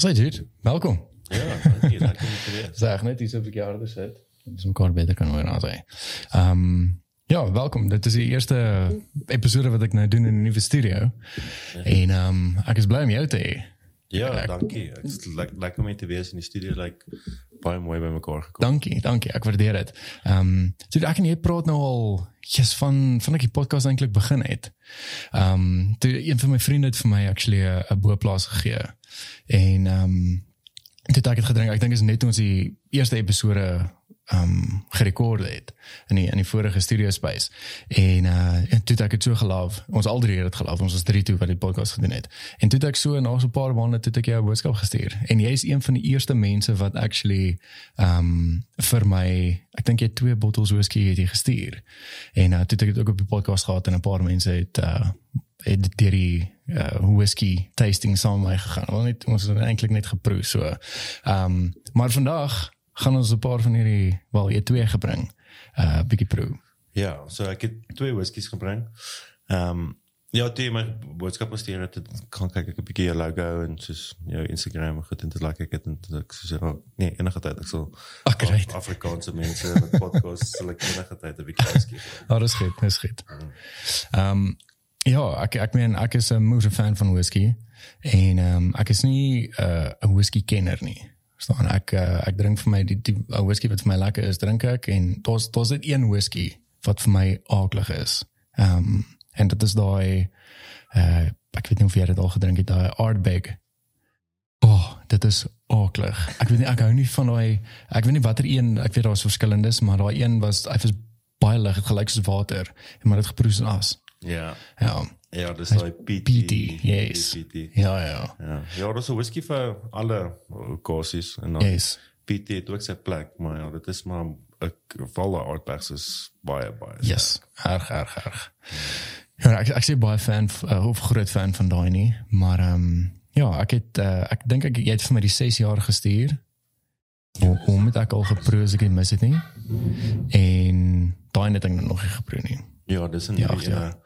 Sê dit, welkom. Ja, dankie, om te wees. Zeg net iets op jaar dus het. Dus mekaar beter kan hoor nou sê. Ehm ja, welkom. Dit is die eerste episode wat ek nou doen in 'n nuwe studio. En ehm ek is bly om jou te hê. Ja, dankie. Ek is lekker lekker om hier te wees in die studio, like baie mooi by mekaar gekom. Dankie, dankie. Ek waardeer dit. Ehm so ek en jy praat nou al jy's van van ek die podcast eintlik begin het. Ehm um, toe een van my vriende het vir my actually 'n boplaas gegee. En ehm um, toe het ek het gedink, ek dink is net ons die eerste episode um, gerekord het in die in die vorige studio space. En uh en toe het ek dit so geloof. Ons al drie het dit geloof. Ons was drie toe wat die podcast gedoen het. En toe het ek so na so 'n paar maande toe het ek jou 'n boodskap gestuur. En jy is een van die eerste mense wat actually ehm um, vir my, ek dink jy het twee bottels whisky het jy gestuur. En uh, toe het ek dit ook op die podcast gehad en 'n paar mense het uh het deur die uh, whisky tasting saam met my gegaan. Wel net ons het eintlik net geproe so. Ehm um, maar vandag gaan ons 'n paar van hierdie wel jy twee gebring. Uh bietjie proe. Ja, so ek het twee whiskies gebring. Ehm um, ja, die my boodskap hier dat kan kyk ek 'n bietjie jou logo en soos jou Instagram goed en dit like ek het en dit ek soos ja, nee, enige tyd ek sal Akkurat. Afrikaanse mense met podcasts sal ek enige tyd 'n bietjie whisky. Ja, dis goed, dis goed. Ehm um, ja, ek ek meen ek is 'n moeë fan van whisky en ehm um, ek is nie 'n uh, 'n whisky kenner nie. Verstaan ek uh, ek drink vir my die die uh, whisky wat vir my lekker is, drink ek en daar's daar's net een whisky wat vir my aaklig is. Ehm um, en dit is daai uh ek weet nie of jy dit al gedrink het, daai Ardbeg. Oh, dit is aaklig. Ek weet nie ek hou nie van daai ek weet nie watter een, ek weet daar's verskillendes, maar daai een was hy was baie lig, gelyk soos water en maar dit geproe soos as. Ja. Ja. Ja, dis daai PT. PT, yes. PT. Ja, ja. Ja, ja, dis 'n whisky vir alle okasies en dan Yes. PT het ook sy plek, maar ja, dit is maar val daai artbacks is baie baie. Yes. Erg, erg, erg. Ja, ek ek sê baie fan uh, of groot fan van daai nie, maar ehm um, ja, ek het uh, ek dink ek jy het vir my die 6 jaar gestuur. Hoe hoe het ek al geproe as ek dit mis het nie? En daai het ek nog nie geproe nie. Ja, dis in Ja, die ag, ja.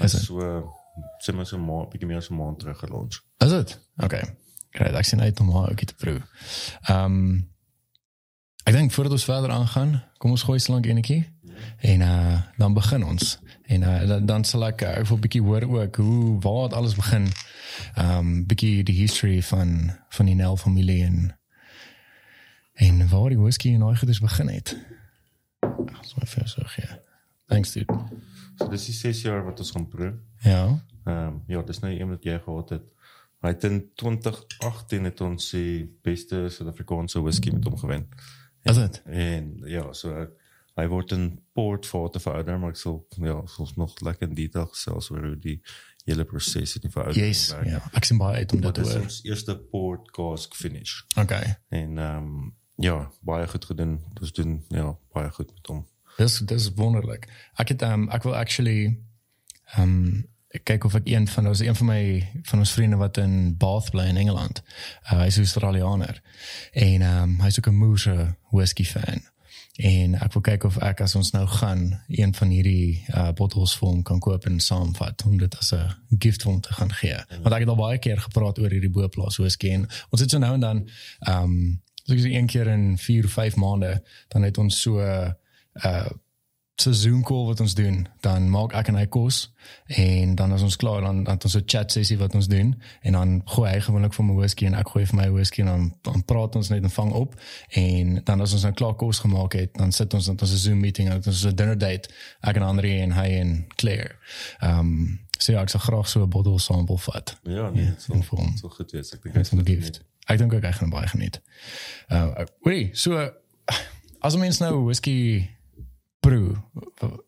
Is dit? so sê maar so 'n maand, bietjie meer so 'n maand terug gelons. Is dit? Okay. Great, ek sien uit om haar ook te proe. Ehm um, ek dink voordat ons verder aangaan, kom ons gooi slank enetjie en uh dan begin ons. En uh dan, dan sal ek uh, wil 'n bietjie hoor ook hoe waar het alles begin. Ehm um, bietjie die history van van die Nel familie en en waar die whisky en daai goeders begin het. Ag, so vir so gee. Thanks dude. So dis die 6 jaar wat ons gaan proe. Ja. Ehm um, ja, dis nou een wat jy gehad het. Hy het in 2018 het ons die beste Suid-Afrikaanse whisky met hom gewen. Is dit? En ja, so hy word in port vaart verouder, maar ek sal ja, ons nog lekker in detail gesels oor hoe die hele proses in die veroudering Yes. Ja, ek sien baie uit om dit Dit te is hoor. ons eerste port cask finish. Okay. En ehm um, ja, baie goed gedoen. Ons doen ja, baie goed met hom. Dis dis wonderlik. Ek het um, ek wil actually um ek kyk of ek een van ons een van my van ons vriende wat in Bath bly in Engeland. Uh, hy is Australianer. En um hy's ook 'n Moose whisky fan. En ek wil kyk of ek as ons nou gaan een van hierdie uh bottels vir hom kan koop en saamvat om dit as 'n gift hom te gaan gee. Want ek het al baie keer gepraat oor hierdie boplaas whisky en ons het so nou en dan um so sê een keer in 4 of 5 maande dan het ons so uh so Zoom call wat ons doen, dan maak ek en hy kos en dan as ons klaar dan dan ons 'n chat sessie wat ons doen en dan gooi hy gewoonlik vir my whisky en ek gooi vir my whisky en dan dan praat ons net en vang op en dan as ons nou klaar kos gemaak het, dan sit ons dan ons 'n Zoom meeting en ons 'n dinner date ek en Andre en hy en Claire. Ehm um, so ja, ek sal graag so 'n bottle sample vat. Ja, nee, en sal vir hom. so goed wees. Ek dink dit gift. Ek dink ook hy gaan baie geniet. Uh oei, so as 'n mens nou whisky proe,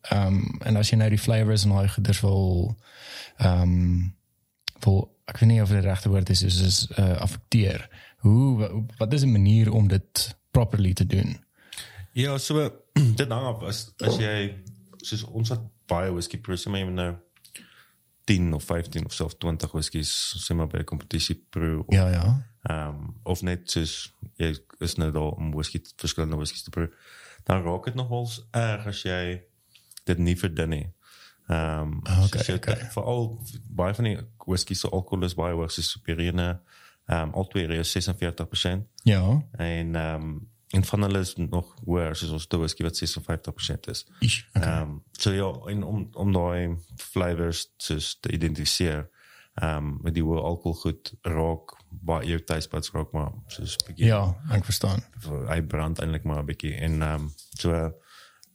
ehm um, en as jy nou die flavors en daai goeders wil ehm um, wil ek weet nie of dit die regte woord is, is is uh affekteer. Hoe wa- wat is 'n manier om dit properly te doen? Ja, so dit hang af as as jy soos ons het baie whisky proe, sê maar jy nou 10 of 15 of selfs 20 whiskies sê maar by 'n kompetisie proe of Ja, ja. ehm um, of net soos jy is nou daar om whisky verskillende whiskies te proe. Dan raak dit nogals erg as jy dit nie verdun nie. Ehm um, Ah, okay, jy okay. veral baie van die whisky se alkohol is hoog, soos Superior Ehm um, al twee is 46% Ja. en ehm um, en van hulle is nog hoër soos ons whisky wat 56% is. Ish, okay. Ehm um, so ja, en om om daai flavors soos te identifiseer. Ehm um, met die hoë alkohol goed raak baie jou buds raak maar soos 'n bietjie Ja, ek verstaan. hy brand eintlik maar 'n bietjie en ehm um, so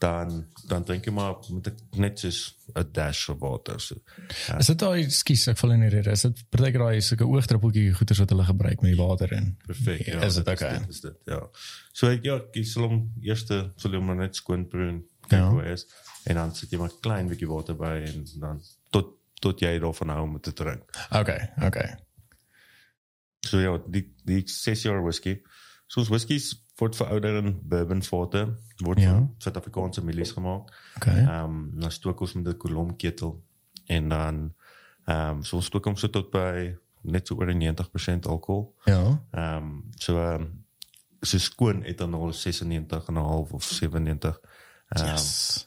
dan dan drink jy maar met 'n- net soos 'n dash of water so. Is dit daai skus ek val in die rede. Is dit partykeer daai sulke oogdruppeltjie goeders wat hulle gebruik met die water in? Perfek. Ja, is dit dit okay? Dit is dit, ja. So ek ja, ek sal hom eerste sal hom maar net skoon proe en kyk Ja. hoe is en dan sit jy maar klein bietjie water by en dan tot tot jy daarvan hou om te drink. Okay, okay. So ja, die die 6 jaar whisky. Soos whiskies word verouder in bourbon forte, word Ja. van Suid-Afrikaanse mielies gemaak. Okay. Ehm um, dan stook ons met 'n kolomketel en dan ehm um, so ons stook hom so tot by net so oor die 90% alkohol. Ja. Ehm um, so ehm um, so skoon etanol is 96 en 'n half of 97. Ehm um, Yes.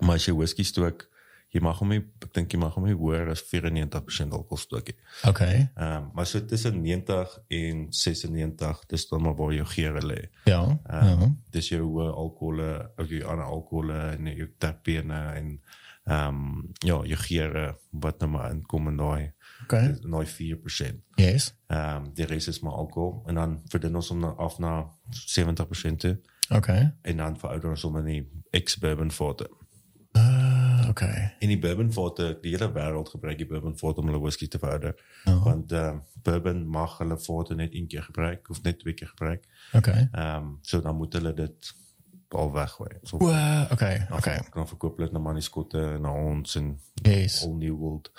maar as jy whisky stook, jy mag hom nie ek dink jy mag hom nie hoër as 94% alkohol stook nie. Okay. Ehm um, maar so tussen 90 en 96, dis dan maar waar jou geure lê. Ja. Ehm Ja. dis jou hoë alkohole, ook jou ander alkohole en jou terpene en ehm um, ja, jou geure wat nou maar inkom in daai Okay. daai 4%. Yes. Ehm um, die res is maar alkohol en dan verdun ons hom na- af na 70% toe Okay. en dan verouder ons hom in die ex-bourbon forte. Uh, okay. In die bourbon forte, die hele wêreld gebruik die bourbon forte om hulle whisky te verouder. Ja. Want ehm bourbon mag hulle forte net een keer gebruik of net twee keer gebruik. Okay. Ehm um, so dan moet hulle dit al weggooi. So Well, okay. Okay. dan verkoop hulle dit na manuskripte en na ons en Yes. all new world.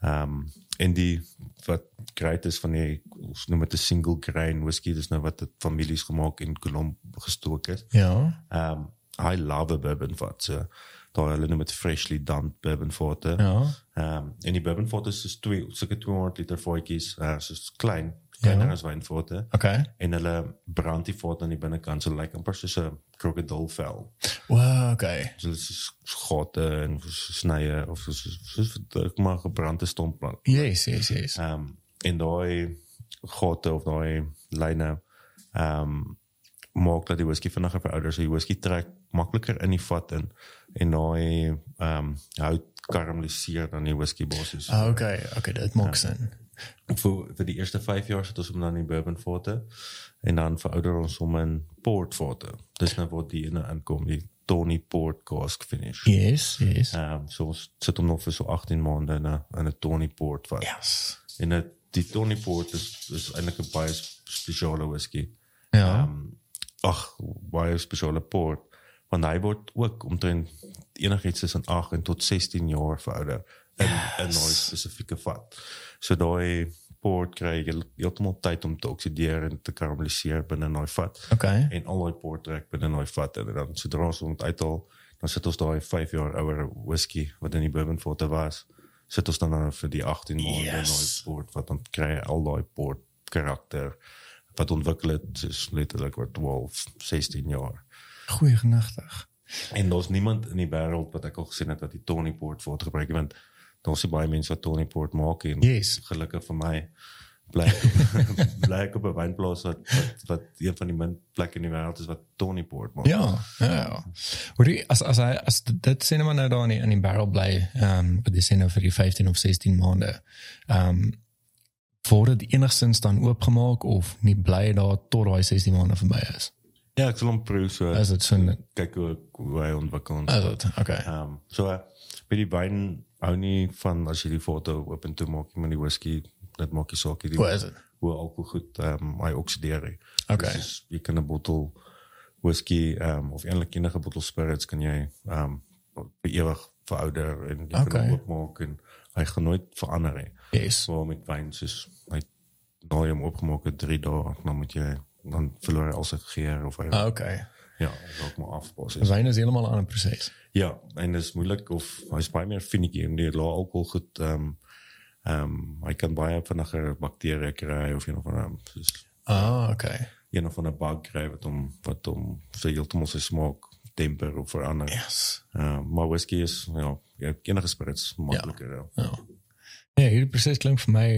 Ehm um, en die wat great is van die ons noem dit 'n single grain whisky, dis nou wat dit families gemaak en kolom gestook is. Ja. Ehm um, I love a bourbon vat. So daar hulle noem dit freshly dumped bourbon. Ehm Ja. um, en die bourbon vat is soos twee sulke 200 liter vatjies, uh, soos klein, kleiner Ja. as wynvate Okay. en hulle brand die vat aan die binnekant so lyk like, amper soos 'n krokodilvel. Well, okay. So dit is gate en snye of soos soos ek maar gebrande stomplank. Yes, yes, yes. Ehm um, en daai gate of daai lyne ehm um, maak dat die whisky vinniger verouder. So die whisky trek makliker in die vat in en daai ehm um, hout karamelliseer dan die whisky basies. Ah, Okay, okay, dit maak sin. vir vir die eerste 5 jaar sit ons hom dan in bourbon forte en dan verouder ons hom in port forte. Dis nou waar die ene inkom, die Tony Port cask finish. Yes, yes. Ehm um, so ons sit hom nog vir so 18 maande in 'n in 'n Tony Port vat. Yes. En dit die Tony Port is is eintlik 'n baie spesiale whisky. Ja. Ehm um, ag, baie spesiale port want hy word ook omtrent enigiets tussen 8 en tot 16 jaar verouder in in daai spesifieke vat. So daai port kry jy heeltemal tyd om te oksideer en te karamelliseer binne in daai vat Okay. en al daai port trek binne in daai vat en dan sodra ons hom uithaal, dan sit ons daai 5 jaar ouer whisky wat in die bourbon forte was, sit ons dan dan vir die 18 maande in daai Yes. port wat dan kry al daai port karakter wat ontwikkel het soos letterlik oor 12, 16 jaar. Goeie genigtig. En daar's niemand in die wêreld wat ek al gesien het wat die Tony Port voor gebruik het, want daar's nie baie mense wat Tony Port maak en Yes. gelukkig vir my bly bly op 'n wynplaas wat, wat wat een van die min plekke in die wêreld is wat Tony Port maak. Ja, ja. ja. Hoor jy as as hy as dit sê net maar nou daar in die, in die barrel bly, ehm um, wat dis nou vir die 15 of 16 maande. Ehm um, word dit enigstens dan oopgemaak of nie bly daar tot daai 16 maande verby is. Ja, ek sal hom proe so Is dit so kyk hoe, hoe hy ontwikkel. en is so. Okay. Ehm um, so by die wyn hou nie van as jy die foto oop en toe maak jy met die whisky, dit maak nie saak nie. Hoe is dit? Hoe alkohol goed ehm um, hy oksideer. Okay. Dus jy kan 'n bottel whisky ehm um, of eintlik enige bottel spirits kan jy ehm um, ewig verouder en jy Okay. kan hom oopmaak en hy gaan nooit verander nie. Yes. So met wyn soos hy nou hom opgemaak het 3 dae, dan moet jy dan verloor hy al sy geur of hy Okay. ja, hy raak maar af basies. Wyn is heeltemal 'n ander proses. Ja, en dit is moeilik of hy's baie meer finicky en die lae alkohol goed um, um, hy kan baie vinniger bakterieë kry of een of ander soos Ah, okay. een of ander bug kry wat hom wat hom sy heeltemal sy smaak temper of verander. Yes. Uh, maar whisky is ja, ja enige spirits makliker. Ja. Ja. Ja, hierdie proses klink vir my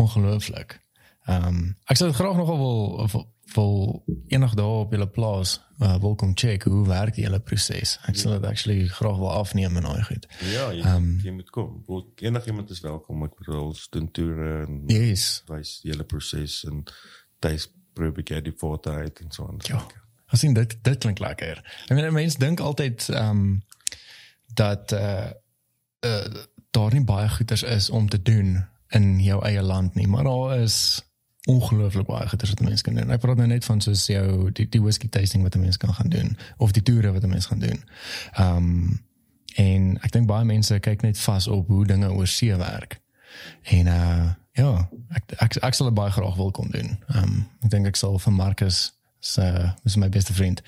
ongelooflik. Ehm ek sou graag nogal wil wil, wil eendag daar op julle plaas uh, wil kom check hoe werk hele proses. Ek sal dit actually graag wil afneem en daai goed. Ja, jy, Ehm. jy moet kom. Wel, Enigiemand is welkom. Ek bedoel, ons doen toere en Yes. wys die hele proses en tuis probeer ek die uit en so aan. Ja. Ek sien dit dit klink lekker. I mean mense dink altyd ehm um, dat uh uh daar nie baie goeders is om te doen in jou eie land nie, maar daar is ongelooflik baie goeders wat mense kan doen. Ek praat nou net van soos jou die die whisky tasting wat 'n mens kan gaan doen of die toere wat 'n mens gaan doen. Ehm um, en ek dink baie mense kyk net vas op hoe dinge oor see werk. En uh ja, ek ek, ek sal baie graag wil kom doen. Ehm um, ek dink ek sal vir Marcus se is my beste vriend.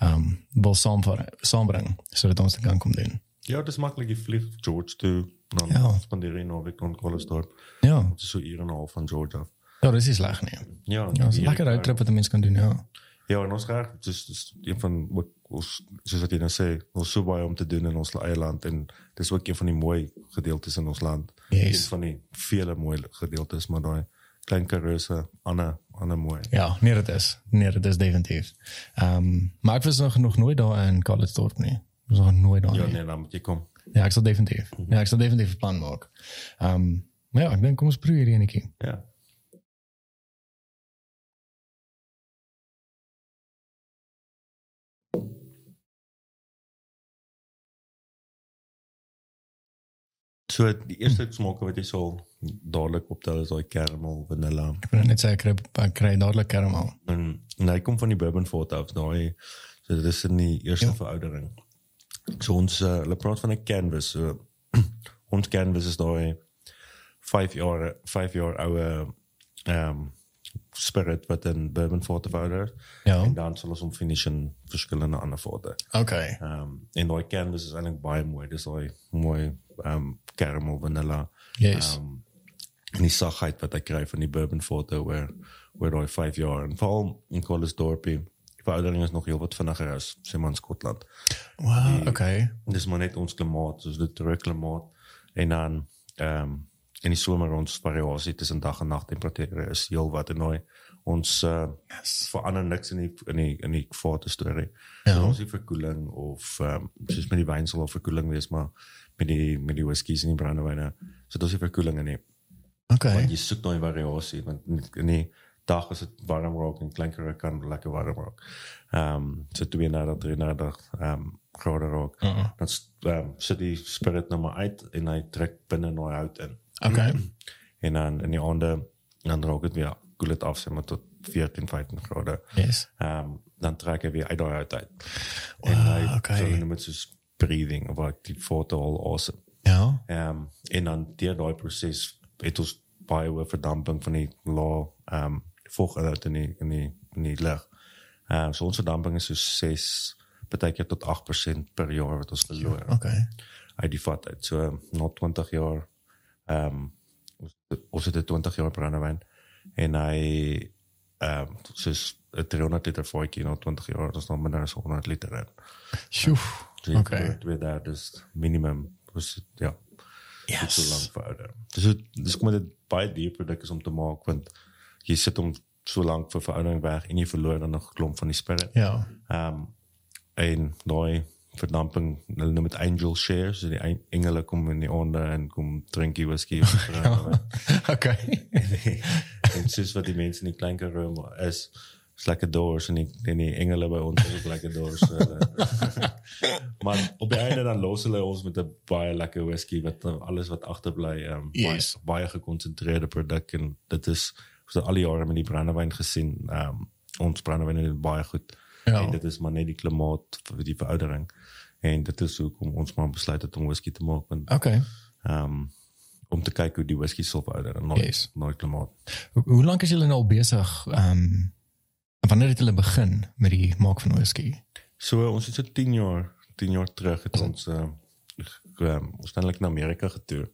Ehm um, wil saam saambring sodat ons dit kan kom doen. Ja, dis maklik jy vlieg George toe dan Ja. spandeer jy nou week in Colesdorp. Ja, Dit is so uur en 'n half van George af. Ja, dis is sleg nie. Ja, Ja, dis 'n lekker roadtrip wat 'n mens kan doen, ja. Ja, en ons graag dis dis een van wat ons soos wat jy nou sê, ons so baie om te doen in ons eie land en dis ook een van die mooi gedeeltes in ons land. Yes. Een van die vele mooi gedeeltes, maar daai klein Karoo ander ander mooi. Ja, nee dit is. Nee, dit is definitief. Ehm um, maar ek was nog nog nooit daar in Collegedorp nie. Ek was nog nooit daar Ja, nie. nee, dan moet jy kom. Ja, ek sal definitief. Ja, ek sal definitief 'n plan maak. Ehm um, maar ja, ek dink kom ons probeer hierdie enetjie. Ja. So die eerste smake wat jy sal dadelik optel is daai caramel vanilla Ek wil net sê ek kry ek kry dadelik karamel. en, en hy kom van die bourbon fort af daai so dit is in die eerste ja. veroudering. So ons uh, hulle praat van 'n canvas. So ons canvas is daai 5 jaar 5 jaar oue ehm um, spirit wat in bourbon fort verouder. Ja. En dan sal ons hom finish in verskillende ander forte. Okay. Ehm um, en daai canvas is eintlik baie mooi. Dis daai mooi ehm um, caramel vanilla. Yes. Ehm um, en die sagheid wat hy kry van die bourbon photo waar waar daai 5 jaar en veral in Colesdorpie veroudering is nog heel wat vinniger as sê maar in Skotland. Wow, okay. Dis maar net ons klimaat, soos dit terug klimaat en dan ehm um, in die somer ons variasie tussen dag en nag temperature is heel wat en daai ons uh, Yes. verander niks in die in die in die vaart storie. Ja. Ja. Ons nie verkoeling of ehm um, soos met die wyn sal verkoeling wees maar met die met die whiskies en die brandewyne so dit is nie verkoeling in nie. Okay. Want jy soek daai variasie want in die dag as dit warm raak en klinker kan lekker warm raak. Ehm um, so 32 33 ehm um, grade raak. Uh -uh. Dan um, sit die spirit nou maar uit en hy trek binne daai hout in. Okay. En dan in die aande dan raak dit weer koel dit af sê maar tot 14 15 grade. Yes. Ehm um, dan trek hy weer uit daai hout uit. Wow, en hy okay. so noem dit soos breathing of like die foto al awesome. Ja. Ehm um, en dan deur daai proses het ons baie hoë verdamping van die lae ehm um, vog uit in die in die in die lug. Ehm um, so ons verdamping is so 6 baie keer tot 8% per jaar wat ons verloor Okay. uit die vat uit. So na 20 jaar ehm um, ons ons het 'n 20 jaar brandewyn en hy ehm um, soos 'n 300 liter voetjie na 20 jaar, dit is nog minder as 100 liter in. Sjoe. So jy Okay. okay. twee daar dis minimum was ja yes. so lank verouder. Dis hoe- dis kom dit baie duur produk is om te maak want jy sit hom so lank vir veroudering weg en jy verloor dan nog 'n klomp van die spirit. Ja. Ehm um, en daai verdamping, hulle noem dit angel shares, so die en- engele kom in die aande en kom drink jy whisky. ja. Okay. en soos wat die mense in die klein Karoo is, is lekker doors en die, en die engele by ons is ook lekker doors. So hulle, maar op die einde dan los hulle ons met 'n baie lekker whisky wat alles wat agterbly um, Yes. baie, baie gekonsentreerde produk en dit is ons het al die jare met die brandewyn gesien. Um, ons brandewyn is baie goed. Ja. En dit is maar net die klimaat vir die veroudering. En dit is hoekom ons maar besluit het om whisky te maak want Okay. um, om te kyk hoe die whisky sal verouder en nooit Yes. nooit klimaat. Hoe, hoe lank is julle nou al besig ehm um, wanneer het julle begin met die maak van whisky? So ons het so 10 jaar, 10 jaar terug het ons uh, um, ons eintlik na Amerika getoer.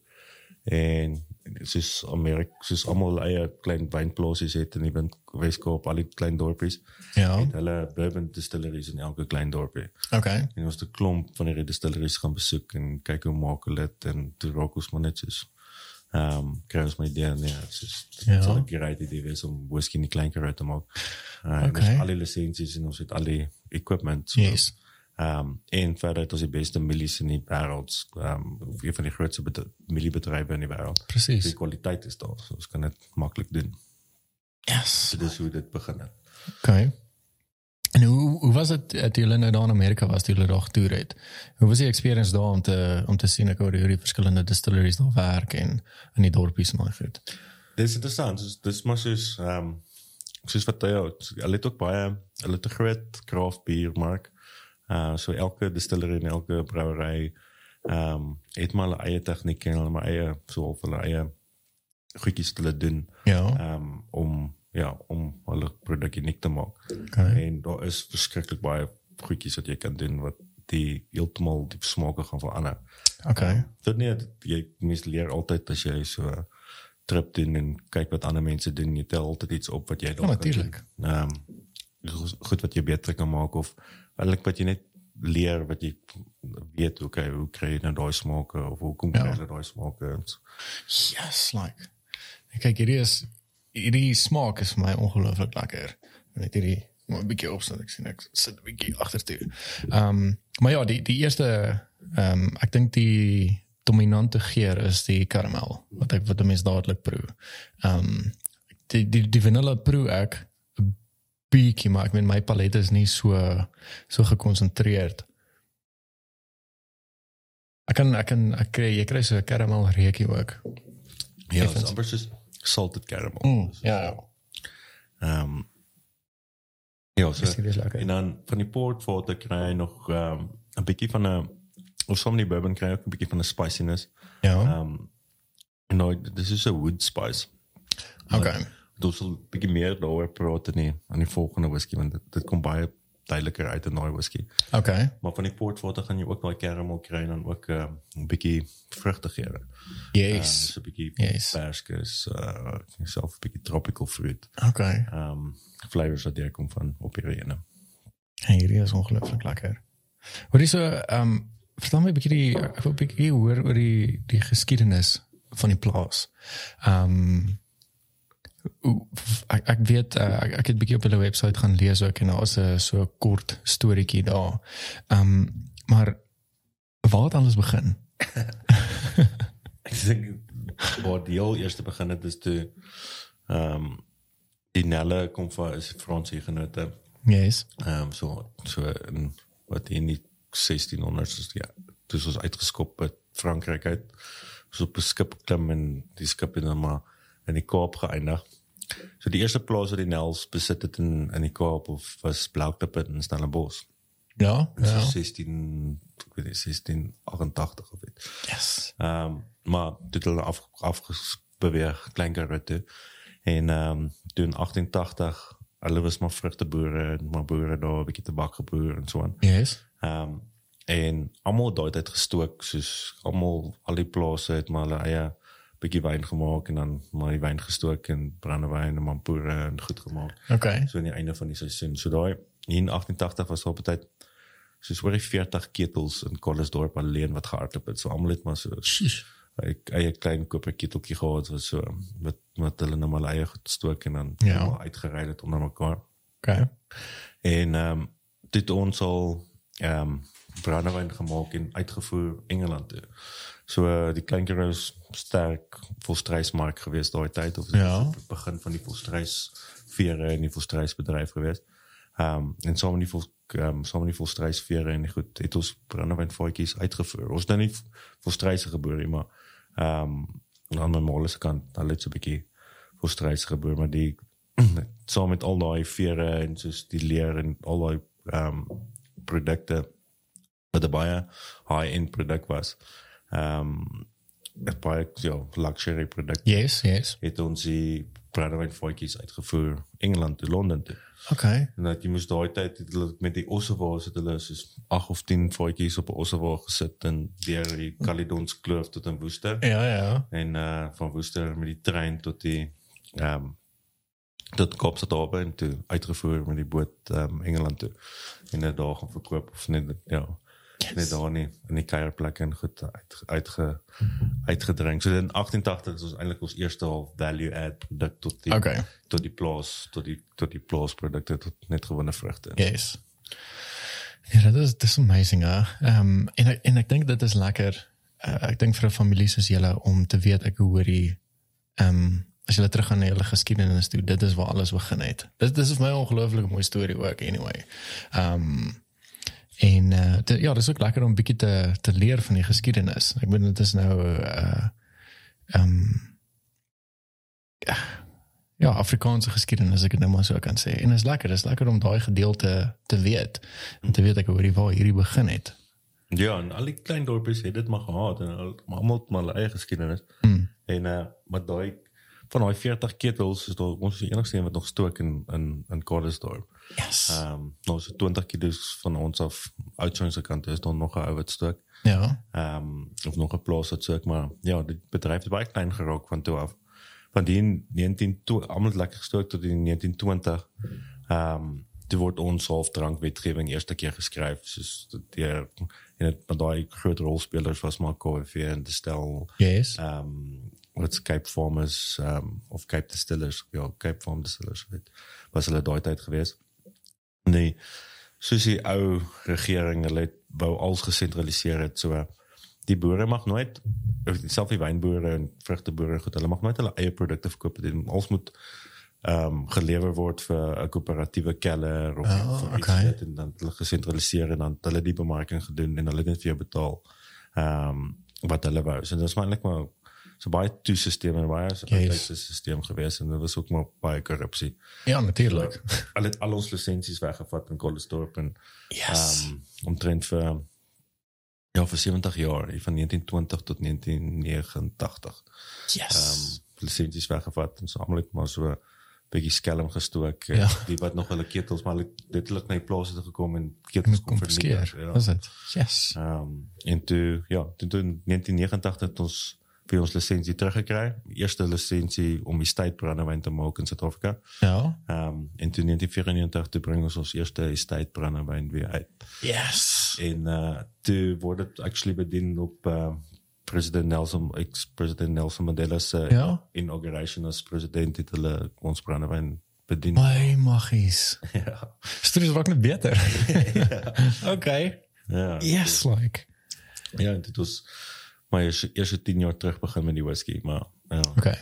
En soos Amerika, soos almal eie klein wynplasies het in die Wind- Weskaap, al die klein dorpies. Ja. Het hulle bourbon distilleries in elke klein dorpie. Okay. En ons het 'n klomp van hierdie distilleries gaan besoek en kyk hoe maak hulle dit en toe raak ons maar net soos Ehm um, kry ons my idee nee, dit is Ja. ja. so 'n great idee wees om whisky in die klein karoo te maak. Uh, Okay. okay. Al die lisensies en ons het al die equipment. So, Yes. Ehm um, en verder het ons die beste mielies in die wêreld. Ehm um, een van die grootste bed- mieliebedrywe in die wêreld. Presies. Die kwaliteit is daar. So ons kan dit maklik doen. Yes. So dis hoe dit begin het. Okay. En hoe hoe was dit dat julle nou daar in Amerika was, toe julle daar getoer het? Hoe was die experience daar om te om te sien hoe die verskillende distilleries daar werk en in die dorpies en al goed? Dit is interessant. Dis dis maar soos ehm um, soos wat jy hulle het ook baie hulle het 'n groot craft beer mark. Uh so elke distillery en elke brouwery ehm um, het maar hulle eie tegniek en hulle maar eie so of hulle eie goedjies wat hulle doen Ja. ehm um, om ja, om hulle produk uniek te maak. Okay. En daar is verskriklik baie goedjies wat jy kan doen wat die heeltemal die smake gaan verander. Okay. Dit nie dat jy mens leer altyd as jy so trip doen en kyk wat ander mense doen, jy tel altyd iets op wat jy dalk kan natuurlijk. Ehm um, goed wat jy beter kan maak of eintlik wat jy net leer wat jy weet okay, hoe kry jy nou daai smake of hoe kom Ja. jy daai smake en so. Yes, like. Kyk, hierdie is hierdie smaak is vir my ongelooflik lekker. Net hierdie maar 'n bietjie opstaan ek sien ek sit 'n bietjie agtertoe. Ehm um, maar ja, die die eerste ehm um, ek dink die dominante geur is die karamel wat ek wat 'n mens dadelik proe. Ehm um, die die die vanille proe ek bietjie maar ek meen my palet is nie so so gekonsentreerd. Ek kan ek kan ek kry jy kry so 'n karamel reukie ook. Ja, dis amper soos salted caramel. Mm, ja, ja. Ehm um, ja, so. En dan van die port water kry jy nog ehm um, 'n bietjie van 'n of som die bourbon kry ook 'n bietjie van 'n spiciness. Ja. Ehm um, nou dis is 'n wood spice. Okay. Dit sal bietjie meer daaroor praat in die aan die volgende whisky want dit, dit kom baie duideliker uit in daai whisky. Okay. Maar van die port water gaan jy ook daai caramel kry en dan ook 'n um, bietjie vrugtigere. Yes. So 'n bietjie Yes. perskes, uh self 'n bietjie tropical fruit. Okay. Ehm um, flavors wat daar kom van op hierdie ene. Hey, hierdie is ongelooflik lekker. Hoor jy so ehm um, vertel my 'n bietjie die ek wil 'n bietjie hoor oor die die geskiedenis van die plaas. Ehm um, ek ek weet uh, ek, ek het 'n bietjie op hulle webwerf gaan lees ook en daar is 'n so kort storieetjie daar. Ehm um, maar waar het alles begin? Ek dink waar die heel eerste begin het is toe ehm um, die Nelle kom van is Fransie genote. Yes. Ehm um, so so in wat in die 1600s is ja, dis ons uitgeskop uit Frankryk uit. So op 'n skip klim en die skip het dan maar in die Kaap geëindig. So die eerste plaas wat die Nels besit het in in die Kaap of was Blauwklip in Stellenbosch. Ja. Ja. Ja. 16 ek weet nie 1688 of iets. Yes. Ehm um, maar dit het af afgebeweeg klein karoo toe. En ehm um, toe in 1880 hulle was maar vrugteboere en maar boere daar 'n bietjie tabak geboer en so aan. Yes. Ehm um, en almal daai tyd gestook soos almal al die plase het maar hulle eie bietjie wyn gemaak en dan maar die wyn gestook en brandewyn en mampoere en goed gemaak Okay. so aan die einde van die seisoen. So daai in 1880 was op tyd soos oor die 40 ketels in Colliesdorp alleen wat gehardloop het. So almal het maar so ek eie klein koper keteltjie gehad wat so wat wat hulle nou maar eie gestook en dan Ja. ja. uitgery het onder mekaar. Okay. En ehm um, dit ons al ehm um, brandewyn gemaak en uitgevoer Engeland toe. So uh, die klein keros sterk volstrysmark gewees daai tyd of Ja. die begin van die volstrysvere en die volstrysbedryf gewees. Ehm um, en saam met die vol ehm um, saam met die volstrysvere en goed het ons brandewynvoetjies uitgevoer. Ons het nou nie volstryse geboor nie, maar ehm um, aan my molle se kant, hulle het so 'n bietjie volstrys geboor, maar die saam met al daai vere en soos die leer en al daai ehm um, produkte wat baie high-end produk was. Ehm um, 'n baie ja, luxury produk. Yes, yes. Het ons die brandewynvoetjies uitgevoer Engeland toe Londen toe. Okay. En dat jy moes daai tyd het hulle met die ossewaars het hulle soos 8 of 10 voetjies op 'n ossewaar gesit en deur die Caledons kloof tot in Woester Ja, ja. en uh van Woester met die trein tot die ehm um, tot Kaapstad en toe uitgevoer met die boot ehm um, Engeland toe en dit daar gaan verkoop of net ja net daar nie in die kuierplek en goed uit uitge uitgedrink. So in 88 is ons eintlik ons eerste half value add produk tot die Okay. tot die plaas tot die tot die plaasprodukte tot net gewone vrugte. Yes. Ja, dat is dis amazing. hè. Ehm um, en en ek dink dit is lekker. Uh, ek dink vir 'n familie soos julle om te weet ek hoor die ehm um, as jy terug gaan na julle geskiedenis toe, dit is waar alles begin het. Dit dis vir my 'n ongelooflike mooi storie ook anyway. Ehm um, en uh, dit, ja, dis ook lekker om 'n bietjie te te leer van die geskiedenis. Ek bedoel dit is nou uh ehm um, ja, Afrikaanse geskiedenis ek dit nou maar so kan sê. En dit is lekker, dit is lekker om daai gedeelte te weet. Om te weet ek hoor waar hierdie begin het. Ja, en al die klein dorpies het dit maar gehad en almal maar hulle eie geskiedenis. Mm. En uh maar daai van daai 40 ketels is daar ons die enigste een wat nog stook in in in Cordesdorp. Yes. Ehm um, nou so 20 km van ons af Oudtshoorn se kant is daar nog 'n ou wat stook. ja. Ehm um, of nog 'n plaas wat stook, maar ja, die bedryf het baie klein geraak van toe af. Van die 19 toe almal lekker gestook tot in 1920. Ehm um, toe word ons halfdrankwetgewing eerste keer geskryf soos deur en dit maar daai groot rolspelers was maar KFV en Distel Yes. ehm um, wat's Cape Farmers ehm um, of Cape Distillers ja Cape Farm Distillers weet was hulle daai tyd gewees. Nee, soos die ou regering hulle het wou alles gesentraliseer het so die boere mag nooit self die wynboere en vrugteboere goed hulle mag nooit hulle eie produkte verkoop dit alles moet ehm um, gelewer word vir 'n koöperatiewe keller of Oh, iets okay. net en dan hulle gesentraliseer en dan hulle die bemarking gedoen en hulle net vir jou betaal ehm um, wat hulle wou. So dit was maar eintlik maar so baie toesisteme en baie so Yes. yes. stelsel gewees en dit was ook maar baie korrupsie. Ja, natuurlik. Hulle het al ons lisensies weggevat in Collesdorp en Yes. um, omtrent vir ja vir 70 jaar van 1920 tot 1989 yes. um, lisensies weggevat en so almal het maar so 'n bietjie skelm gestook Ja. ja. die wat nog hulle ketels maar hulle het letterlik na die plase toe gekom en ketels kom kom vernietig verskeer. ja. Was dit? Yes. Um, en toe, ja, toe in 1989 het ons vir ons lisensie teruggekry. Eerste lisensie om die estate brandewyn te maak in Suid-Afrika. Ja. Um, en toe in 1994 toe bring ons ons eerste estate brandewyn weer uit. Yes. En uh toe word dit actually bedien op uh president Nelson ex-president Nelson Mandela se Ja. inauguration as president het hulle ons brandewyn bedien. My maggies. ja. Stories raak net beter. okay. Ja. Yes, like. Ja, en dit was maar eers eerste 10 jaar terug begin met die whisky, maar ja. Okay.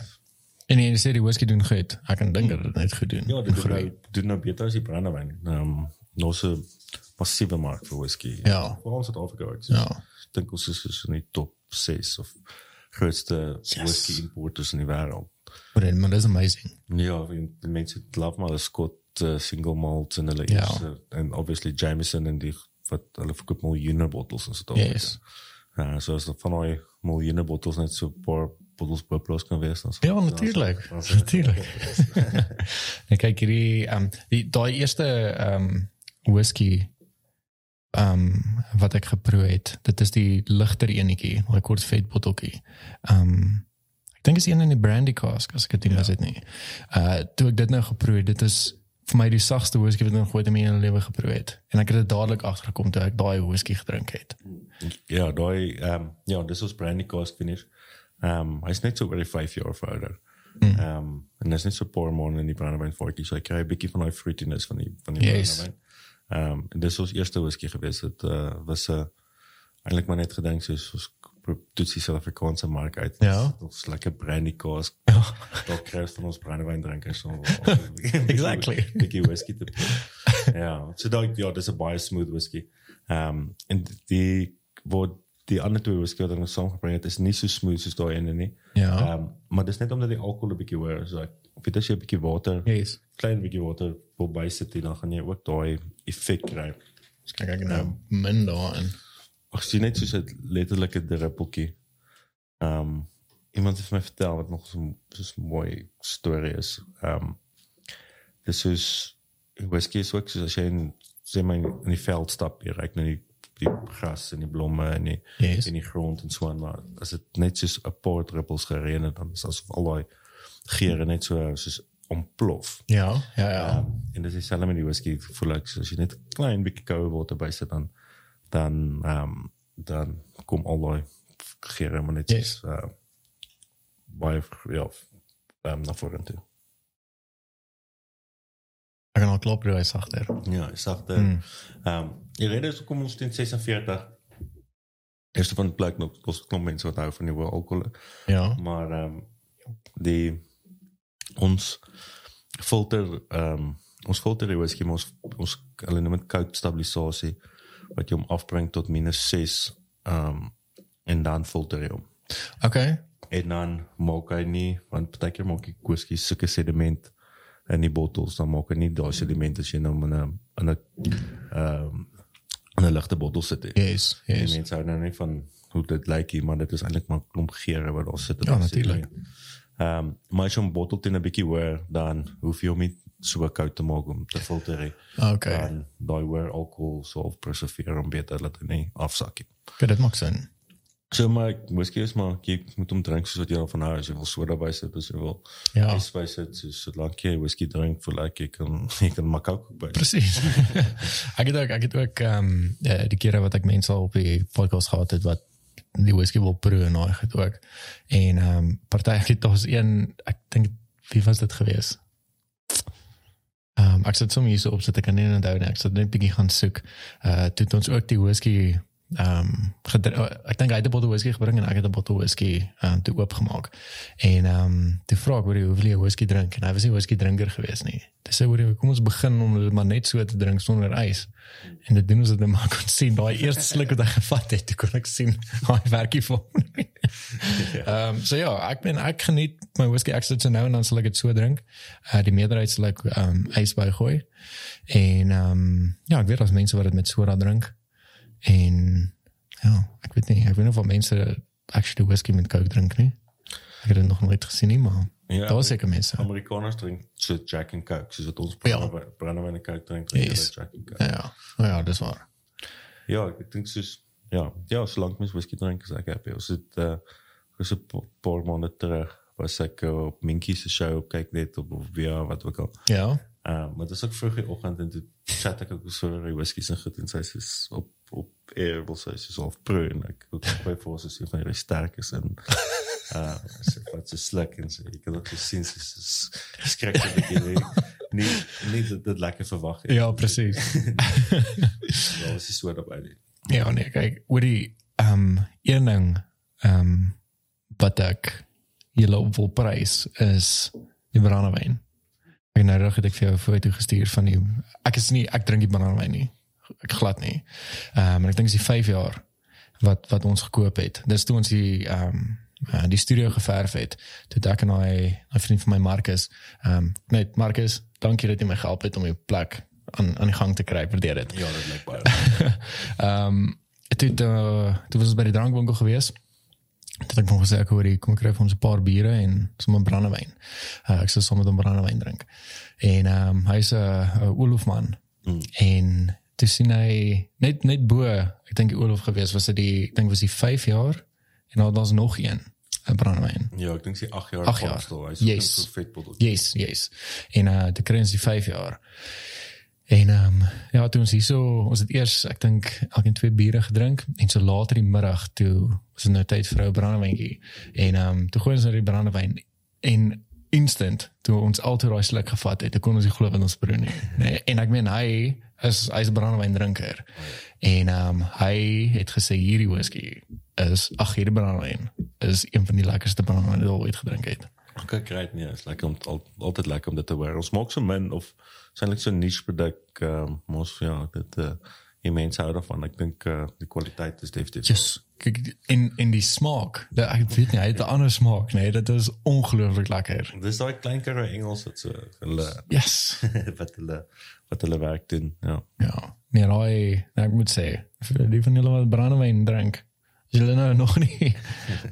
En jy sê die whisky doen goed. Ek kan dink dat dit net goed doen. Ja, dit doen nou, doen nou beter as die brandewyn. Ehm um, nou so massiewe mark vir whisky. Ja. Vir ons Suid-Afrika. Ek Ja. dink ons is dus in die top 6 of grootste Yes. whisky importers in die wêreld. Maar dit maar dis amazing. Ja, en die mense love maar hulle Scott uh, single malt en hulle Ja. eerste en obviously Jameson en die wat hulle verkoop miljoene bottels in Suid-Afrika. Yes. Ja, so as van daai miljoene bottels net so 'n paar bottels per plaas kan wees sal- Ja, dan natuurlijk. sal- Natuurlijk. en hierdie ehm um, die daai eerste ehm um, whisky ehm um, wat ek geproe het. Dit is die ligter enetjie, daai kort vet botteltjie. Ehm um, ek dink is een in die brandy cask as ek dit nie mis het nie. Uh toe ek dit nou geproe het, dit is vir my die sagste whisky wat ek ooit in my lewe geproe het. En ek het dit dadelik agtergekom toe ek daai whisky gedrink het. Ja, daai ehm um, ja, dis ons brandy cask finish. Ehm um, hy's net so oor die 5 jaar ouder. Ehm um, en dis net so paar maande in die brandewyn voetjie, so ek kry 'n bietjie van daai fruitiness van die van die Yes. brandewyn. Ehm um, dis ons eerste whisky gewees. Dit uh, was 'n uh, eintlik maar net gedink soos ons toets die Suid-Afrikaanse mark uit. Ja. Ons lekker brandy cask. Ja. Daar kry ons van ons brandewyn drinkers so. Exactly. Bietjie whisky te. Ja, so daai ja, dis 'n baie smooth whisky. Ehm um, en die word die ander twee whisky wat ons saamgebring het is nie so smooth soos daai ene nie. Ja. Ehm um, maar dis net omdat die alkohol 'n bietjie hoër is. So ek of dit as jy 'n bietjie water, Yes. klein bietjie water wil bysit en dan gaan jy ook daai effek kry. Dis kyk ek nou min daarin. Ag sien net soos 'n letterlike druppeltjie. Ehm um, iemand het my vertel wat nog so so 'n mooi storie is. Ehm um, dis soos whisky is ook soos as jy in sê my in die veld stap, jy ryk na die die gras en die blomme en die Yes. in die grond en so aan maar as dit net soos 'n paar druppels gereën het dan is asof al daai geure net so soos ontplof. Ja, ja, ja. Um, en dis dieselfde met die whisky voel ek so as jy net klein bietjie koue water bysit dan dan ehm um, dan kom al daai gere net Yes. uh, baie ja ehm um, na vorentoe. Ek kan al klop hy sagter. Ja, ik zag de. Mm. Ehm die reden is ook om ons in 46. Eerste van blijkt nog, was klomp mensen wat houden van nieuwe alcohol. Ja. Maar ehm die ons filter ehm ons filter die whisky ons ons hulle noem dit koud stabilisasie wat jy hom afbring tot minus 6 ehm en dan filter jy hom. Okay. En dan maak hy nie want partykeer maak die whisky sulke sediment in die bottels dan maak hy nie daai sediment as jy nou in 'n in 'n ehm in 'n ligte bottel sit. nie. Yes. Die Yes. mense hou nou nie van hoe dit lyk hier, maar dit is eintlik maar 'n klomp geure wat daar sit. Ja, die sediment. Ehm um, maar as jy hom bottel teen 'n bietjie hoër dan hoef jy hom nie so koud te maak om te filter nie. Okay. Dan daai hoër alkohol sal preserveer om beter dat hy nie afsak nie. Okay, dit maak sin. So maar whisky is maar jy moet hom drink soos wat jy daarvan hou. As jy wil soda bysit, as jy wil Ja. ys bysit, so solank jy whisky drink, voel ek jy kan jy kan maak ook by. Precies. ek het ook ek het ook ehm um, die kere wat ek mense op die podcast gehad het wat die whisky wil proe en daai het ook. En ehm um, party ek het daar's een ek dink wie was dit gewees? Ehm um, ek sit sommer hier so op sit ek kan nie onthou nie. Ek sit net bietjie gaan soek. Uh toe het ons ook die whisky ehm um, ek dink hy het 'n bottel whisky gebring en ek het 'n bottel whisky ehm um, toe oopgemaak. En ehm um, toe vra ek hoor jy hoeveel jy whisky drink en hy was nie whisky drinker gewees nie. Dis sê hoor jy kom ons begin om dit maar net so te drink sonder ys. En dit doen ons dit net maar kon sien daai eerste sluk wat hy gevat het, toe kon ek sien hy werkie vir hom. Ehm um, so ja, ek ben ek geniet my whisky ek sit so nou en dan sal ek dit so drink. Uh die meerderheid sal ek ehm um, ys bygooi. En ehm um, ja, ek weet daar's mense wat dit met soda drink. En ja, ek weet nie, ek weet nie of mense actually whisky met coke drink nie. Ek het dit nog nooit gesien nie, maar Ja, daar seker mense. Amerikaners drink so Jack and Coke, soos wat ons Ja. brandewyn brandewyn en Coke drink, drink Yes. Jack and Coke. Ja, ja, ja dis waar. Ja, ek dink soos ja, ja, solank mens whisky drink is ek happy. Ons het uh was 'n pa- paar maande terug was ek uh, op Minkie se show op kyk net op of via wat ook al. Ja. Uh, maar dit is ook vroeg die oggend en toe chat ek ook so oor die whiskies en goed en sy is op op air wil sy is half pro en ek ook by voor sy van jy sterk is en uh sy wat sy sluk en sy ek kan ook so sien sy is skrik 'n bietjie nie nie nie dat dit lekker verwag het. Ja, presies. Ja, die so daarbey nie. ja, nee, kyk, oor die ehm um, een ding ehm um, wat ek julle op wil prys is die brandewyn. Ek nou reg het ek vir jou 'n foto gestuur van die ek is nie ek drink die brandewyn nie. Ek glad nie. Ehm um, maar ek dink dit is die 5 jaar wat wat ons gekoop het. Dis toe ons die ehm um, uh, die studio geverf het. Toe ek en hy 'n vriend van my Marcus, ehm um, net Marcus, dankie dat jy my gehelp het om die plek aan aan die gang te kry. Waardeer dit. Ja, dit lyk baie. Ehm um, toe uh, toe was ons by die drankwinkel gewees. Toe het ek van gesê ek hoor hier kom kry vir ons 'n paar biere en sommer brandewyn. Uh, ek sou sommer dan brandewyn drink. En ehm um, hy's 'n uh, Olofman. Mm. En toe sien hy net net bo, ek dink die Olof gewees was dit die ek dink was die 5 jaar en dan daar's nog een 'n brandewyn. Ja, ek dink sy 8 jaar jaar. Amstel. Hy's Yes. so vet bottel. Yes, yes. En uh te kry ons die 5 jaar. En ehm um, ja, toe ons hierso, ons het eers ek dink elkeen twee biere gedrink en so later die middag toe was dit nou tyd vir 'n brandewyntjie. En ehm um, toe gooi ons nou die brandewyn en instant toe ons altyd daai sluk gevat het, toe kon ons nie glo wat ons proe nie. Nee, en ek meen hy is hy's 'n brandewyn drinker. En ehm um, hy het gesê hierdie whisky is ag hierdie brandewyn is een van die lekkerste brandewyn wat ek ooit gedrink het. Okay, great. Nee, is lekker om al, altyd lekker om dit te hoor. Ons maak so min of sien so 'n niche produk ehm um, mos ja, dit uh die mense hou daarvan. Ek dink uh, die kwaliteit is definitief. Yes. Kyk in in die smaak. Dat ek weet nie, hy het 'n ander smaak, nee, dit is ongelooflik lekker. Dis daai klein karoo Engels wat so hulle Yes. wat hulle wat hulle werk doen. Ja. Ja. Nee, daai, nou, ek moet sê, vir die van julle wat brandewyn drink, as julle nou nog nie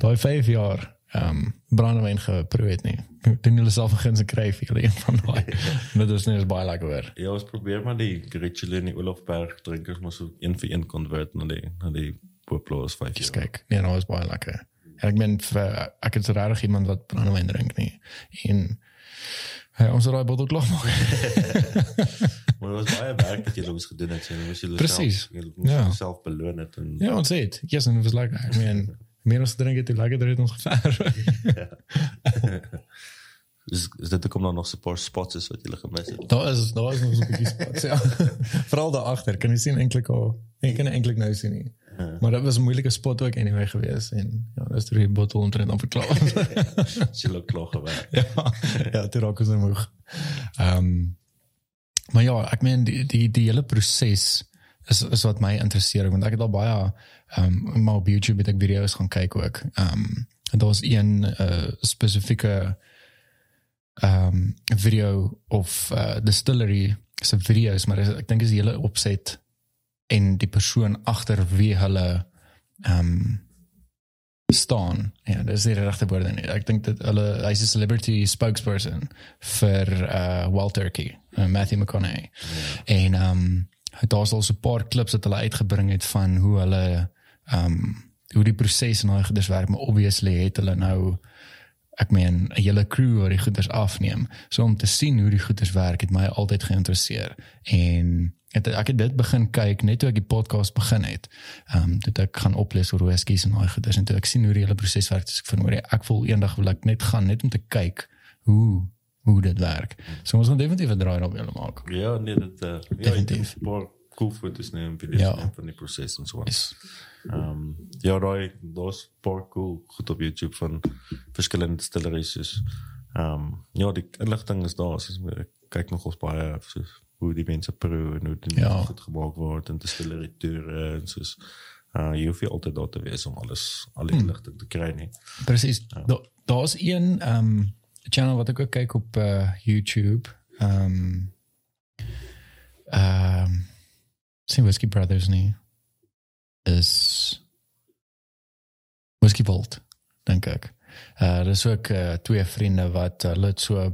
daai 5 jaar ehm um, brandewyn geproe het nie. Doen julle self 'n guns kry vir julle een van daai. Dit is net baie lekker hoor. Ja, ons probeer maar die Gretchen en die Olofberg drinkers maar so een vir een convert na die na die Pooploos 5 Dis jaar. kyk. Nee, nou is baie lekker. En ek meen ek is regtig iemand wat brandewyn drink nie. En ja, ons het daai bottel klaar maak. Maar dit was baie werk wat julle moes gedoen het, jy moes julle Precies. self, julle moes Ja. jouself beloon het en Ja, ons het. Yes, and it was like, I mean, meer ons drink het, hoe lekker het ons gevaar. is, is dit kom dan nog so 'n paar spots is wat julle gemis het. daar is, daar is nog so 'n bietjie spots, ja. Vooral daar agter, kan jy sien eintlik al, jy kan eintlik nou sien nie. Maar dat was 'n moeilike spot ook anyway geweest en ja, dis drie bottel omtrent dan verklaar. Is julle klaar gewerk? ja, ja, toe raak ons nou moeg. Ehm maar ja, ek meen die die die hele proses is is wat my interesseer want ek het al baie ehm um, maar op YouTube het ek video's gaan kyk ook. Ehm um, en daar's een uh, spesifieke ehm um, video of uh, distillery se video's maar is, ek dink is die hele opset en die persoon agter wie hulle ehm um, staan. Ja, dis die regte woorde nie. Ek dink dat hulle hy's 'n celebrity spokesperson vir uh Wild Turkey, uh, Matthew McConaughey. En ehm um, daar's al so 'n paar klips wat hulle uitgebring het van hoe hulle um, hoe die proses in daai goeders werk, maar obviously het hulle nou ek meen 'n hele crew wat die goeders afneem. So om te sien hoe die goeders werk het my altyd geïnteresseer. En het, ek het dit begin kyk net toe ek die podcast begin het. Ehm um, toe ek gaan oplees oor whiskies en daai goeders en toe ek sien hoe die hele proses werk, ek van hoor ek voel eendag wil ek net gaan net om te kyk hoe hoe dit werk. So ons gaan definitief 'n draai daarop willen maak. Ja, nee, dit uh, ja, Definitief. paar cool foto's neem video's Ja. neem van die proses en so aan. Yes. Ehm ja, daai daar's paar cool goed op YouTube van verskillende distilleries soos ehm ja, die inligting is daar, soos ek kyk nog ons baie soos hoe die mense proe en hoe dit Ja. goed gemaak word en distillery toere en soos uh jy hoef altyd daar te wees om alles al die inligting te kry nie. Presies. Da, daar's een ehm um, channel wat ek ook kyk op uh, YouTube. Ehm um, ehm um, sien Whiskey Brothers nie. Is Whiskey Vault dink ek. Uh dis ook uh, twee vriende wat uh, hulle so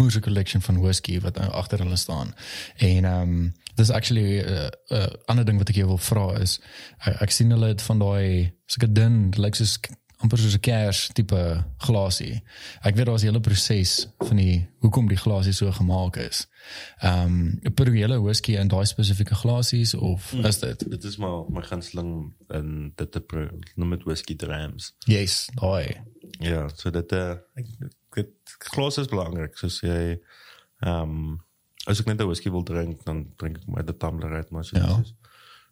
moeë collection van whisky wat nou agter hulle staan. En ehm um, dis actually 'n uh, uh, ander ding wat ek jou wil vra is ek, ek sien hulle het van daai sulke dun lyk soos amper soos 'n kers tipe glasie. Ek weet daar's 'n hele proses van die hoekom die glasie so gemaak is. Ehm um, proe jy whisky in daai spesifieke glasies of mm. is dit? Dit is maar my gunsteling in dit te noem dit whisky drams. Yes, daai. Ja, so dit uh ek dit glas is belangrik soos jy ehm um, as ek net 'n whisky wil drink dan drink ek maar 'n tumbler uit maar so Ja.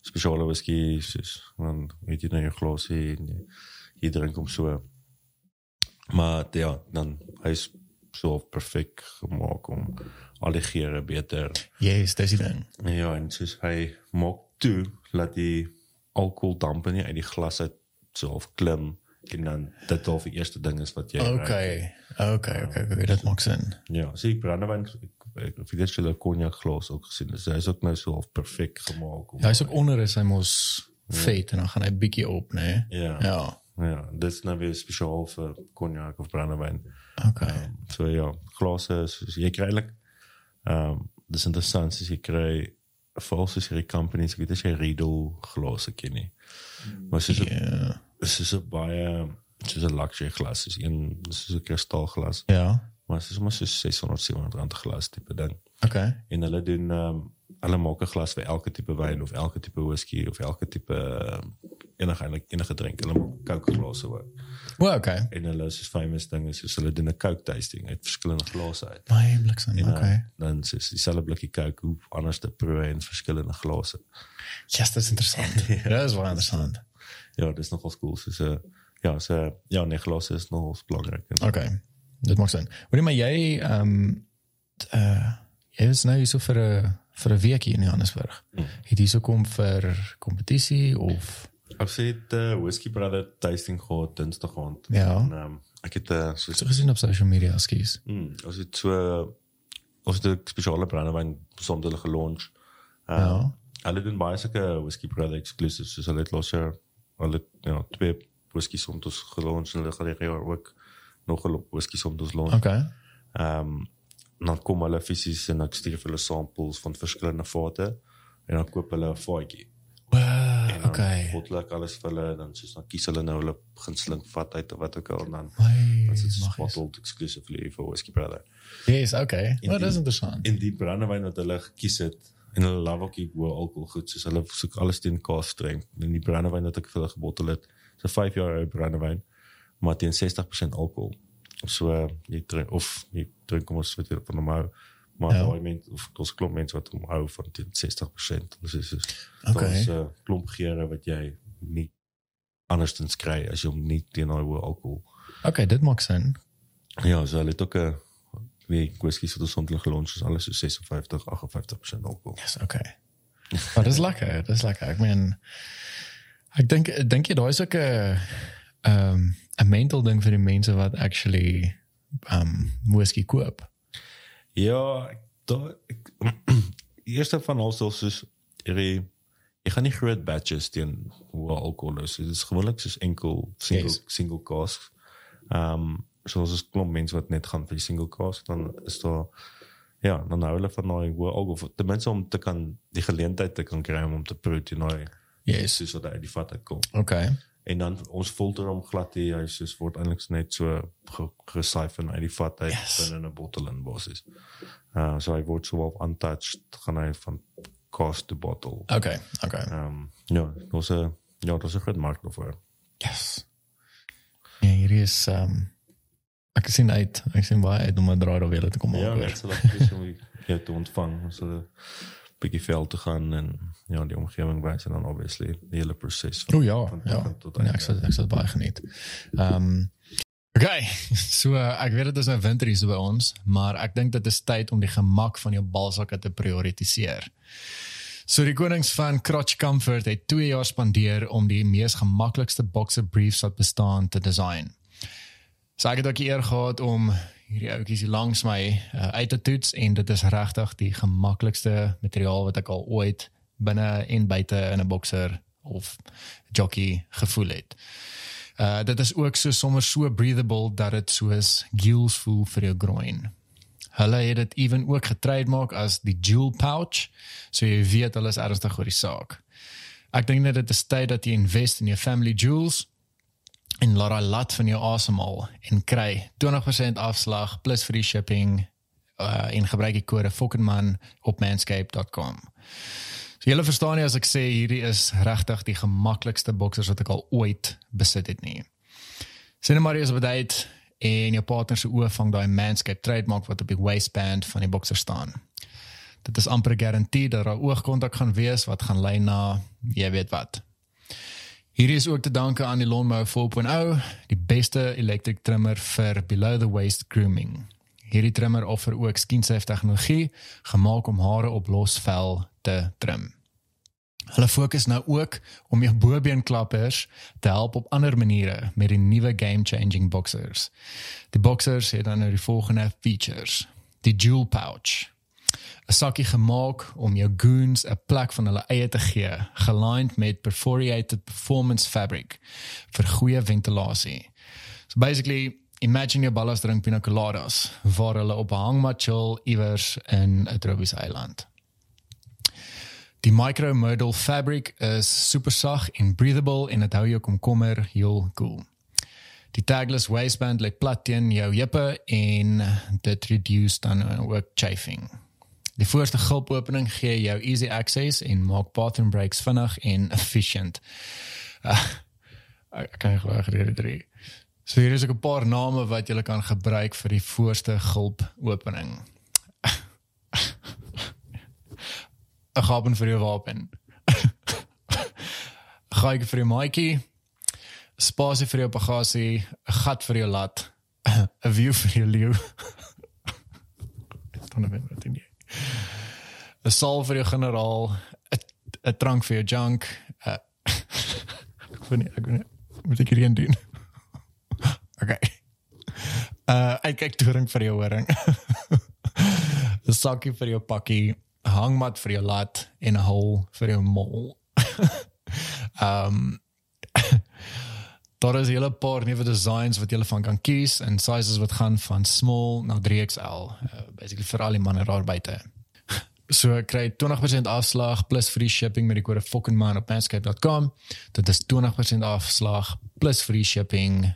spesiale whisky soos dan weet jy nou jou glasie en jy, jy drink hom so. Maar ja, dan hy's so perfek gemaak om al die geure beter Yes, dis die ding. Ja, en soos hy maak toe dat die alkoholdampe nie uit die glas uit so half klim en dan dit al die eerste ding is wat jy ruik. Okay. Okay, okay, okay, dit maak sin. Ja, sien brandewyn ek ek weet jy hulle cognac glas ook gesien. Hy is ook nou so half perfek gemaak. Ja, hy's ook onder is hy mos vet en dan gaan hy bietjie op, né? Nee? Ja. Ja. Ja, dit is nou weer spesiaal vir cognac of brandewyn. Okay. So ja, glase is soos jy kry eintlik ehm um, dis interessant as jy kry veral soos hierdie companies, ek weet as jy Riedel glase ken nie. Maar soos 'n Ja. Dis is 'n baie soos 'n luxury glas, is een is 'n kristalglas, Ja. maar dit is maar so 600 700 rand 'n glas tipe ding. Okay. En hulle doen ehm um, hulle maak 'n glas vir elke tipe wyn of elke tipe whisky of elke tipe uh, enige eintlik enige drink. Hulle maak Coke glase ook. Well, okay. En hulle is so famous ding is soos hulle doen 'n Coke tasting uit verskillende glase uit. My bliksem. En, Okay. uh, dan is dieselfde blikkie Coke hoe anders te proe in verskillende glase. Yes, dit is interessant. Dit is wel interessant. Ja, dis nogal cool. Soos 'n ja, so ja, nee, glase is nogal belangrik. Okay. Dit maak sin. Hoorie maar jy ehm um, uh jy is nou hier so vir 'n vir 'n week hier in Johannesburg. Mm. Het jy so kom vir kompetisie of Sê dit uh, Whiskey Brother tasting gehad Dinsdag aand. Ja. En um, ek het uh, so so gesien op social media, skus. mm, ons het so ons het 'n spesiale brandewyn sonder hulle gelaunch. Uh, Ja. Hulle doen baie sulke Whiskey Brother exclusives soos hulle het laas jaar hulle ja, twee whisky somtos gelaunch en hulle gaan hierdie jaar ook nog 'n whisky somtos launch. Okay. Ehm um, dan kom hulle fisies en ek stuur vir hulle samples van verskillende vate en dan koop hulle 'n vaatjie. Wow, dan Okay. bottel ek alles vir hulle dan soos dan kies hulle nou hulle gunsteling vat uit of wat ook al dan is dit eens. bottled exclusively vir Whiskey Brother. Yes, okay. In Well, is interessant. En die brandewyn wat hulle gekies het en hulle love ook die hoë alkohol goed soos hulle soek alles teen kaas streng. En die brandewyn wat ek vir hulle gebottel het, is 'n 5 jaar ou brandewyn maar teen 60% alkohol. So jy drink of jy drink kom ons weet jy van normaal maar Ja. daai mense of ons klomp mense wat hom hou van teen 60%. Dis is is Okay. daar's 'n uh, klomp geure wat jy nie andersins kry as jy hom nie teen daai hoë alkohol. Okay, dit maak sin. Ja, so hulle het ook 'n wie whisky wat ons ontlig gelons is alles so 56 58% alkohol. Yes, okay. Maar dis lekker, dis lekker. Ek meen ek dink dink jy daai is ook 'n ehm 'n mental ding vir die mense wat actually um whisky koop. Ja, daar eerste van alles is soos jy jy gaan nie groot batches teen hoë alkohol is. Dit is gewoonlik soos enkel single Yes. single cask. Ehm um, soos is klomp mense wat net gaan vir die single cask dan is daar ja, dan hou hulle van daai hoë alkohol ten minste om te kan die geleentheid te kan kry om te proe teen daai Yes. soos wat uit die vat uitkom. Okay. En dan ons filter hom glad hier, hy soos word eintlik net so ge- gesyfen uit die vat uit Yes. binne 'n bottel in basis. Uh so hy word so wel untouched gaan hy van cast to bottle. Okay. Okay. Ehm um, ja, 'n ja, daar's 'n groot mark daarvoor. Yes. Ja, hier is um ek sien uit. Ek sien baie uit om 'n draai daar weer te kom Ja, maak. net so lekker is om jou te ontvang, so 'n bietjie veld te gaan en ja, die omgewing wys en dan obviously die hele proses O ja, van ja. begin tot einde. ek sal ek sal baie geniet. Ehm um, Okay, so ek weet dit is nou winter hier so by ons, maar ek dink dit is tyd om die gemak van jou balsakke te prioritiseer. So die konings van Crotch Comfort het 2 jaar spandeer om die mees gemaklikste boxer briefs wat bestaan te design. So ek het ook eer gehad om hierdie ouetjies langs my uh, uit te toets en dit is regtig die gemaklikste materiaal wat ek al ooit binne en buite in 'n boxer of jockey gevoel het. Uh dit is ook so sommer so breathable dat dit soos gills voel vir jou groin. Hulle het dit ewen ook getrademark as die jewel pouch, so jy weet hulle is ernstig oor die saak. Ek dink net dit is tyd dat jy invest in jou family jewels en laat daai lat van jou asemhaal en kry 20% afslag plus free shipping uh en gebruik die kode FOKKENMAN op manscape.com. So julle verstaan nie as ek sê hierdie is regtig die gemaklikste boksers wat ek al ooit besit het nie. Sien maar is op 'n date en jou partner se oë vang daai Manscaped trademark wat op die waistband van die bokser staan. Dit is amper garandeer dat daar oogkontak gaan wees wat gaan lei na jy weet wat. Hierdie is ook te danke aan die Lawnmower 4.0, die beste electric trimmer vir below the waist grooming. Hierdie trimmer offer ook skin-safe tegnologie gemaak om hare op los vel te trim. Hulle fokus nou ook om jou bobeenklappers te help op ander maniere met die nuwe game-changing boxers. Die boxers het dan nou die volgende features: die jewel pouch, 'n sakkie gemaak om jou goons 'n plek van hulle eie te gee, gelined met perforated performance fabric vir goeie ventilasie. So basically, imagine jou ballas drink pina coladas waar hulle op 'n hangmat chill iewers in 'n tropiese eiland. Die micromodal fabric is super sag en breathable en dit hou jou komkommer heel cool. Die tagless waistband lê plat teen jou heupe en dit reduce dan ook chafing. Die voorste gulpopening gee jou easy access en maak bathroom breaks vinnig en efficient. Uh, ek kan nie glo hierdie drie. So hier is ook 'n paar name wat jy kan gebruik vir die voorste gulpopening. 'n gapen vir jou wapen. Gaatjie vir jou maatjie. Spasie vir jou bagasie, 'n gat vir jou lat, 'n view vir jou leeu. Dan weet wat dit is. 'n Saal vir jou generaal, 'n 'n drank vir jou junk. 'n Ek weet nie, ek weet nie, moet ek hierheen doen? Okay. Uh ek kyk toering vir jou horing. 'n sakkie vir jou pakkie, hangmat vir jou lat en 'n hol vir jou mol. um daar is 'n hele paar nuwe designs wat jy van kan kies en sizes wat gaan van small na 3XL, uh, basically vir al die manne daar buite. So kry 20% afslag plus free shipping met die kode fuckingman op manscape.com. Dit is 20% afslag plus free shipping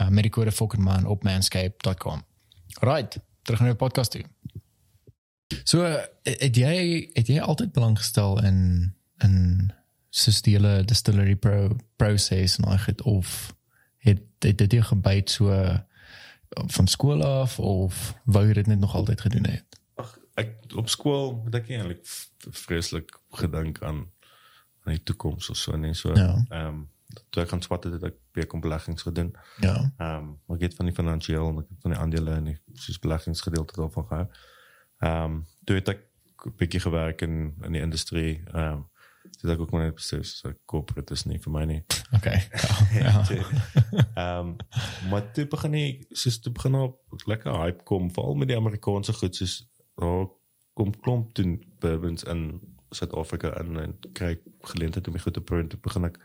uh, met die kode fuckingman op manscape.com. Right, terug na die podcast toe. So het jy het jy altyd belang gestel in in soos die hele distillery pro proses en al of het het dit jou gebyt so van skool af of wou jy dit net nog altyd gedoen het? Ag ek op skool het ek eintlik vreeslik gedink aan aan die toekoms of so net so. Ja. Ehm um, toe ek gaan swat het, het ek baie kom beleggings gedoen. Ja. Ehm um, maar ek het van die finansiële en ek het van die aandele en die soos beleggingsgedeelte daarvan gehou. Ehm um, toe het ek 'n bietjie gewerk in in die industrie. Ehm um, dit ek ook maar net besef so corporate is nie vir my nie. Okay. Ja. Ehm um, maar toe begin ek soos toe begin op lekker hype kom veral met die Amerikaanse goed soos daar kom klomp doen bourbons in Suid-Afrika in en kry geleentheid om die goed te proe en toe begin ek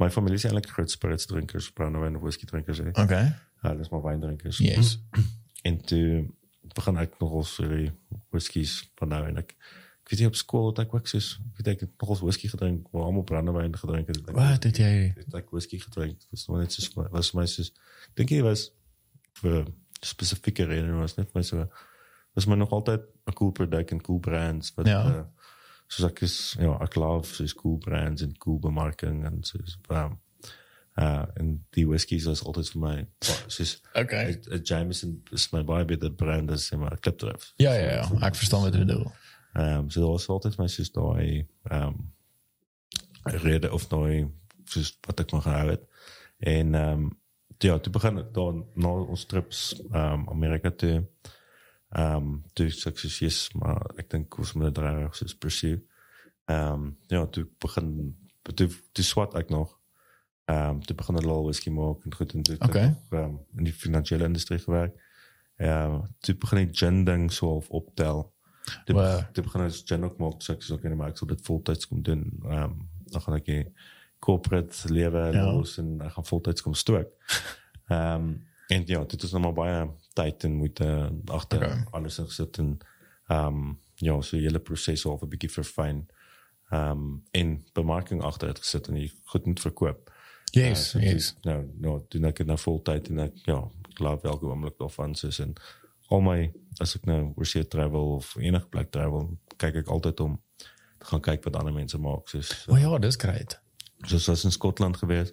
my familie is eintlik groot spirits drinkers, brandewyn en whisky drinkers. hè. Okay. Ja, dis maar wyn drinkers. Yes. En toe begin ek nogal so die whiskies van nou en ek ek weet nie op skool het ek ook soos ek weet ek het nogal whisky gedrink, waar almal brandewyn gedrink het. Ek- Wat het jy het ek whisky gedrink. Dit was maar net so was vir my soos ek dink jy was vir spesifieke redes was net vir my so was my nog altyd 'n cool product en cool brands wat Ja. uh, soos ek is ja, ek love soos cool brands en cool bemarking en soos um, uh en die whiskies was altyd vir my soos Okay. 'n Jameson is my baie beter brand as maar Klipdrift. Ja ja ja, ek verstaan wat jy bedoel. Ehm um, so daar was altyd my soos daai ehm um, rede of daai soos wat ek maar gehou het. En ehm um, ja, toe begin ek dan na ons trips ehm um, Amerika toe. Ehm um, toe sukses maar ek dink ons moet dit reg soos pursue. Ehm um, ja, toe begin toe toe swat ek nog. Ehm um, toe begin hulle al whisky maak en goed en toe het ek Okay. nog, ehm, in die finansiële industrie gewerk. Ja, toe begin ek gin ding so half optel. Toe, Wow. toe begin ek gin ook maak, so ek sê okay, maar ek sal dit voltyds kom doen. Ehm um, dan gaan ek die corporate lewe Ja. los en ek gaan voltyds kom stook. Ehm um, en ja, dit is nog maar baie tyd en moeite agter Okay. alles ingesit en ehm um, ja, so die hele proses half 'n bietjie verfyn. Ehm um, en bemarking agter het gesit en jy goed moet verkoop. Yes, Uh, yes. Nou, nou, doen ek dit nou voltyd en ek ja, ek laat elke oomblik daarvan soos en al my as ek nou oorsee travel of enige plek travel, kyk ek altyd om te gaan kyk wat ander mense maak soos O ja, dis great. soos as in Skotland gewees.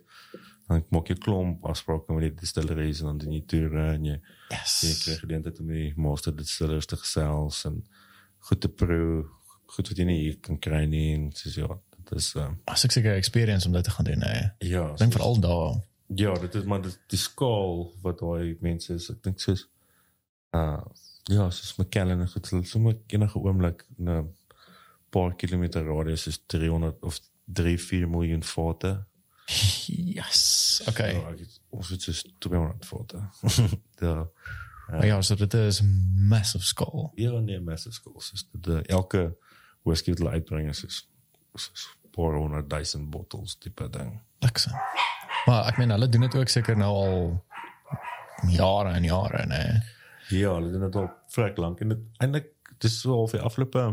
Dan maak jy klomp afsprake met die distilleries en dan doen jy toere en jy jy Yes. kry geleentheid om die master distillers te gesels en goed te proe, goed wat jy nie hier kan kry nie en soos ja, dit is uh, As ek seker experience om dit te gaan doen, hè. ja, Dink veral daar. Ja, dit is maar dit, die skaal wat daai mense is. Ek dink soos uh ja, soos McKellen en goed, sommer enige oomblik in 'n paar kilometer radius is 300 of 3 4 miljoen vate. Yes. Okay. Ja, ek ons het soos 200 vate. ja. Maar ja, so dit is massive scale. Ja, nee, massive skaal. Soos dit uh, elke whisky wat hulle uitbring is soos soos paar honderd duisend bottels tipe ding. Lekker. Maar ek meen hulle doen dit ook seker nou al jare en jare, nee. Ja, hulle doen dit al vrek lank en dit eintlik dis so al vir afgelope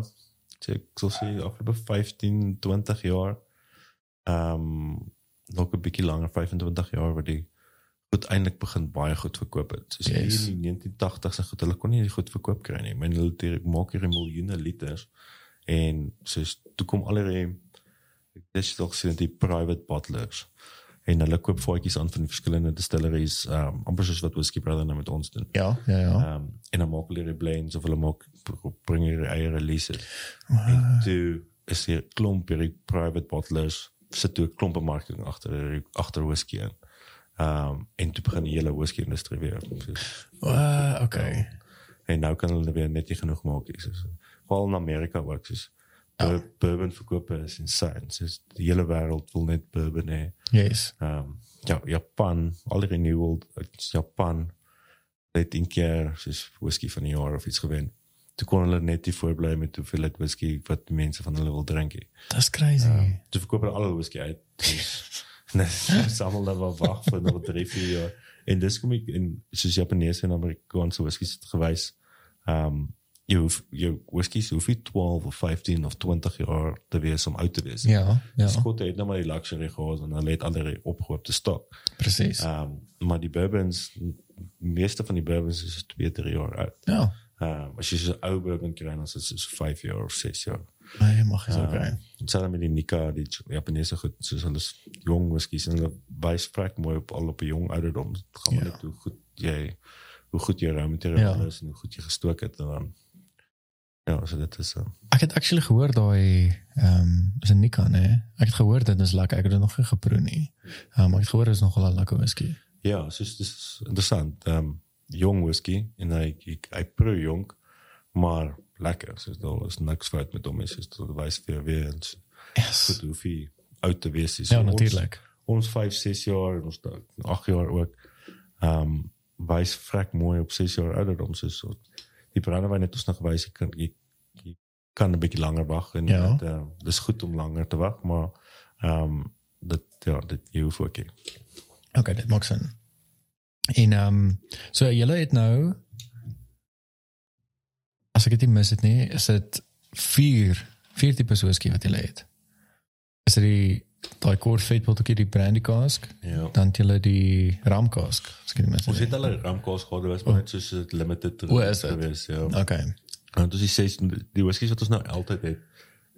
sê ek sal sê afgelope 15, 20 jaar. Ehm um, nog 'n bietjie langer, 25 jaar wat die goed eintlik begin baie goed verkoop het. Soos Yes. yes. in die 1980s en goed, hulle kon nie goed verkoop kry nie. Men hulle het- maak hier miljoene liters en soos toe kom al die dis dalk sien die private bottlers en hulle koop voetjies aan van die verskillende distilleries, um, amper soos wat Whiskey Brother nou met ons doen. Ja, ja, ja. Um, en dan maak hulle die blends of hulle maak bring hulle eie releases. En toe is hier klomp hierdie private bottlers sit toe 'n klomp bemarking agter agter whisky in. Um, en toe begin die hele whisky industrie weer. Soos, Uh, okay. en nou kan hulle weer net nie genoeg maak nie. Soos veral in Amerika ook soos ja. bourbon verkope is insane. Soos die hele wêreld wil net bourbon hê. Yes. Ehm um, ja, Japan, al die renewal Japan het een keer soos whisky van die jaar of iets gewen. Toe kon hulle net nie voorbly met hoeveel dit whisky wat die mense van hulle wil drink nie. That's crazy. Um, toe verkoop hulle al whisky uit. Dus, net samel dan wel wag vir nog 3, 4 jaar. En dis kom ek in soos Japaneese en Amerikaanse whiskies het gewys. Ehm um, jy hoef jou whiskies hoef nie 12 of 15 of 20 jaar te wees om uit te wees. Ja, ja, Skotte het nou maar die luxury gehad en hulle het alreeds opgehoop te stok. presies. Ehm um, maar die bourbons meeste van die bourbons is 2, 3 jaar oud. Ja. Ehm um, as jy so 'n ou bourbon kry dan is dit so 5 jaar of 6 jaar. Nee, mag is okay. Ehm, Hetzelfde met die Nika, die Japanese goed, soos hulle jong whiskies en hulle wys vrek mooi op al op 'n jong ouderdom. Dit gaan Ja. net hoe goed jy hoe goed jy rou materiaal Ja. is en hoe goed jy gestook het en dan ja, so dit is uh, Ek het actually gehoor daai ehm um, is 'n Nika, nee. Ek het gehoor dit is lekker. Ek het dit nog nie geproe nie. Ehm um, ek het gehoor dit is nogal 'n lekker whisky. ja, soos dis is interessant. Ehm um, jong whisky en hy hy, hy proe jong, maar lekker. So daar is niks fout met hom, is dit wys vir weer eens Yes. goed hoe hy oud te wees is. Ja, Ons- natuurlik. ons 5, 6 jaar en ons 8 jaar ook. Ehm um, wys vrek mooi op 6 jaar ouderdom so so. Die brandewyn het ons nog gewys jy kan jy, jy kan 'n bietjie langer wag en Ja. dit uh, dis goed om langer te wag, maar ehm um, dit ja, dit jy hoef ook nie. Okay, dit maak sin. En ehm um, so julle het nou as ek dit mis het nie, is dit vier vier tipe whisky wat julle het. Is dit die daai kort vet botteltjie die brandy cask, Ja. dan het julle die ram cask. Dit mis Ons het. al 'n ramkos gehad, dit was maar net soos 'n limited O, is dit? gewees, ja. Okay. En dis die ses die whiskies wat ons nou altyd het.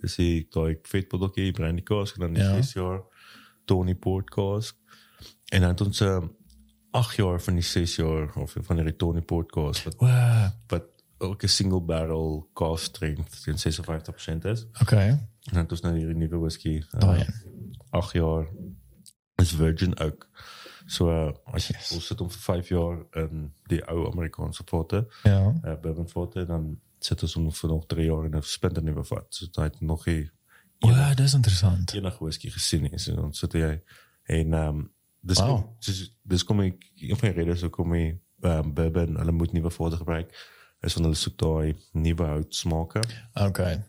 Dis die daai vetbotteltjie brandy cask en dan die Ja. 6 jaar Tony Port cask. En dan het ons 'n 8 jaar van die 6 jaar of van die Tony Port cask wat Wow. wat ook 'n single barrel cask strength teen 56% is. Okay. En dan het ons nou hierdie nuwe whisky. Daai uh, 8 jaar is virgin ook. So uh, as Yes. ons sit om vir 5 jaar in die ou Amerikaanse vatte Ja. uh, bourbon vatte dan sit ons hom vir nog 3 jaar in 'n splinter nuwe vat. So dit het nog nie Wow, dis interessant. enige whisky gesien nie. So dan sit jy en ehm um, dis Wow. kom, dis, dis kom ek een van die redes hoekom ek um, bourbon hulle moet nuwe vatte gebruik is want hulle soek daai nuwe hout smake Okay.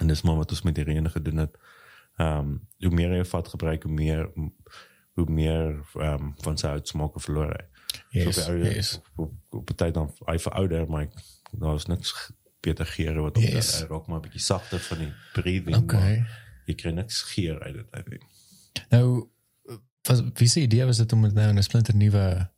en dis maar wat ons met hierdie ene gedoen het. Um, hoe meer 'n vat gebruik hoe meer hoe meer um, van smake verloor hy. Yes. So op, die ou- Yes. op, op, die tyd dan hy verouder maar ek- daar is niks beter geure wat op Yes. hy raak maar 'n bietjie sagter van die breathing. Okay. maar Jy kry niks geur uit uit nie. Nou was wie se idee was dit om dit nou in 'n splinter nuwe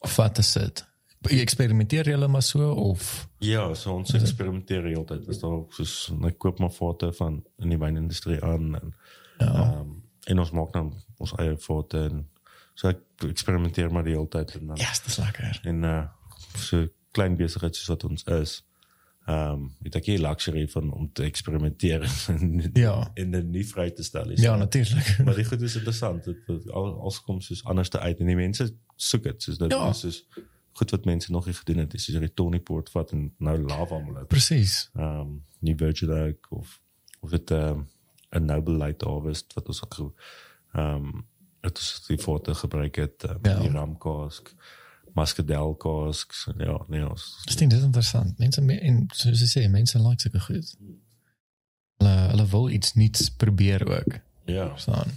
vat te sit? Eksperimenteer julle maar so of Ja, so ons eksperimenteer heeltyd. Is daar soos ek koop maar vate van in die wynindustrie aan en ja. um, en ons maak dan ons eie vate en so ek eksperimenteer maar die hele tyd en dan Ja, yes, dis lekker. en uh so klein besigheid soos wat ons is. Ehm um, het ek hier luxury van om te eksperimenteer en Ja. en dit nie vry te stel nie. Ja, natuurlik. maar die goed is interessant. Dit dit- al als kom soos anders te uit en die mense soek dit soos dit Ja. is soos goed wat mense nog nie gedoen het. Dis soos die Tony Port vat en nou lava mal. Presies. Ehm um, nie Virgin Oak of of dit ehm um, 'n Noble Light Harvest wat ons ook ehm um, het ons die foto gebruik het um, Ja. ja. die ram cask, muscadel casks. Ja, nee, ons Dis ding dis interessant. Mense me- en soos jy sê, mense like sulke goed. Hulle hulle wil iets nuuts probeer ook. ja. Verstaan?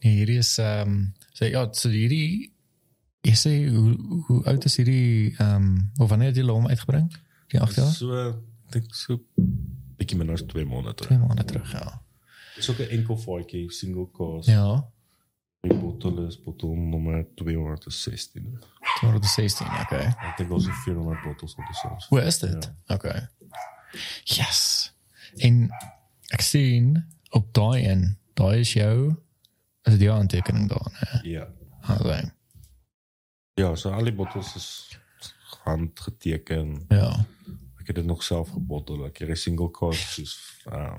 Nee, hierdie is ehm um, so ja, so hierdie jy sê hoe hoe oud is hierdie ehm um, of wanneer het jy hom uitgebring? Die 8 jaar? So ek dink so bietjie minder as 2 maande terug. 2 maande terug, ja. Dis ook 'n enkel vatjie, single cask. Ja, Die bottel is bottel nommer 216. 216, okay. Ek dink ons het 400 bottels op die soms. Hoe is dit? Okay. Yes. En ek sien op daai en daai is jou is dit jou aantekening daar, né? Ja. Okay. Ja, so al die bottels is handgeteken. Ja. Ek het dit nog self gebottel. Ek het 'n single cask soos uh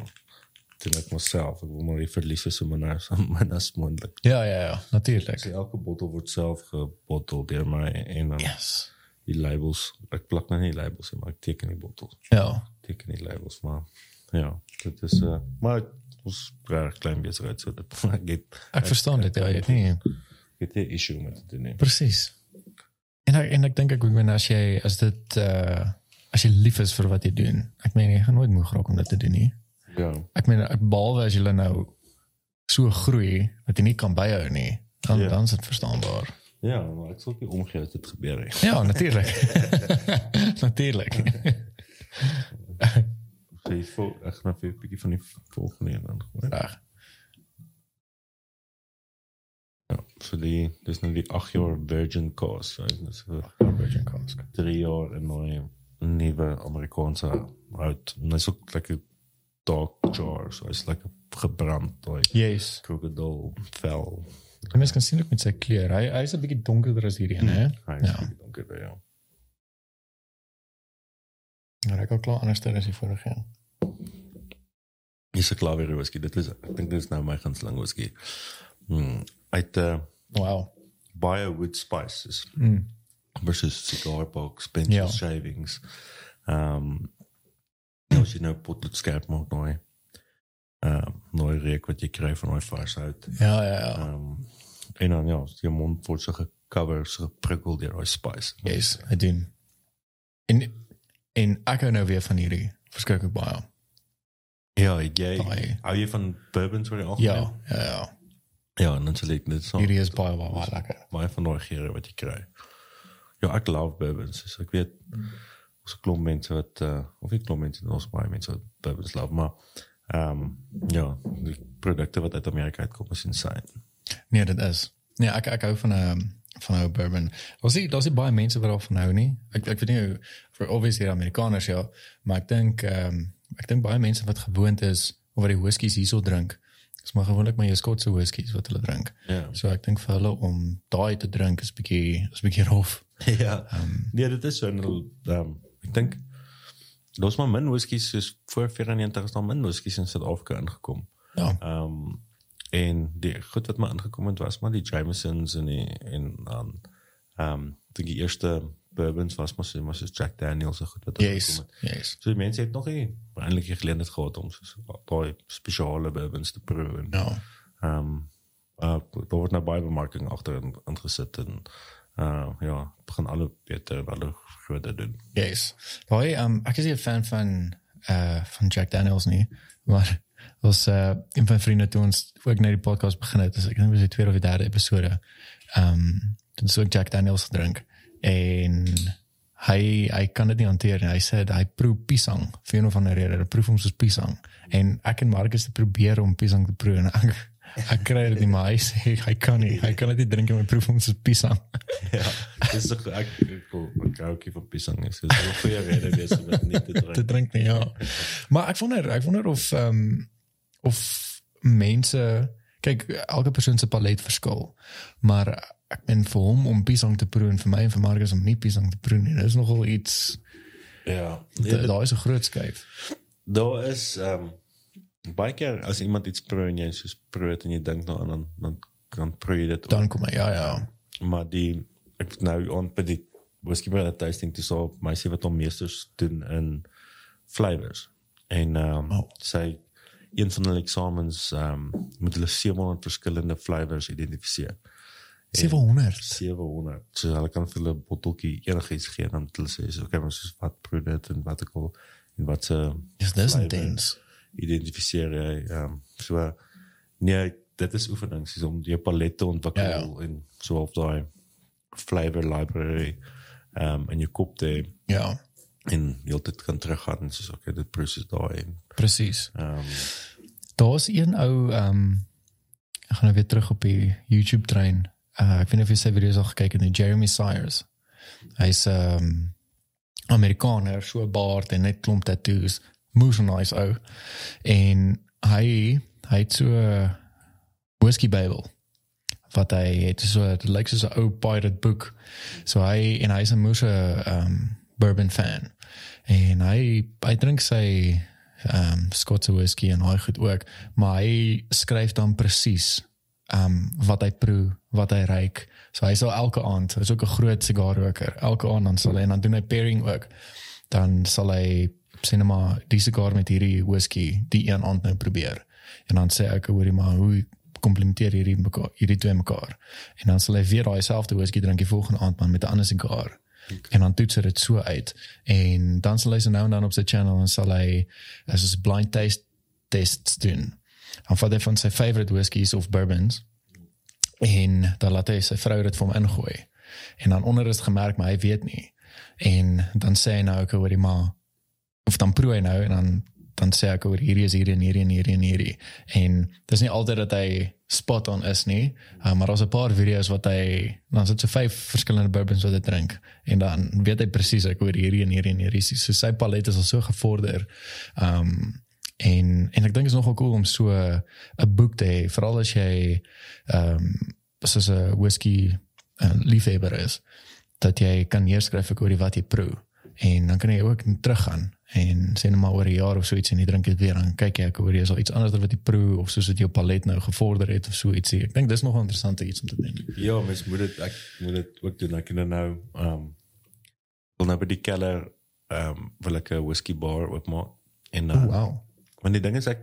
doen ek myself. Ek wil maar die verliese so min as min as moontlik. Ja, ja, ja, natuurlik. So elke bottel word self gebottel deur my en dan Yes. die labels. Ek plak nou nie labels nie, maar ek teken die bottels. Ja. Teken die labels maar ja, dit is uh maar ons reg klein besigheid so dit ek het Ek verstaan dit, ja, jy het nie. ek het 'n issue met dit nie. Presies. En ek, en ek dink ek ek meen as jy as dit uh as jy lief is vir wat jy doen. Ek meen jy gaan nooit moeg raak om dit te doen nie. Ja. Ek meen ek behalwe as jy nou so groei dat jy nie kan byhou nie, dan Ja. dan is dit verstaanbaar. Ja, maar ek ook nie omgee as dit gebeur nie. Ja, natuurlik. natuurlik. Jy voel ek gaan vir 'n bietjie van die volgende een gooi. Reg. So die dis nou die 8 jaar virgin course, so dit is so Virgin Cask. 3 jaar en nou 'n nuwe Amerikaanse oud. En hy's ook lekker dark jar, so hy's lekker gebrand, like Yes. crocodile vel. Die mens kan sien ook met sy kleur. Hy hy's 'n bietjie donkerder as hierdie een, hè? Hy is Ja. ja. donker, ja. Ja, ek al klaar anders as die vorige een. Dis 'n klawer whisky. Dit is ek dink dit is nou my gunsteling whisky. Mm, uit uh Wow. baie wood spices Mm. versus cigar box, pencil Ja. shavings. Um as jy nou pot dit skerp maak nou. Ehm nou reuk wat jy kry van daai vars hout. Ja, ja, ja. Ehm en dan ja, jou mond word so gecover, so geprikkel deur daai spice. Yes, I doen. En en ek hou nou weer van hierdie verskriklik baie. Ja, jy hou jy van bourbons vir die algemeen? Ja, ja, ja. Ja, en dan sal ek dit so Hierdie is baie baie, baie lekker. baie van daai geure wat jy kry. Ja, ek love bourbons. So ek weet ons 'n klomp mense wat uh of ek klomp mense, ons baie mense wat bourbons love, maar ehm um, ja, die produkte wat uit Amerika uitkom is insane. Nee, dit is. Nee, ek ek hou van 'n um, van 'n bourbon. Ons sien daar's nie baie mense wat daarvan hou nie. Ek ek weet nie vir obviously Amerikaners ja, maar ek dink ehm um, ek dink baie mense wat gewoond is of wat die whiskies hierso drink. Dis maar gewoonlik maar jou Skotse whiskies wat hulle drink. Ja. So ek dink vir hulle om daai te drink is bietjie is bietjie rof. ja. Um, nee, dit is so en ehm um, ek dink daar's maar min whiskies soos voor 94 is daar min whiskies in Suid-Afrika ingekom. Ja. Ehm um, en die goed wat maar ingekom het was maar die Jamesons en die en dan ehm um, die eerste bourbons was maar so maar so Jack Daniel's so goed wat Yes. ingekom het. Yes. So die mense het nog nie eintlik die geleentheid gehad om so daai spesiale bourbons te proe en Ja. ehm um, uh, daar word nou baie bemarking agter in, ingesit en uh ja, begin alle beter en alle groter doen. Yes. Daai um ek is 'n fan van uh van Jack Daniels nie, maar ons uh een van vriende toe ons ook net die podcast begin het, dus ek dink dit was die tweede of die derde episode. Um toen so Jack Daniels gedrink en hy hy kan dit nie hanteer nie. Hy sê hy proe pisang vir een of ander rede. Hy proe hom soos pisang. En ek en Marcus het probeer om pisang te proe en ek ek kry dit nie maar hy sê hy kan nie. Hy kan dit nie drink en hy proe hom soos pisang. Ja, dis ek ek ek hou ook van pisang nie. So dis 'n goeie rede wees om dit nie te te drink. drink nie, ja. Maar ek wonder, ek wonder of ehm um, of mense kyk elke persoon se palet verskil. Maar ek meen vir hom om pisang te proe en vir my en vir Marcus om nie pisang te proe nie. Dis nogal iets Ja, nee, daar is 'n groot skuif. daar is ehm um, baie keer as iemand iets proe en jy soos proe en jy dink nou aan dan dan kan proe dit ook. Dan kom hy ja ja. maar die ek nou aan by die whisky bar tasting toe so meisie wat hom meesters doen in flavors en ehm um, Oh. sy een van hulle eksamens ehm um, moet hulle 700 verskillende flavors identifiseer 700. 700 so hulle kan vir hulle botteltjie enigiets gee dan het hulle sê so okay ons wat proe dit en wat ek al en wat se Dis dis intens. identifiseer jy ehm um, so nee dit is oefening soos om jou palet te ontwikkel Ja, ja. en so op daai flavor library ehm um, in jou kop te Ja, en jy dit kan teruggaan en soos okay dit proses daai en presies. ehm um, Daar's een ou ehm um, ek gaan nou weer terug op die YouTube trein. Uh, ek weet nie of jy sy video's al gekyk het nie. Jeremy Sires. Hy's ehm um, Amerikaner, so 'n baard en net klomp tattoos. Moes nice ou. En hy hy het so 'n whisky Bible wat hy het so dit lyk soos 'n ou pirate boek. So hy en hy's 'n moose ehm um, bourbon fan. En hy hy drink sy ehm um, Scotse whisky en hy goed ook, maar hy skryf dan presies ehm um, wat hy proe, wat hy ruik. So hy sal elke aand, hy's ook 'n groot sigaarroker. Elke aand dan sal hy en dan doen hy pairing ook. Dan sal hy sê net maar die sigaar met hierdie whisky die een aand nou probeer. En dan sê ek hoorie maar hoe komplementeer hierdie mekaar, hierdie twee mekaar. En dan sal hy weer daai selfde whisky drink die volgende aand maar met 'n ander sigaar. En dan toets hy dit so uit en dan sal hy se nou en dan op sy channel en sal hy as 'n blind taste tests doen. Dan vat hy van sy favorite whiskies of bourbons en dan laat hy sy vrou dit vir hom ingooi. En dan onder is gemerk maar hy weet nie. En dan sê hy nou ek hoor die ma of dan proe hy nou en dan dan sê ek oor hierdie is hierdie en hierdie en hierdie en hierdie. En dis nie altyd dat hy spot on is nie, uh, maar daar's 'n paar video's wat hy dan sit so vyf verskillende bourbons wat hy drink en dan weet hy presies ek oor hierdie en hierdie en hierdie. So sy palet is al so gevorder. Um en en ek dink is nogal cool om so 'n boek te hê, veral as jy ehm um, soos 'n whisky uh, liefhebber is dat jy kan neerskryf oor die wat jy proe en dan kan jy ook teruggaan en sê net maar oor 'n jaar of so iets en jy drink dit weer dan kyk jy ek hoor jy is al iets anders wat jy proe of soos dit jou palet nou gevorder het of so ietsie. Ek dink dis nog 'n interessante iets om te doen. Ja, mens moet dit ek moet dit ook doen. Ek kan nou ehm um, wil nou by die keller ehm um, wil ek 'n whisky bar oopmaak en dan Oh, wow. Want die ding is ek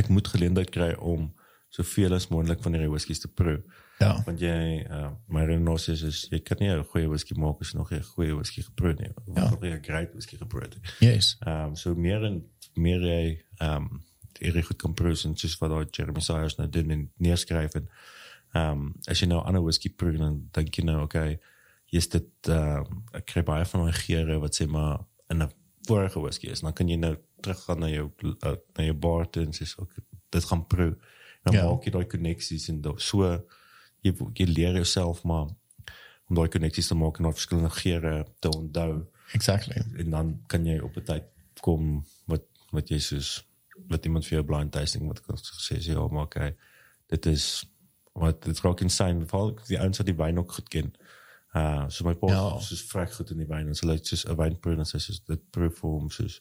ek moet geleentheid kry om soveel as moontlik van hierdie whiskies te proe. Ja. Want jy uh, my renosis is jy kan nie 'n goeie whisky maak as nog 'n goeie whisky geproe nie. Of Ja. nie 'n great whisky geproe het. Yes. Ehm um, so meer en meer jy ehm um, hierdie goed kan proe en soos wat daai Jeremy Sayers nou doen en neerskryf en ehm um, as jy nou ander whisky proe dan dink jy nou okay, hier's dit ehm um, ek kry baie van daai geure wat sê maar in 'n vorige whisky is. Dan kan jy nou teruggaan na jou uh, na jou bar toe en sê so okay, dit gaan proe. Dan Ja. maak jy daai koneksies en da- so jy jy leer jouself maar om daai koneksies te maak en daai verskillende geure te onthou Exactly. en dan kan jy op 'n tyd kom wat wat jy soos wat iemand vir jou blind tasting wat kan sê sê ja maar okay dit is wat dit raak insane veral die ouens wat die wyn ook goed ken uh so my pa Ja. soos vrek goed in die wyn en so like soos 'n wynproe en sy soos dit proe vir hom soos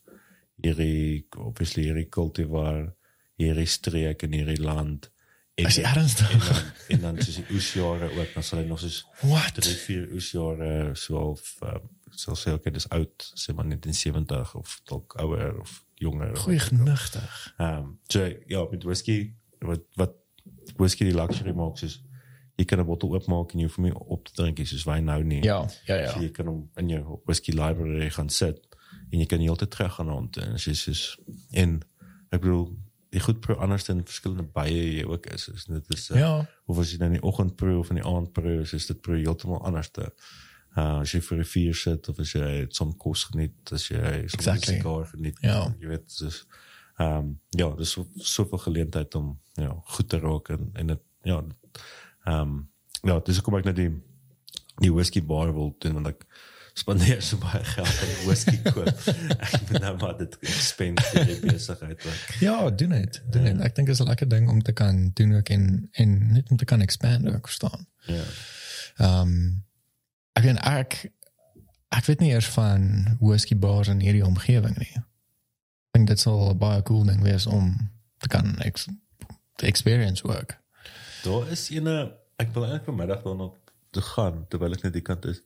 hierdie obviously hierdie cultivar hierdie streek in hierdie land en Is jy ernstig? en dan, en dan soos die oesjare ook dan sal hy nog soos What? drie vier oesjare so of um, sal sê okay dis oud sê maar net in 70 of dalk ouer of jonger Goeie genigtig. ehm um, so ja met whisky wat wat whisky die luxury maak soos jy kan 'n bottel oopmaak en jy hoef hom nie op te drink soos wyn nou nie Ja, ja, ja. so jy kan hom in jou whisky library gaan sit en jy kan heeltyd terug gaan rond en as jy soos en ek bedoel die goed pro anders in verskillende baie jy ook is is dit is uh, Ja. of as jy dan in die oggend proe of in die aand proe is, is dit proe heeltemal anders te uh, as jy vir 'n vuur sit of as jy som kos geniet as jy som Exactly. sigaar geniet Ja. jy weet dis ehm um, ja dis so soveel geleentheid om ja goed te raak en en dit ja ehm um, ja dis hoekom ek net die die whisky bar wil doen want ek spandeer so baie geld aan whisky koop ek moet nou maar dit spend vir die besigheid. Ja, doen dit. Doen dit. Ek dink is 'n lekker ding om te kan doen ook en en net om te kan expand ook verstaan. ja Ehm um, ek weet ek ek weet nie eers van whisky bars in hierdie omgewing nie. Ek dink dit sal baie cool ding wees om te kan ex, experience work. Daar is ene ek wil eintlik vanmiddag daarna toe gaan terwyl ek net die kant is.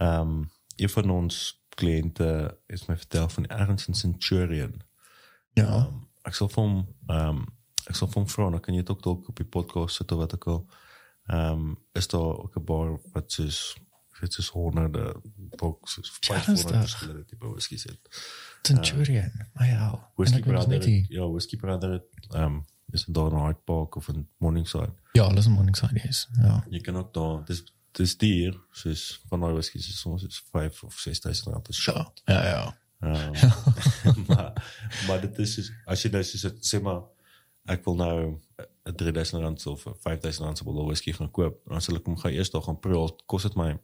Ehm um, een van ons kliënte is my vertel van ergens in Centurion. Ja. Um, ek sal vir hom ehm um, ek sal vir hom vra, dan kan jy dit ook dalk op die podcast sit of wat ook al. Ehm um, is daar ook 'n bar wat soos dit is honderde dalk soos 500 Ernstig? verskillende tipe sit. Centurion. Maar ja. En Whisky ek weet ons Brother, net die- het- ja, Whisky Brother het, ehm um, is in daar in Hyde Park of in Morningside. Ja, alles in Morningside is. Ja. Jy kan ook daar dis dis duur soos van daai whiskies is soms is 5 of 6000 rand per shot. Ja, ja. Um, maar maar dit is soos, as jy nou soos sê maar ek wil nou 'n 3000 rand of 'n 5000 rand se bottel whisky gaan koop, dan sal ek hom gaan eers daar gaan proe. Kos dit my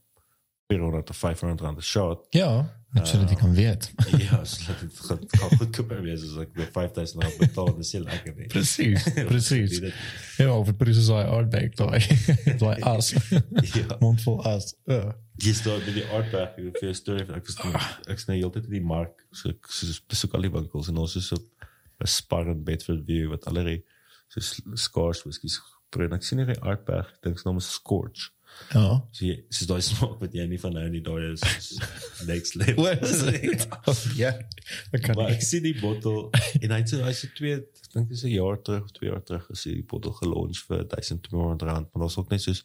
400 of 500 rand per shot. Ja, net sodat jy kan weet. ja, so dit gaan, gaan goedkoper wees as ek weer 5000 rand betaal, dis heel lekker nie. Die dit- Ja, of het precies daai aardbek daai daai as. Ja. Mondvol as. Jy staan by die vir vir 'n storie ek was nie- ek sny heeltyd in die mark so ek so besoek al die winkels en ons is op 'n spar in Bedford View wat allerlei so skaars whiskies probeer ek sien hierdie aardberg ek dink se naam is Scorch Ja. so jy so daai smaak wat jy nie van nou nie daai is, is next level is? Ja. Ek kan maar ek sien die bottel en hy sê hy sê twee ek dink dis 'n jaar terug of twee jaar terug gesê die bottel gelons vir 1200 rand maar daar's ook net soos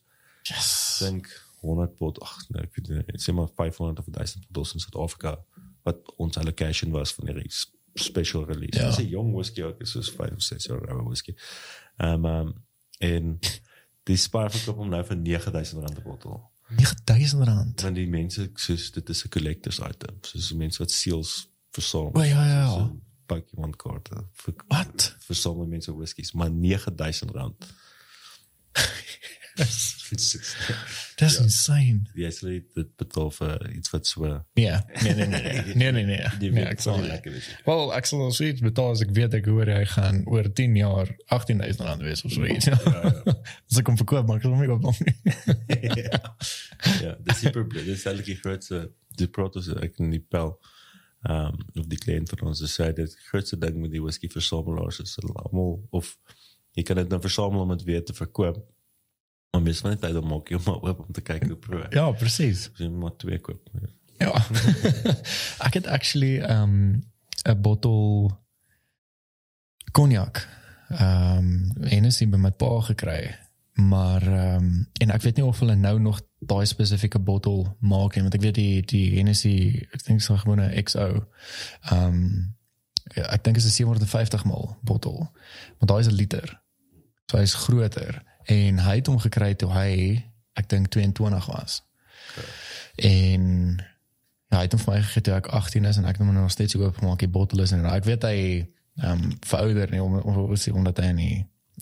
Yes. dink 100 pot ag nee ek weet nie ek sê maar 500 of 1000 bottels in Suid-Afrika wat ons allocation was van hierdie special release. Ja. Dis 'n jong whisky ook, dis soos 5 of 6 jaar ou whisky. Ehm um, en die Spar verkoop hom nou vir 9000 rand 'n bottel. 9000 rand. Want die mense soos dit is 'n collectors item. Soos mense wat seels versamel. O, ja, ja. Soos 'n Pokémon kaarte. Wat? Versamel mense whiskies, maar 9000 Dis insane. Jy sê dit betaal vir iets wat so Ja. Nee, nee, nee. Nee, nee, nee. nee. die nee ek sal lekker wees. Wel, ek sal so iets betaal as ek weet ek hoor hy gaan oor 10 jaar 18000 rand wees of so iets. Ja, ja. As ek hom verkoop, maar ek sal nie koop nie. ja, dis super bly. Dis eintlik die grootste die protos ek in die pel. Ehm um, of die kliënt van ons sê dit grootste ding met die whisky versamelaars is hulle almal of jy kan dit nou versamel om dit weer te verkoop. Maar mens moet net tyd om maak jy maar oop om te kyk hoe proe. Ja, presies. As jy maar twee koop. Ja. ek het actually um 'n bottel cognac um Hennessy by my pa gekry. Maar um en ek weet nie of hulle nou nog daai spesifieke bottel maak nie, want ek weet die die Hennessy, ek dink so gewone XO. Um ja, ek dink dit is 'n 750 ml bottel. Want daai is 'n liter. So hy's groter en hy het hom gekry toe hy ek dink 22 was. En ja, hy het hom vir my gegee toe ek 18 is en ek het hom nog steeds oop gemaak die bottel is en ek weet hy ehm um, verouder nie om om om omdat hy nie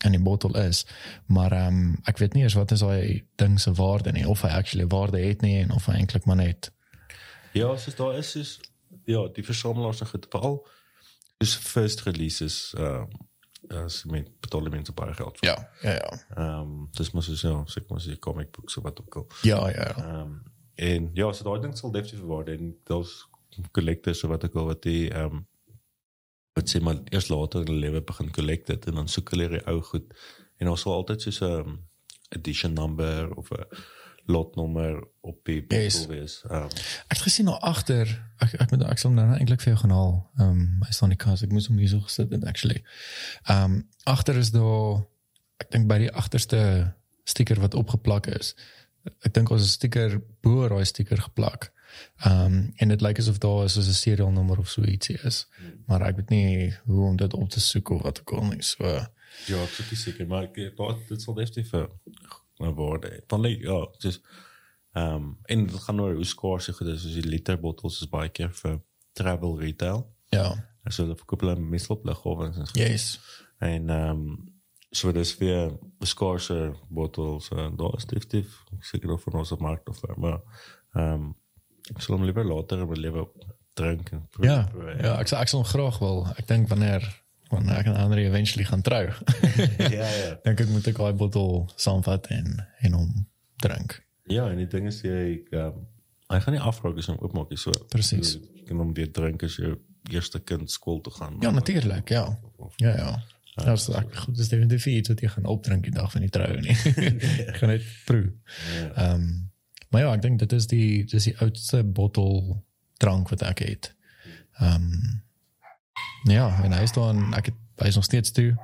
in die bottel is. Maar ehm um, ek weet nie eens wat is daai ding se waarde nie of hy actually waarde het nie en of hy eintlik maar net Ja, soos daar is is ja, die versamelaars en goed veral dis first releases ehm as met betaal mense baie geld vir. Ja, ja, ja. Ehm um, dis mos so ja, sê kom as jy comic books of wat ook al. Ja, ja. ja. Ehm um, en ja, so daai ding sal definitief waarde en daar's collectors of wat ook al wat die ehm um, wat sê maar eers later in hulle lewe begin collect dit en dan soek hulle die ou goed en daar sal altyd so 'n um, edition number of 'n lotnommer op die Yes. wees. Ehm um, Ek het gesien daar agter. Ek ek moet ek sal nou eintlik vir jou gaan haal. Ehm um, hy staan in die kas. Ek moes hom hier so gesit het actually. Ehm um, agter is daar ek dink by die agterste stiker wat opgeplak is. Ek dink ons 'n stiker bo daai stiker geplak. Ehm um, en dit lyk asof daar is soos 'n serial nommer of so ietsie is. Maar ek weet nie hoe om dit op te soek of wat ook al nie. So Ja, ek is seker, maar ek dit sal definitief 'n waarde. Van ja, ehm um, en dit gaan oor hoe skaars jy goed is, soos die liter bottels is baie keer vir travel retail. ja. So hulle verkoop hulle liggowens en so. Yes. En ehm um, so dis weer skaarse bottels en daar is definitief seker of ons op mark of maar ehm um, ek sal hom liewer later in my lewe drink en proe- Ja. proe, Ja, ek sal ek sal hom graag wil. Ek dink wanneer wanneer ek en Andre eventually gaan trou. ja, ja. dink ek moet ek daai bottel saamvat en en hom drink. Ja, en die ding is jy um, hy gaan nie afraak as jy hom oopmaak nie so. Presies. Jy kan hom weer drink as jou eerste kind skool toe gaan. Ja, natuurlik, ja. Ja, ja. Ja, so ek goed, dis definitief iets wat jy gaan opdrink die dag van die troue nie. Ek gaan net proe. Ehm maar ja, ek dink dit is die dis die oudste bottel drank wat ek het. Ehm ja, en hy is dan ek het hy is nog steeds toe.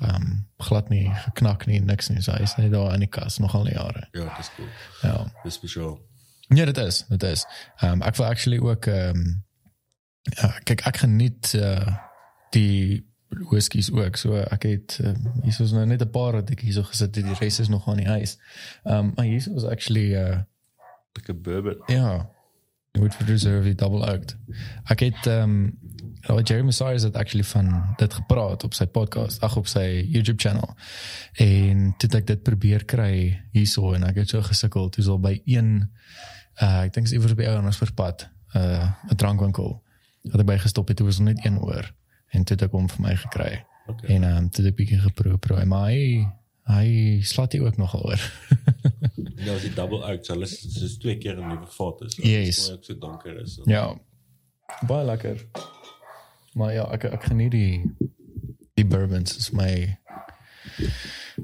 Ehm glad nie geknak nie, niks nie. So hy is net daar in die kas nog al jare. Ja, dis cool. Ja. Dis spesiaal. Ja, dit is, dit is. Ehm um, ek wil actually ook ehm um, ja, kyk ek geniet uh, die whiskies ook. So ek het um, hier is nou net 'n paar wat ek hier so gesit het. Die res is nog aan die huis. Ehm um, maar hier is actually uh Like 'n bourbon. ja, Woodford Reserve die double oaked. Ek het ehm um, oh, Jeremy Sires het actually van dit gepraat op sy podcast, ag op sy YouTube channel. En toe ek dit probeer kry hierso en ek het so gesukkel. Toe is al by een uh ek dink is iewers by ons verpad, uh 'n drankwinkel. Wat ek by gestop het, toe was net een oor en toe het ek hom vir my gekry. Okay. En ehm um, toe het ek bietjie geproe, proe, maar hy hy slaat hy ook nogal oor. Ja, as die double out, so dis dis twee keer 'n nuwe vat is. Yes. Ook so donker is. Ja. Baie lekker. Maar ja, ek ek geniet die die bourbons is my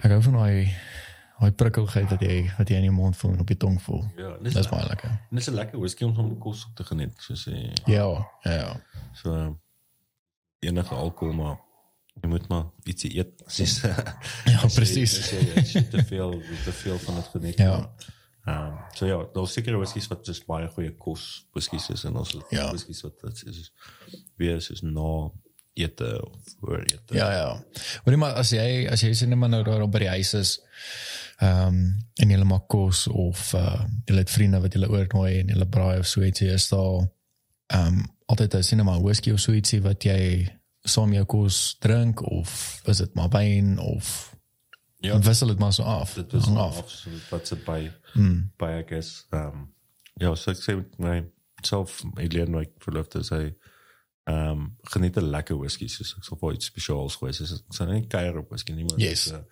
ek hou van daai daai prikkeligheid wat jy wat jy in jou mond voel en op jou tong voel. Ja, dis Dis baie lekker. En dis 'n lekker whisky om om kos op te geniet, soos jy Ja, ja, ja. so enige alkohol maar jy moet maar ietsie eet. Sis. Ja, presies. Jy te veel te veel van dit geniet. Ja. Ehm um, so ja, daar's seker whiskies wat just baie goeie kos whiskies is en ons Ja. whiskies wat dit is is weer soos na ete of voor ete. Ja, ja. Hoorie maar as jy as jy sien maar nou daar op by die huis is, Ehm um, en julle maak kos of uh julle het vriende wat julle oornooi en julle braai of so ietsie is daar ehm um, altyd 'n sinema whisky of so ietsie wat jy saam jou kos drink of is dit maar wyn of Ja. wissel dit maar so af. dit Hang af, af so wat se by Mm. by I guess um ja so ek sê met my self Eileen my verloofde sê um geniet 'n lekker whisky soos ek sal vir iets spesiaals gooi soos ek sal nie kuier op whisky nie maar Yes. so,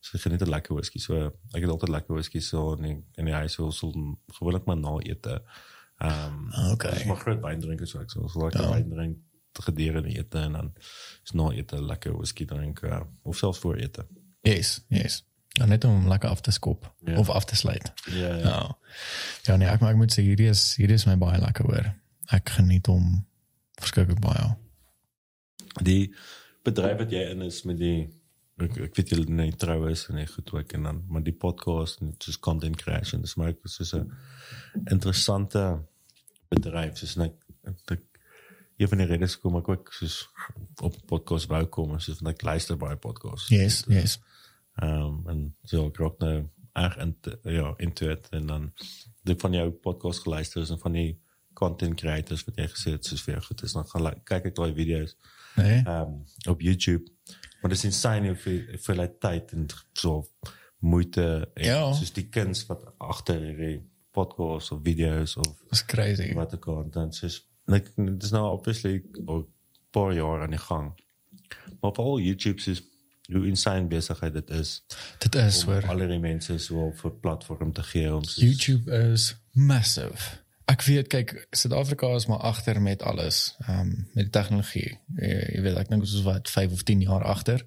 so geniet 'n lekker whisky so ek het altyd lekker whisky so in in die huis so so gewoonlik maar na ete um Okay. dis maar groot wyn drinker so ek sal so lekker Ja. wyn drink gedurende ete en dan is na ete lekker whisky drink uh, of selfs voor ete Yes, yes. Ja, net om lekker af te skop Ja. of af te sluit. ja ja Ja. Ja, nee, ek maar ek moet sê hierdie is hierdie is my baie lekker hoor. Ek geniet hom verskriklik baie. die bedryf wat jy in is met die ek, ek weet julle net trou is en jy goed ook en dan maar die podcast en soos content creation dis maar ook soos 'n interessante bedryf soos net ek een van die redes kom ek ook soos op podcast wou kom soos van ek luister baie podcasts Yes, yes. Ehm um, en so ek raak nou erg in ja into it en dan die van jou podcast geluister is en van die content creators wat jy gesê het soos vir jou goed is dan gaan like, kyk ek daai video's Nee. um, op YouTube. Maar dit is insane hoeveel, hoeveel tyd en so moeite en Ja. soos die kuns wat agter hierdie podcasts of video's of Dis crazy. wat ook al en dan soos like dit is nou obviously al 'n paar jaar aan die gang. Maar op al YouTube is hoe insane besigheid dit is Dit is hoor. al die mense so op 'n platform te gee om soos, YouTube is massive. Ek weet kyk Suid-Afrika is maar agter met alles, ehm um, met die tegnologie. Jy, jy weet ek dink ons is wat 5 of 10 jaar agter.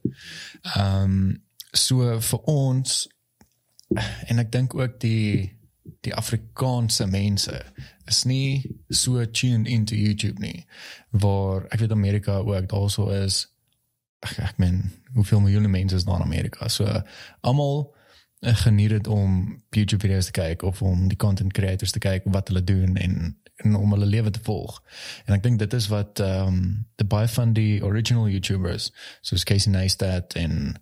Ehm um, so vir ons en ek dink ook die die Afrikaanse mense is nie so tuned into YouTube nie. Waar ek weet Amerika ook daarso is ek, ek meen hoeveel miljoene mense is daar in Amerika. So almal eh, geniet dit om YouTube video's te kyk of om die content creators te kyk wat hulle doen en, en om hulle lewe te volg. En ek dink dit is wat ehm um, die baie van die original YouTubers soos Casey Neistat en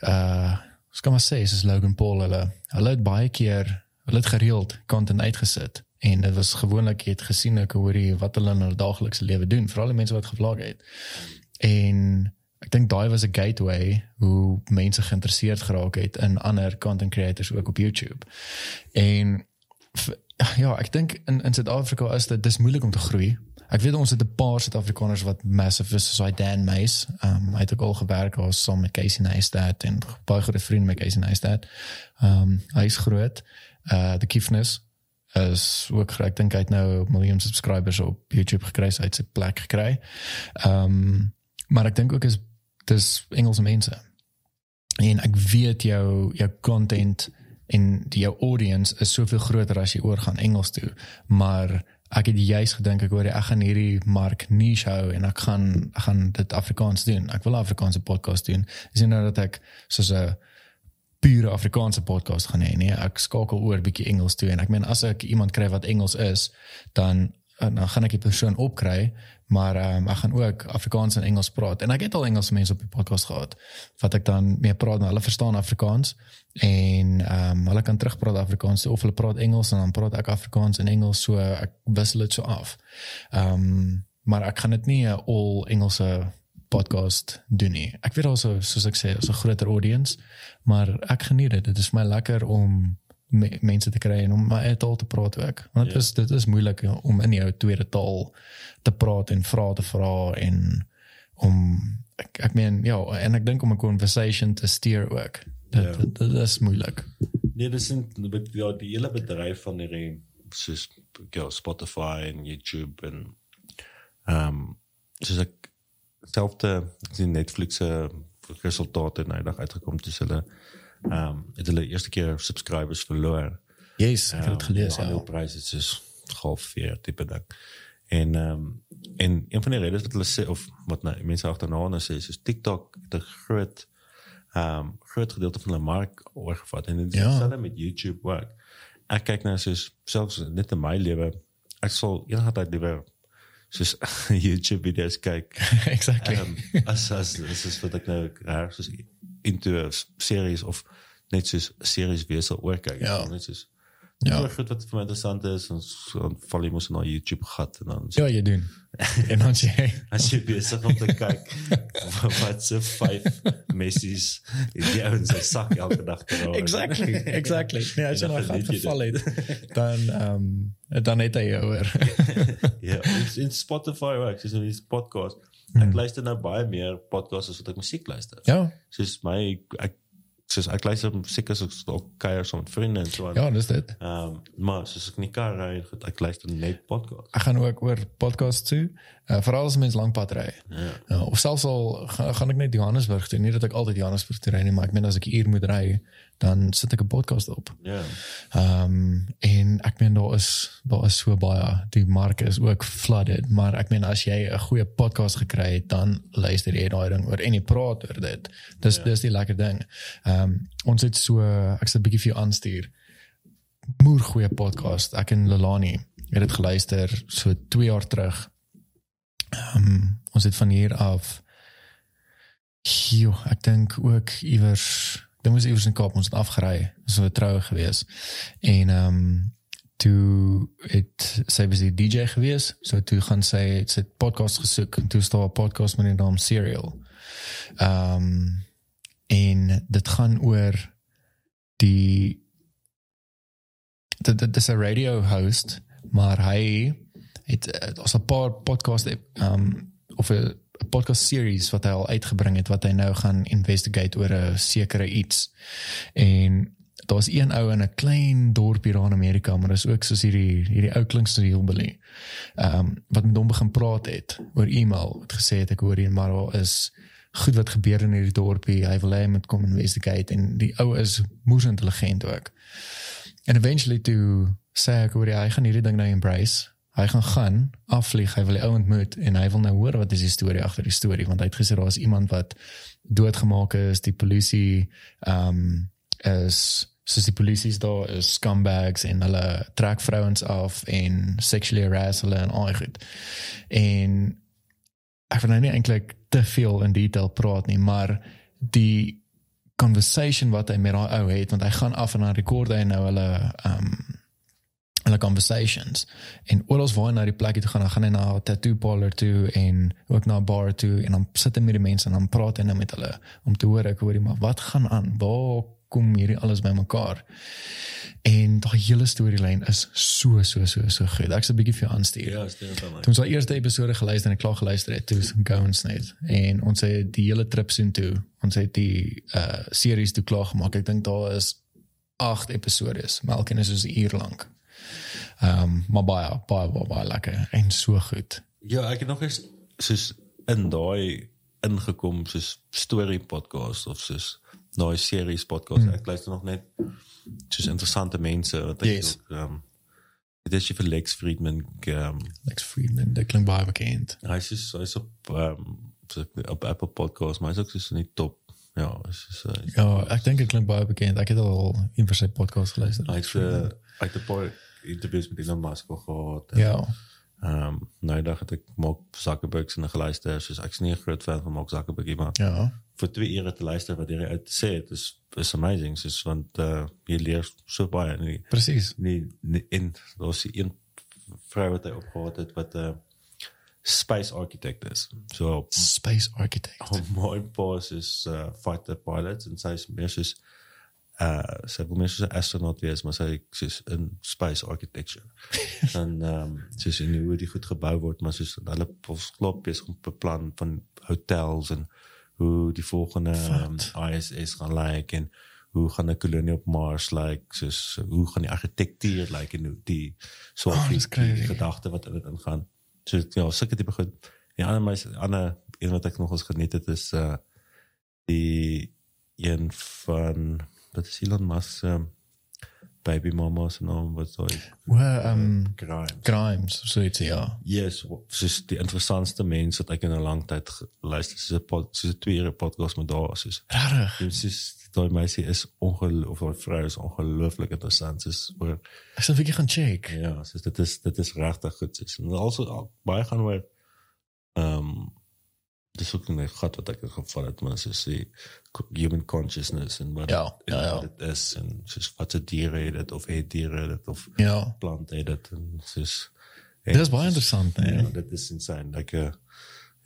uh skam maar sê soos Logan Paul hulle hulle het baie keer hulle het gereeld content uitgesit en dit was gewoonlik jy het gesien ek hoor jy wat hulle in hulle daaglikse lewe doen veral die mense wat gevlog het. En ek dink daai was 'n gateway hoe mense geïnteresseerd geraak het in ander content creators ook op YouTube. En ja, ek dink in in Suid-Afrika is dit dis moeilik om te groei. Ek weet ons het 'n paar Suid-Afrikaners wat massive is soos hy Dan Meis. Um hy het ook al gewerk as saam met Casey Neistat en baie goeie vriende met Casey Neistat. Um hy is groot. Uh die Kiefness is ook. Ek dink hy het nou miljoen subscribers op YouTube gekry, so hy het sy plek gekry. Um maar ek dink ook is dis Engelse mense. En ek weet jou jou content en jou audience is soveel groter as jy oorgaan Engels toe, maar ek het juis gedink ek hoor ek gaan hierdie mark niche hou en ek gaan ek gaan dit Afrikaans doen. Ek wil Afrikaanse podcast doen. Dis nie nou dat ek soos 'n pure Afrikaanse podcast gaan hê nie. Ek skakel oor bietjie Engels toe en ek meen as ek iemand kry wat Engels is, dan dan gaan ek die persoon opkry, maar um, ek gaan ook Afrikaans en Engels praat. En ek het al Engelse mense op die podcast gehad wat ek dan mee praat, maar hulle verstaan Afrikaans en ehm um, hulle kan terugpraat Afrikaans of hulle praat Engels en dan praat ek Afrikaans en Engels so ek wissel dit so af. Ehm um, maar ek gaan dit nie 'n all Engelse podcast doen nie. Ek weet also soos ek sê, is 'n groter audience, maar ek geniet dit. Dit is vir my lekker om me, mense te kry en om my eie taal te praat ook. Want dit Ja. is dit is moeilik om in jou tweede taal te praat en vrae te vra en om ek ek meen ja, en ek dink om 'n conversation te steer ook. Dit, Ja. dit, dit is moeilik. Nee, dis in ja, die hele bedryf van hierdie soos ja, Spotify en YouTube en ehm um, soos ek selfde ek sien Netflix se resultate nou dag uitgekom dis hulle um, het hulle eerste keer subscribers verloor. Yes, ek het gelees ja. ja. Pryse is soos halveer tipe ding. En ehm um, en een van die redes wat hulle sê of wat nou mense agterna nou sê is soos TikTok het 'n groot ehm um, groot gedeelte van hulle mark oorgevat en dit is Ja. dieselfde met YouTube ook. Ek kyk nou soos selfs net in my lewe ek sal enige tyd liewer soos YouTube video's kyk exactly. um, as as as is wat ek nou reg soos into a series of net soos series wees sal oor kyk. Ja. Net soos Ja. Ja, goed wat vir my interessant is en so dan val jy mos na YouTube gat en dan Ja, jy doen. en dan sê jy as jy besig om te kyk wat se vyf messies in die ouens se sak elke dag te raak. Exactly, exactly. Nee, as jy nou gat geval dit. het, dan ehm um, dan het hy jou oor. Ja, in- in Spotify ook, soos in die podcast. Hmm. Ek luister nou baie meer podcasts as wat ek musiek luister. ja, Soos my ek soos ek luister as ek ook kuier saam met vriende en so aan. ja, dis dit. Ehm um, maar soos ek in die kar ry, en goed, ek luister net podcasts. Ek gaan ook oor podcast toe. Uh, veral as mens lank pad ry. Ja. Ja, of selfs al gaan, gaan ek net Johannesburg toe, nie dat ek altyd Johannesburg toe ry nie, maar ek meen as ek hier moet ry, dan sit ek 'n podcast op. Ja. Ehm um, en ek meen daar is daar is so baie die mark is ook flooded, maar ek meen as jy 'n goeie podcast gekry het, dan luister jy daai ding oor en jy praat oor dit. Dis ja. dis die lekker ding. Ehm um, ons het so ek sal 'n bietjie vir jou aanstuur. Moer goeie podcast. Ek en Lelani het dit geluister so 2 jaar terug. Ehm um, ons het van hier af Jo, ek dink ook iewers dan was iewers in Kaap ons het afgery. So 'n troue gewees. En ehm um, toe het sy was die DJ gewees. So toe gaan sy sy podcast gesoek en toe staan 'n podcast met die naam Serial. Ehm um, en dit gaan oor die dit dit is 'n radio host, maar hy het eh, ons 'n paar podcast ehm um, of 'n podcast series wat hy al uitgebring het wat hy nou gaan investigate oor 'n sekere iets. En daar's een ou in 'n klein dorpie daar in Amerika, maar dis ook soos hierdie hierdie ou klink so hillbilly. Ehm um, wat met hom begin praat het oor e-mail. Het gesê het ek hoor hier maar daar is goed wat gebeur in hierdie dorpie. Hy wil hê moet kom investigate en die ou is moes intelligent ook. En eventually toe sê ek hoor jy, hy gaan hierdie ding nou embrace. Hy gaan gaan afvlieg, hy wil die ou ontmoet en hy wil nou hoor wat is die storie agter die storie. Want hy het gesê daar is iemand wat doodgemaak is, die polisie ehm um, is soos die polisie daar is scumbags en hulle trek vrouens af en sexually harass hulle en al goed. En ek wil nou nie eintlik te veel in detail praat nie, maar die conversation wat hy met daai ou het want hy gaan af en dan rekord hy nou hulle ehm um, hulle conversations en oral waar hy na die plek toe gaan dan gaan hy na 'n tattoo parlor toe en ook na 'n bar toe en dan sit hy met die mense en dan praat hy nou met hulle om te hoor ek hoor maar wat gaan aan waar kom hierdie alles bymekaar en daai hele storielyn is so so so so goed ek's 'n bietjie vir jou aanstuur Ja, stel dit aan my. Toe ons al eerste episode geluister en ek klaar geluister het, toe is Gowns net. En ons het die hele trip soen toe. Ons het die uh series toe klaar gemaak. Ek dink daar is 8 episodes. maar elkeen is soos 'n uur lank. Ehm um, maar baie baie baie, baie lekker en so goed. Ja, ek het nog eens soos in daai ingekom soos story podcast of soos daai series podcast. Hmm. Ek luister nog net soos interessante mense wat ek Yes. ook ehm dit is vir Lex Friedman ehm Lex Friedman, dit klink baie bekend. hy is soos, hy is op ehm so op Apple Podcast, maar hy is ook soos in die top. Ja, is uh, Ja, ek dink dit klink baie bekend. Ek het al van sy podcasts geluister. hy het uh, hy het 'n paar interviews met Elon Musk gehad. en, Ja. Ehm um, nou dag het ek Mark Zuckerberg se geluister, soos ek's nie 'n groot fan van Mark Zuckerberg nie, maar Ja. vir twee ure te luister wat hy uit sê, dit is is amazing, soos want uh, jy leer so baie nie, Presies. nie, nie en daar's een vrou wat hy opgehad het wat 'n uh, space architect is. So Space Architect. oh, my boss is uh, fighter pilot en sy is meer soos uh sy wil meer soos 'n astronaut wees, maar sy soos in space architecture. en ehm um, soos in hoe die goed gebou word, maar soos hulle klop besig om beplan van hotels en hoe die volgende um, ISS gaan lyk like, en hoe gaan 'n kolonie op Mars lyk, like, soos hoe gaan die argitektuur lyk like, en hoe die soort Oh, gedagte wat in dit ingaan. So ja, sulke tipe goed. Die ander my ander een wat ek nog eens geniet het is uh die een van wat is Elon Musk se baby mama se naam wat so O, ehm Grimes. Grimes, so iets ja. Yes, soos die interessantste mens wat ek in 'n lang tyd geluister soos 'n soos 'n twee ure podcast met daar soos Regtig. Dit soos daai meisie is ongelooflik of daai vrou is ongelooflik interessant soos oor Ek sal bietjie gaan check. ja, soos dit is dit is regtig goed soos en also al- baie gaan oor ehm um, dis ook net gat wat ek het geval het maar soos die co- human consciousness en wat Ja, ja, ja. dit is en soos wat se diere het dit of het diere dit of Ja. plante het dit en soos Dit is baie interessant, nee. ja, dit is insane like uh,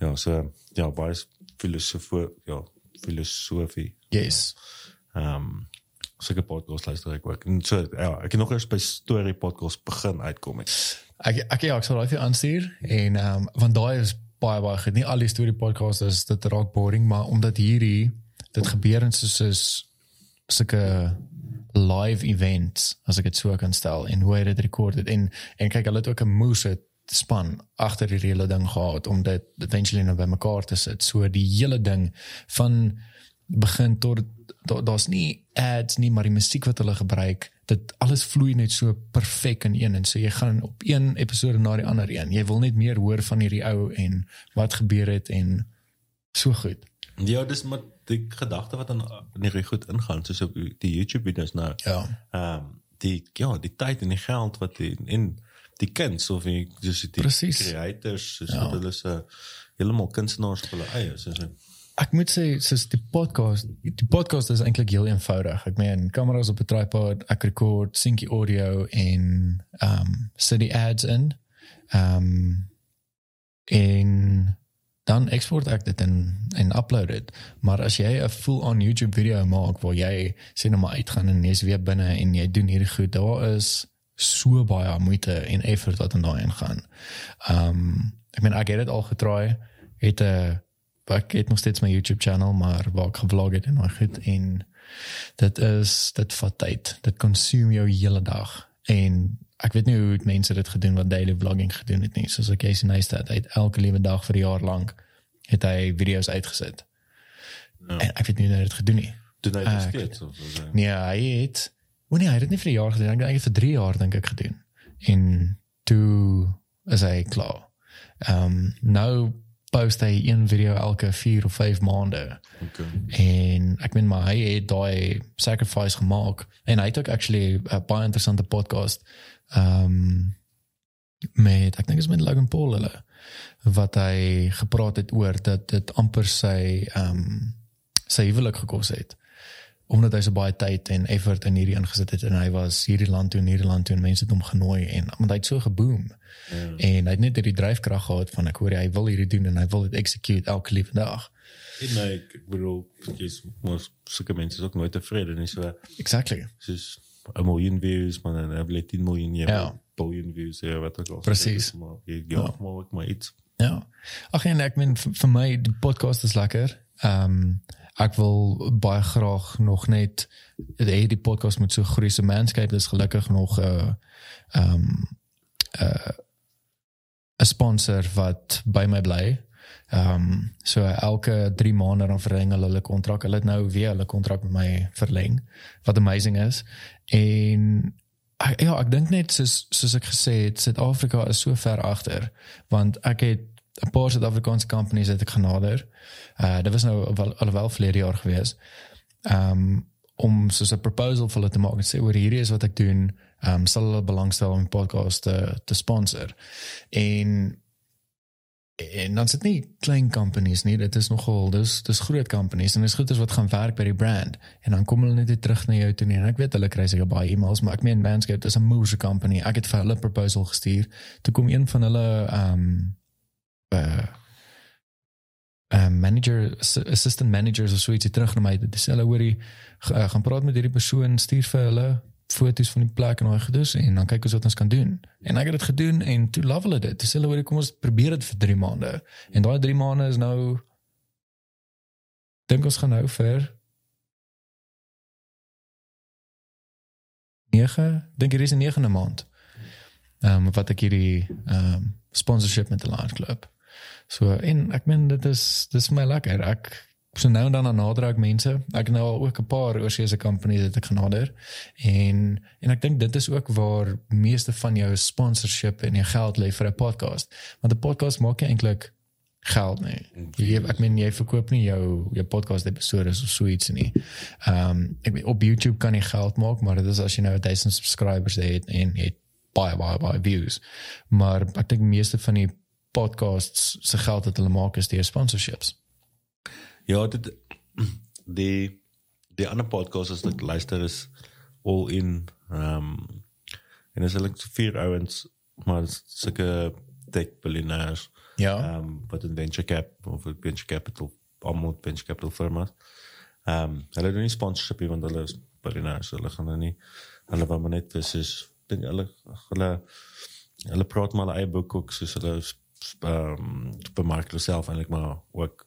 ja so ja baie filosofie ja filosofie Yes. ehm um, sulke podcast luister ek ook en so ja ek het nog eers by story podcast begin uitkom het Ek ek ja, ek sal daai vir aanstuur en ehm um, want daai is baie baie goed. Nie al die storie podcasts is dit raak boring, maar omdat hierdie dit gebeur in soos is sulke live events as ek dit so kan stel en hoe dit rekord het en en kyk hulle het ook 'n moose span agter die hele ding gehad om dit eventually nou bymekaar te sit. So die hele ding van begin tot daar daar's nie ads nie maar die musiek wat hulle gebruik dit alles vloei net so perfek in een en so jy gaan op een episode na die ander een jy wil net meer hoor van hierdie ou en wat gebeur het en so goed ja dis maar die gedagte wat dan in hierdie goed ingaan soos op die YouTube video's nou ja ehm um, die ja die tyd en die geld wat die en die kuns of die dus die Precies. creators soos Ja. wat hulle se heeltemal kunstenaars op hulle eie soos ek moet sê soos die podcast die podcast is eintlik heel eenvoudig. Ek meen kameras op 'n tripod ek rekord sync audio en ehm um, sit die ads in. Ehm um, en dan export ek dit en en upload dit. Maar as jy 'n full on YouTube video maak waar jy sê nou maar uitgaan en jy's weer binne en jy doen hierdie goed daar is so baie moeite en effort wat in daai ingaan. Ehm um, ek meen ek het dit al getraai het 'n ek het nog steeds my YouTube channel maar waar ek gevlog het en daai goed en dit is dit vat tyd. Dit consume jou hele dag en ek weet nie hoe mense dit gedoen wat daily vlogging gedoen het nie. Soos ek Casey Neistat uit elke liewe dag vir 'n jaar lank het hy video's uitgesit. Ja. En ek weet nie hoe hy dit gedoen nie. doen hy dit steeds of so Nee, hy het O nee, hy het dit nie vir 'n jaar gedoen. Ek dink hy het vir 3 jaar dink ek gedoen. En toe is hy klaar. Ehm um, nou post hy een video elke 4 of 5 maande. okay En ek meen maar hy het daai sacrifice gemaak en hy het ook actually 'n baie interessante podcast ehm um, met ek dink is met Logan Paul hulle wat hy gepraat het oor dat dit amper sy ehm um, sy huwelik gekos het omdat hy so baie tyd en effort in hierdie ingesit het en hy was hierdie land toe en hierdie land toe en mense het hom genooi en want hy het so geboom ja. en hy het net hierdie dryfkrag gehad van ek hoor hy wil hierdie doen en hy wil dit execute elke liewe dag en nee, ek, ek bedoel jy's mos sulke mense is ook nooit tevrede nie so exactly soos 'n miljoen views maar dan heb jy 10 miljoen jy Ja. biljoen views ja wat ook al Precies. maar jy ja, Ja. maar ook maar iets Ja. Ag en ek meen vir my die podcast is lekker. Ehm um, ek wil baie graag nog net hê die podcast moet so groei. So Manscaped is gelukkig nog 'n uh, ehm um, 'n uh, 'n sponsor wat by my bly. Ehm um, so elke 3 maande dan verleng hulle hulle kontrak. Hulle het nou weer hulle kontrak met my verleng wat amazing is. En ja, ek dink net soos soos ek gesê het, Suid-Afrika is so ver agter want ek het 'n paar Suid-Afrikaanse companies het ek genader. Uh dit was nou wel alhoewel verlede jaar gewees. Um om soos 'n proposal vir hulle te maak en sê oor hierdie is wat ek doen, um sal hulle belangstel om die podcast te te sponsor. En en dan sit nie klein companies nie, dit is nogal dis dis groot companies en dis goeders wat gaan werk by die brand en dan kom hulle net terug na jou toe nie. en ek weet hulle kry seker baie e-mails maar ek meen Manscaped is 'n moeë company. Ek het vir hulle 'n proposal gestuur. Toe kom een van hulle um uh manager ass- assistant managers of so ietsie terug na my. Dis hulle hoorie uh, gaan praat met hierdie persoon stuur vir hulle foto's van die plek en daai gedoes en dan kyk ons wat ons kan doen. En ek het dit gedoen en toe love hulle dit. Dis hulle hoorie kom ons probeer dit vir 3 maande. En daai 3 maande is nou dink ons gaan nou vir 9 dink hier is 'n 9de maand ehm um, wat ek hierdie ehm um, sponsorship met die Lions Club So en ek meen dit is dis my lekker. Ek so nou en dan aan nader ek mense. Ek nou al ook 'n paar oorseese companies het ek genader. En en ek dink dit is ook waar meeste van jou sponsorship en jou geld lê vir 'n podcast. Want 'n podcast maak jy eintlik geld nie. Jy ek meen jy verkoop nie jou jou podcast episode of so iets nie. Ehm um, ek weet op YouTube kan jy geld maak, maar dit is as jy nou 1000 subscribers het en het baie baie baie views. Maar ek dink meeste van die podcasts se geld wat hulle maak is deur sponsorships. Ja, dit die die ander podcast as ek luister is all in ehm um, en is hulle vier ouens maar sulke tech billionaires Ja. ehm um, wat in venture cap of venture capital almost venture capital firmas. Ehm um, hulle doen nie sponsorship nie, want hulle is billionaires, hulle gaan nou nie hulle wou maar net dis is dink hulle hulle hulle praat maar hulle eie boek ook soos hulle ehm um, bemark hulle self eintlik maar ook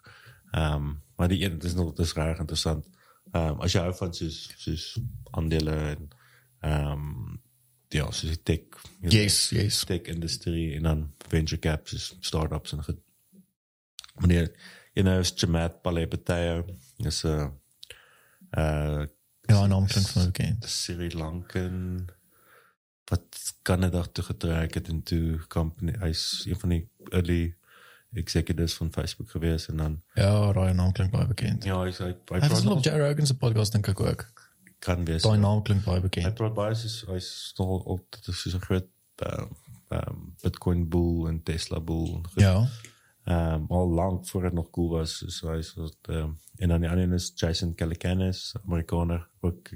ehm um, maar die een dis nog dis reg interessant. Ehm um, as jy hou van soos soos aandele en ehm um, ja, soos die tech jy weet, Yes, yes. tech industrie en dan venture caps is startups en goed. Meneer, you know, is Jamat Balebeteo is 'n uh Ja, naam klink vir my bekend. Sri Lankan wat Canada toe getrek het en toe company hy's een van die early executives van Facebook gewees en dan Ja, daai naam klink baie bekend. ja, hy's hy, hy Hy was praat op nog Joe Rogan se podcast dink ek ook. kan wees. Daai naam klink baie Hy bekend. praat baie soos hy's nog altyd soos 'n groot um, um, Bitcoin bull en Tesla bull. en goed. Ja. um, al lank voor het nog cool was. So hy so um, en dan die ander is Jason Calacanis, Amerikaner, ook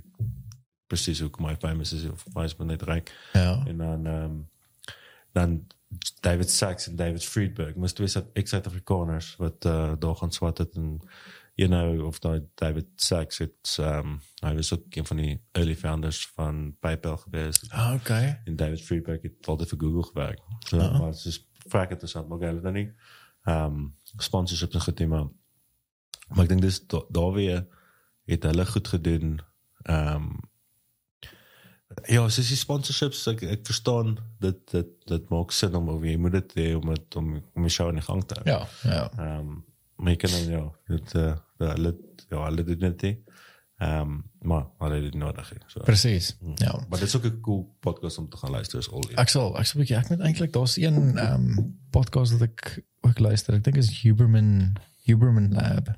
presies ook my famous is of my is maar net reg. Ja. En dan um, dan David Sachs en David Friedberg, moes twee Suid- ex-Suid-Afrikaners wat uh, daar gaan swat het en you know of daai David Sachs het um, hy was ook een van die early founders van PayPal geweest Ah, okay. en David Friedberg het altyd vir Google gewerk. So Ah. maar dit is vrek interessant maar hulle dan nie ehm um, sponsorships en goed nie, maar maar ek dink dis da- daar weer het hulle goed gedoen. Ehm um, ja, soos die sponsorships ek ek verstaan dit dit dit maak sin om of jy moet dit hê om het, om om die show in die gang te hou. Ja, ja. Ehm um, maar jy kan dan ja, dit uh, hulle ja, hulle doen dit nie. Ehm um, maar hulle het dit nodig. So Presies. Ja. maar dit is ook 'n cool podcast om te gaan luister is al. Ek sal ek sal bietjie ek moet eintlik daar's een ehm um, podcast wat ek ook luister. Ek dink is Huberman Huberman Lab.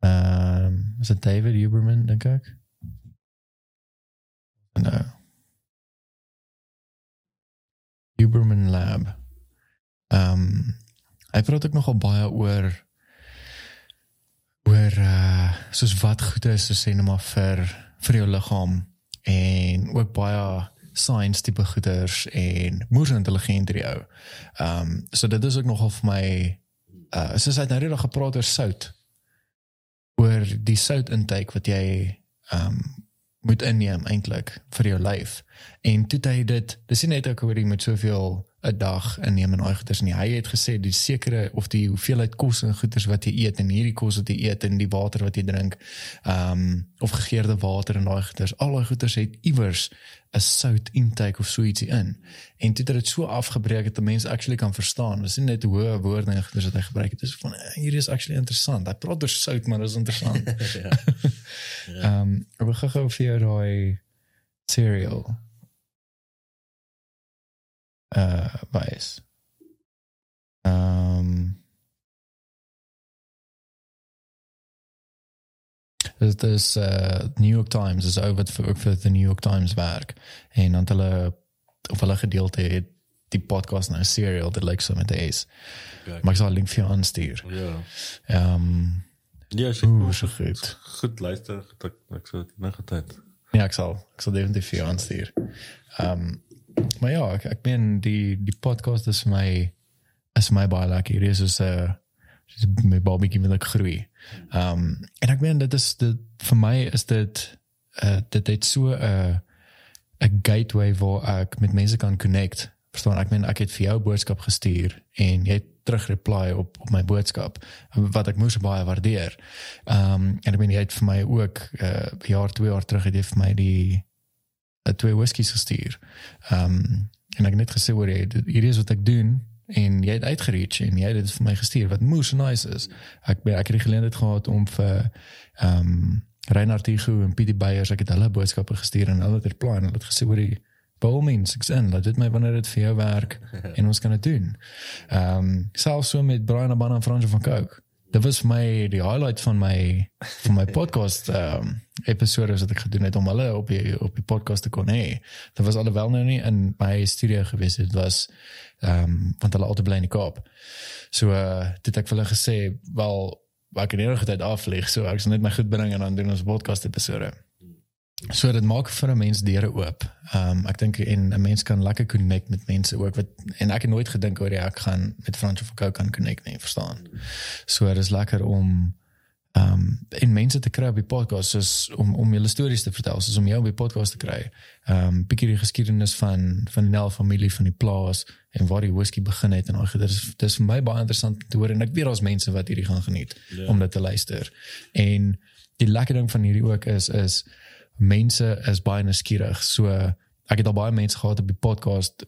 Ehm um, is dit David Huberman dink ek? Nou. Huberman Lab. Ehm um, hy praat ook nogal baie oor oor uh soos wat goed is so sê net maar vir vir jou liggaam en ook baie science tipe goeders en moers intelligent hierdie ou. Ehm um, so dit is ook nogal vir my uh soos hy nou net gepraat oor sout. Oor die sout intake wat jy ehm um, moet inneem eintlik vir jou lyf. En toe hy dit, dis nie net ek hoor jy moet soveel 'n dag inneem en daai goeders nie. Hy het gesê die sekere of die hoeveelheid kos en goeders wat jy eet en hierdie kos wat jy eet en die water wat jy drink, ehm um, of gegeurde water en daai goeders, al daai goeders het iewers 'n sout intake of so ietsie in. En toe het dit so afgebreek dat 'n mens actually kan verstaan. Dis nie net hoe woorde en goeders wat hy gebruik het. Dit is van eh, hierdie is actually interessant. Hy praat oor sout, maar dit is interessant. Ehm um, ek wil gou vir jou daai cereal wys. Ehm um, Dit is uh New York Times is oor vir ook vir New York Times werk en dan het hulle of hulle gedeelte het die podcast nou serial dit lyk so met is. Maar ek sal 'n link vir jou aanstuur. Ja. Ehm um, Ja, Oeh, so goed. Goed luister, ek ek sou dit nog tyd. Ja, ek sal ek sal definitief vir jou aanstuur. Ehm um, maar ja, ek ek meen die die podcast is vir my is my baie lekker. Hier is so 'n dis my barbecue met ek groei. Ehm um, en ek meen dit is dit vir my is dit uh dit het so 'n uh, 'n gateway waar ek met mense kan connect. Verstaan? Ek meen ek het vir jou boodskap gestuur en jy het terug reply op op my boodskap wat ek moes baie waardeer. Ehm um, en ek meen jy het vir my ook 'n uh, jaar, twee jaar terug het jy vir my die twee whiskies gestuur. Ehm um, en ek het net gesê hoor jy dit- hierdie is wat ek doen en jy het uitgereach en jy het dit vir my gestuur wat moes nice is. Ek ben- ek het die geleentheid gehad om vir ehm um, Reinhard Tigo en Pietie Beyers ek het hulle boodskappe gestuur en hulle het reply en hulle het gesê hoor jy by all means ek's in laat dit my wanneer dit vir jou werk en ons kan dit doen. Ehm um, selfs so met Brian Abana en Frans van Coke. Dit was vir my die highlight van my van my podcast ehm um, episode wat ek gedoen het om hulle op die op die podcast te kon hê. Dit was alhoewel nou nie in my studio gewees het, dit was ehm um, want hulle altyd bly in die Kaap. So uh dit het ek vir hulle gesê wel ek kan enige tyd afvlieg, so ek sal net my goed bring en dan doen ons podcast episode. So dit maak vir 'n mens deure oop. Ehm um, ek dink en 'n mens kan lekker connect met mense ook wat en ek het nooit gedink oor ek gaan met Fransjo van Kou kan connect nie, verstaan. So dit is lekker om ehm um, en mense te kry op die podcast soos om om julle stories te vertel, soos om jou op die podcast te kry. Ehm um, bietjie die geskiedenis van van die Nel familie van die plaas en waar die whisky begin het en al dit is dit is vir my baie interessant te hoor en ek weet daar's mense wat hierdie gaan geniet Ja. om dit te luister. En die lekker ding van hierdie ook is is mense is baie nuuskierig. So ek het al baie mense gehad op die podcast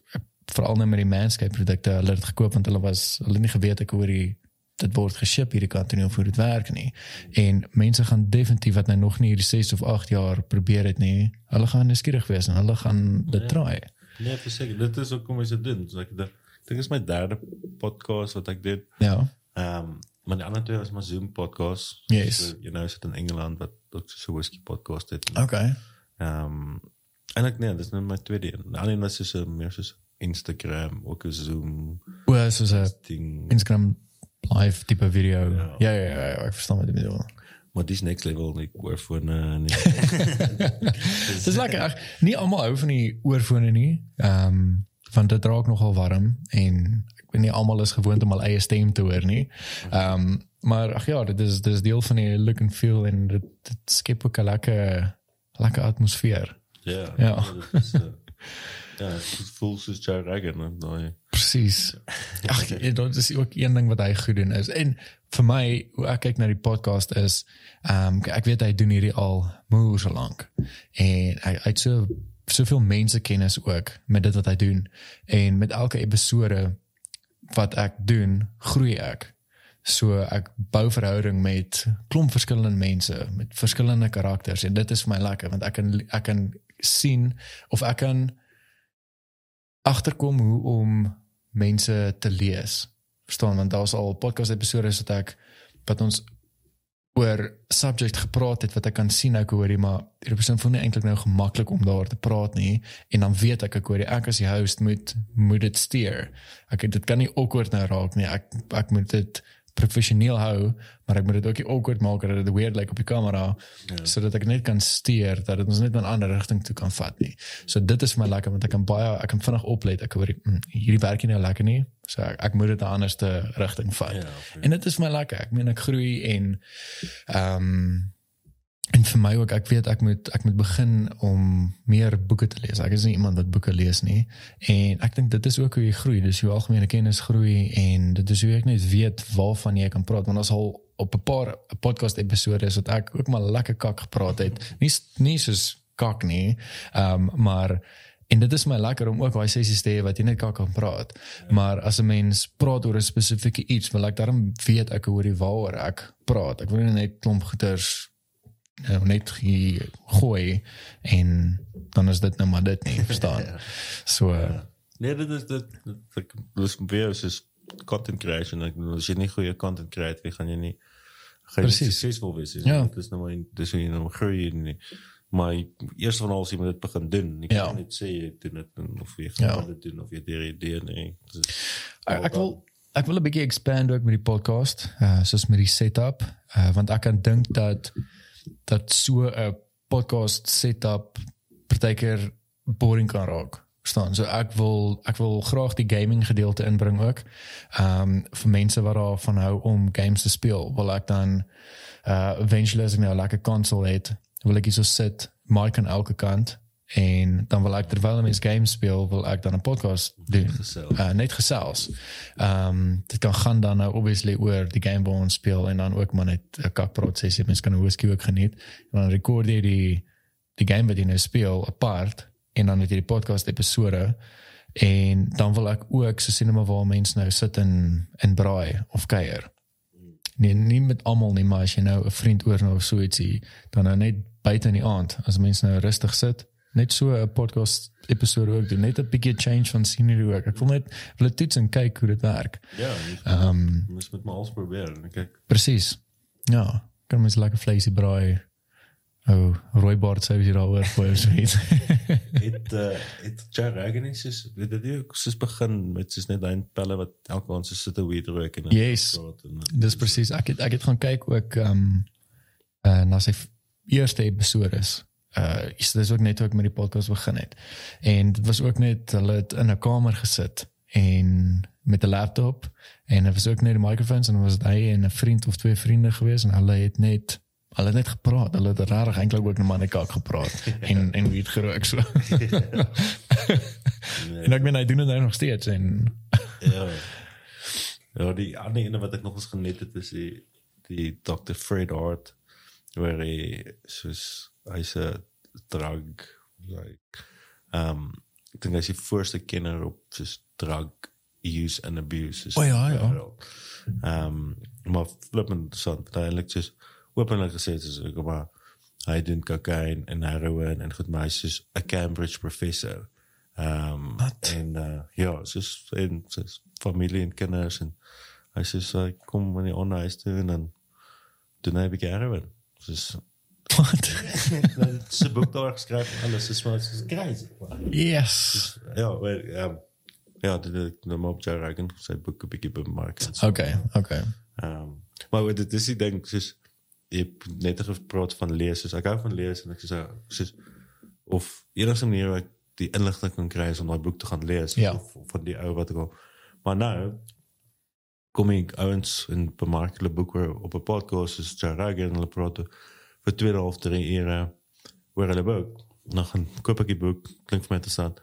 veral nou met die Manscaped produkte. Hulle het dit gekoop want hulle was hulle nie geweet ek hoor die dit word geship hierdie kant en nie of hoe dit werk nie. En mense gaan definitief wat nou nog nie hierdie 6 of 8 jaar probeer het nie. Hulle gaan nuuskierig wees en hulle gaan dit Ja. try. Nee, verseker, dit is ook hoe mense dit doen. So ek dink dit is my derde podcast wat ek doen. Ja. Ehm um, maar die ander twee was maar Zoom podcast. Yes. So, you know, sit in Engeland wat ook so 'n whisky podcast het. Okay. Ehm um, en ek nee, dis net my tweede een. Die ander een was so meer soos Instagram, ook 'n Zoom Well, soos 'n. Instagram live tipe video. Ja. Ja, ja, ja, ja ek verstaan wat jy bedoel. Maar dis next level nie oorfone nie. Dis lekker. Ag, nie almal hou van die oorfone nie. Ehm um, want dit raak nogal warm en ek weet nie almal is gewoond om al eie stem te hoor nie. Ehm um, maar ag ja, dit is dit is deel van die look and feel en dit, dit skep ook 'n lekker lekker atmosfeer. Ja. Ja. dit is, uh, ja, dit voel soos Joe Rogan en daai Presies. Ag, ja, dit is ook een ding wat hy goed doen is. En vir my, hoe ek kyk na die podcast is, ehm um, ek weet hy doen hierdie al moer so lank. En hy hy het so soveel mense kennis ook met dit wat hy doen. En met elke episode wat ek doen, groei ek. So ek bou verhouding met klomp verskillende mense met verskillende karakters en dit is vir my lekker want ek kan ek kan sien of ek kan agterkom hoe om mense te lees. Verstaan want daar's al podcast episode wat ek wat ons oor subject gepraat het wat ek kan sien ek hoor jy maar die persoon voel nie eintlik nou gemaklik om daar te praat nie en dan weet ek ek hoor jy ek as die host moet moet dit steer. Ek dit kan nie awkward nou raak nie. Ek ek moet dit professioneel hou, maar ek moet dit ook nie awkward maak dat dit weird lyk like op die kamera ja. sodat ek net kan stuur dat dit ons net in 'n ander rigting toe kan vat nie. So dit is my lekker want ek kan baie ek kan vinnig oplet. Ek hoor mm, hierdie werk nie nou lekker nie. So ek, ek moet dit 'n anderste rigting vat. Ja, En dit is my lekker. Ek meen ek groei en ehm um, en vir my ook ek weet ek moet ek moet begin om meer boeke te lees. Ek is nie iemand wat boeke lees nie. En ek dink dit is ook hoe jy groei. Dis hoe algemene kennis groei en dit is hoe ek net weet waarvan jy kan praat want ons al op 'n paar podcast episode wat ek ook maar lekker kak gepraat het. Nie nie soos kak nie. Ehm um, maar En dit is my lekker om ook daai sessies te hê wat jy net kan kan praat. Maar as 'n mens praat oor 'n spesifieke iets, wil ek daarom weet ek oor die waaroor ek praat. Ek wil nie net klomp goeters nou net hier gooi en dan is dit nou maar dit nie, verstaan? Ja. So uh, Nee, dit is dit ek dis weer soos content creation. Ek as jy nie goeie content create, wie gaan jy nie gaan jy nie suksesvol wees. nie. Ja. Dit is nou maar dis hoe jy nou groei nie. Maar eers van alles jy moet dit begin doen. Jy kan Ja. net sê jy doen dit en of jy gaan Ja. dit doen of jy hierdie idee nie. Dis ek, ek wil ek wil 'n bietjie expand ook met die podcast, uh soos met die setup, uh want ek kan dink dat dat so 'n podcast setup partykeer boring kan raak. Verstaan? So ek wil ek wil graag die gaming gedeelte inbring ook. Ehm um, vir mense wat daarvan hou om games te speel, wil ek dan uh eventually as ek nou 'n lekker console het, wil ek hier so sit, mic aan elke kant en dan wil ek terwyl mense games speel, wil ek dan 'n podcast doen. Gesels. Uh, net gesels. Ehm um, dit kan gaan dan nou obviously oor die game waar ons speel en dan ook maar net 'n kakpraat sessie. Mense kan 'n whisky ook geniet. En dan rekord jy die die game wat jy nou speel apart en dan het jy die podcast episode en dan wil ek ook so sien maar waar mense nou sit en en braai of kuier. Nee, nie met almal nie, maar as jy nou 'n vriend oor nou of so ietsie, dan nou net buite in die aand as mense nou rustig sit, net so 'n podcast episode ook doen, net 'n bietjie change van scenery ook. Ek wil net wil dit toets en kyk hoe dit werk. Ja, Ehm um, moet met my alles probeer en kyk. presies. Ja, kan mens lekker vleisie braai. Oh, rooibaard sou jy daaroor voor so iets. het Joe Rogan is weet jy ook soos begin met soos net daai pelle wat elke aand so sit 'n weed rook en Yes. praat en Dis presies. Ek het ek het gaan kyk ook ehm um, uh, na sy eerste episode is. Uh is dis ook net hoe ek met die podcast begin het. En dit was ook net hulle het in 'n kamer gesit en met 'n laptop en dit was ook net die microphones en was dit hy en 'n vriend of twee vriende gewees en hulle het net hulle het net gepraat. Hulle het regtig eintlik ook net maar net kaak gepraat en en wie het gerook so. en ek meen hy doen dit nou nog steeds en ja. Ja, die ander ene wat ek nog eens genet het is die die Dr. Fred Hart waar hy soos hy's 'n drug like um ek dink hy's die voorste kenner op soos drug use and abuse. O ja, ja. wêreld. Um maar flippend so eintlik soos openlik gesê het is ek maar hy doen cocaine en heroin en goed maar hy's soos 'n Cambridge professor. Um Wat? en uh, ja, soos en soos familie en kinders en hy sê so kom wanneer on huis toe en dan doen hy 'n bietjie heroin. Soos wat? se boek daar geskryf en alles is maar soos crazy. Yes. Ja, wel um, ja, dit het nou maar op Joe Rogan sy boek 'n bietjie bemark. en so. Okay, okay. Ehm maar wat dit is die ding soos jy het net gepraat van lees, soos ek hou van lees en ek sê soos of enigste manier wat ek die inligting kan kry is om daai boek te gaan lees Ja. of, of van die ou wat ek al maar nou kom ek ouens in bemark hulle boeke op 'n podcast soos Joe Rogan en hulle praat 2.5 3 ure oor hulle boek. Dan gaan koop ek die boek, klink vir my interessant.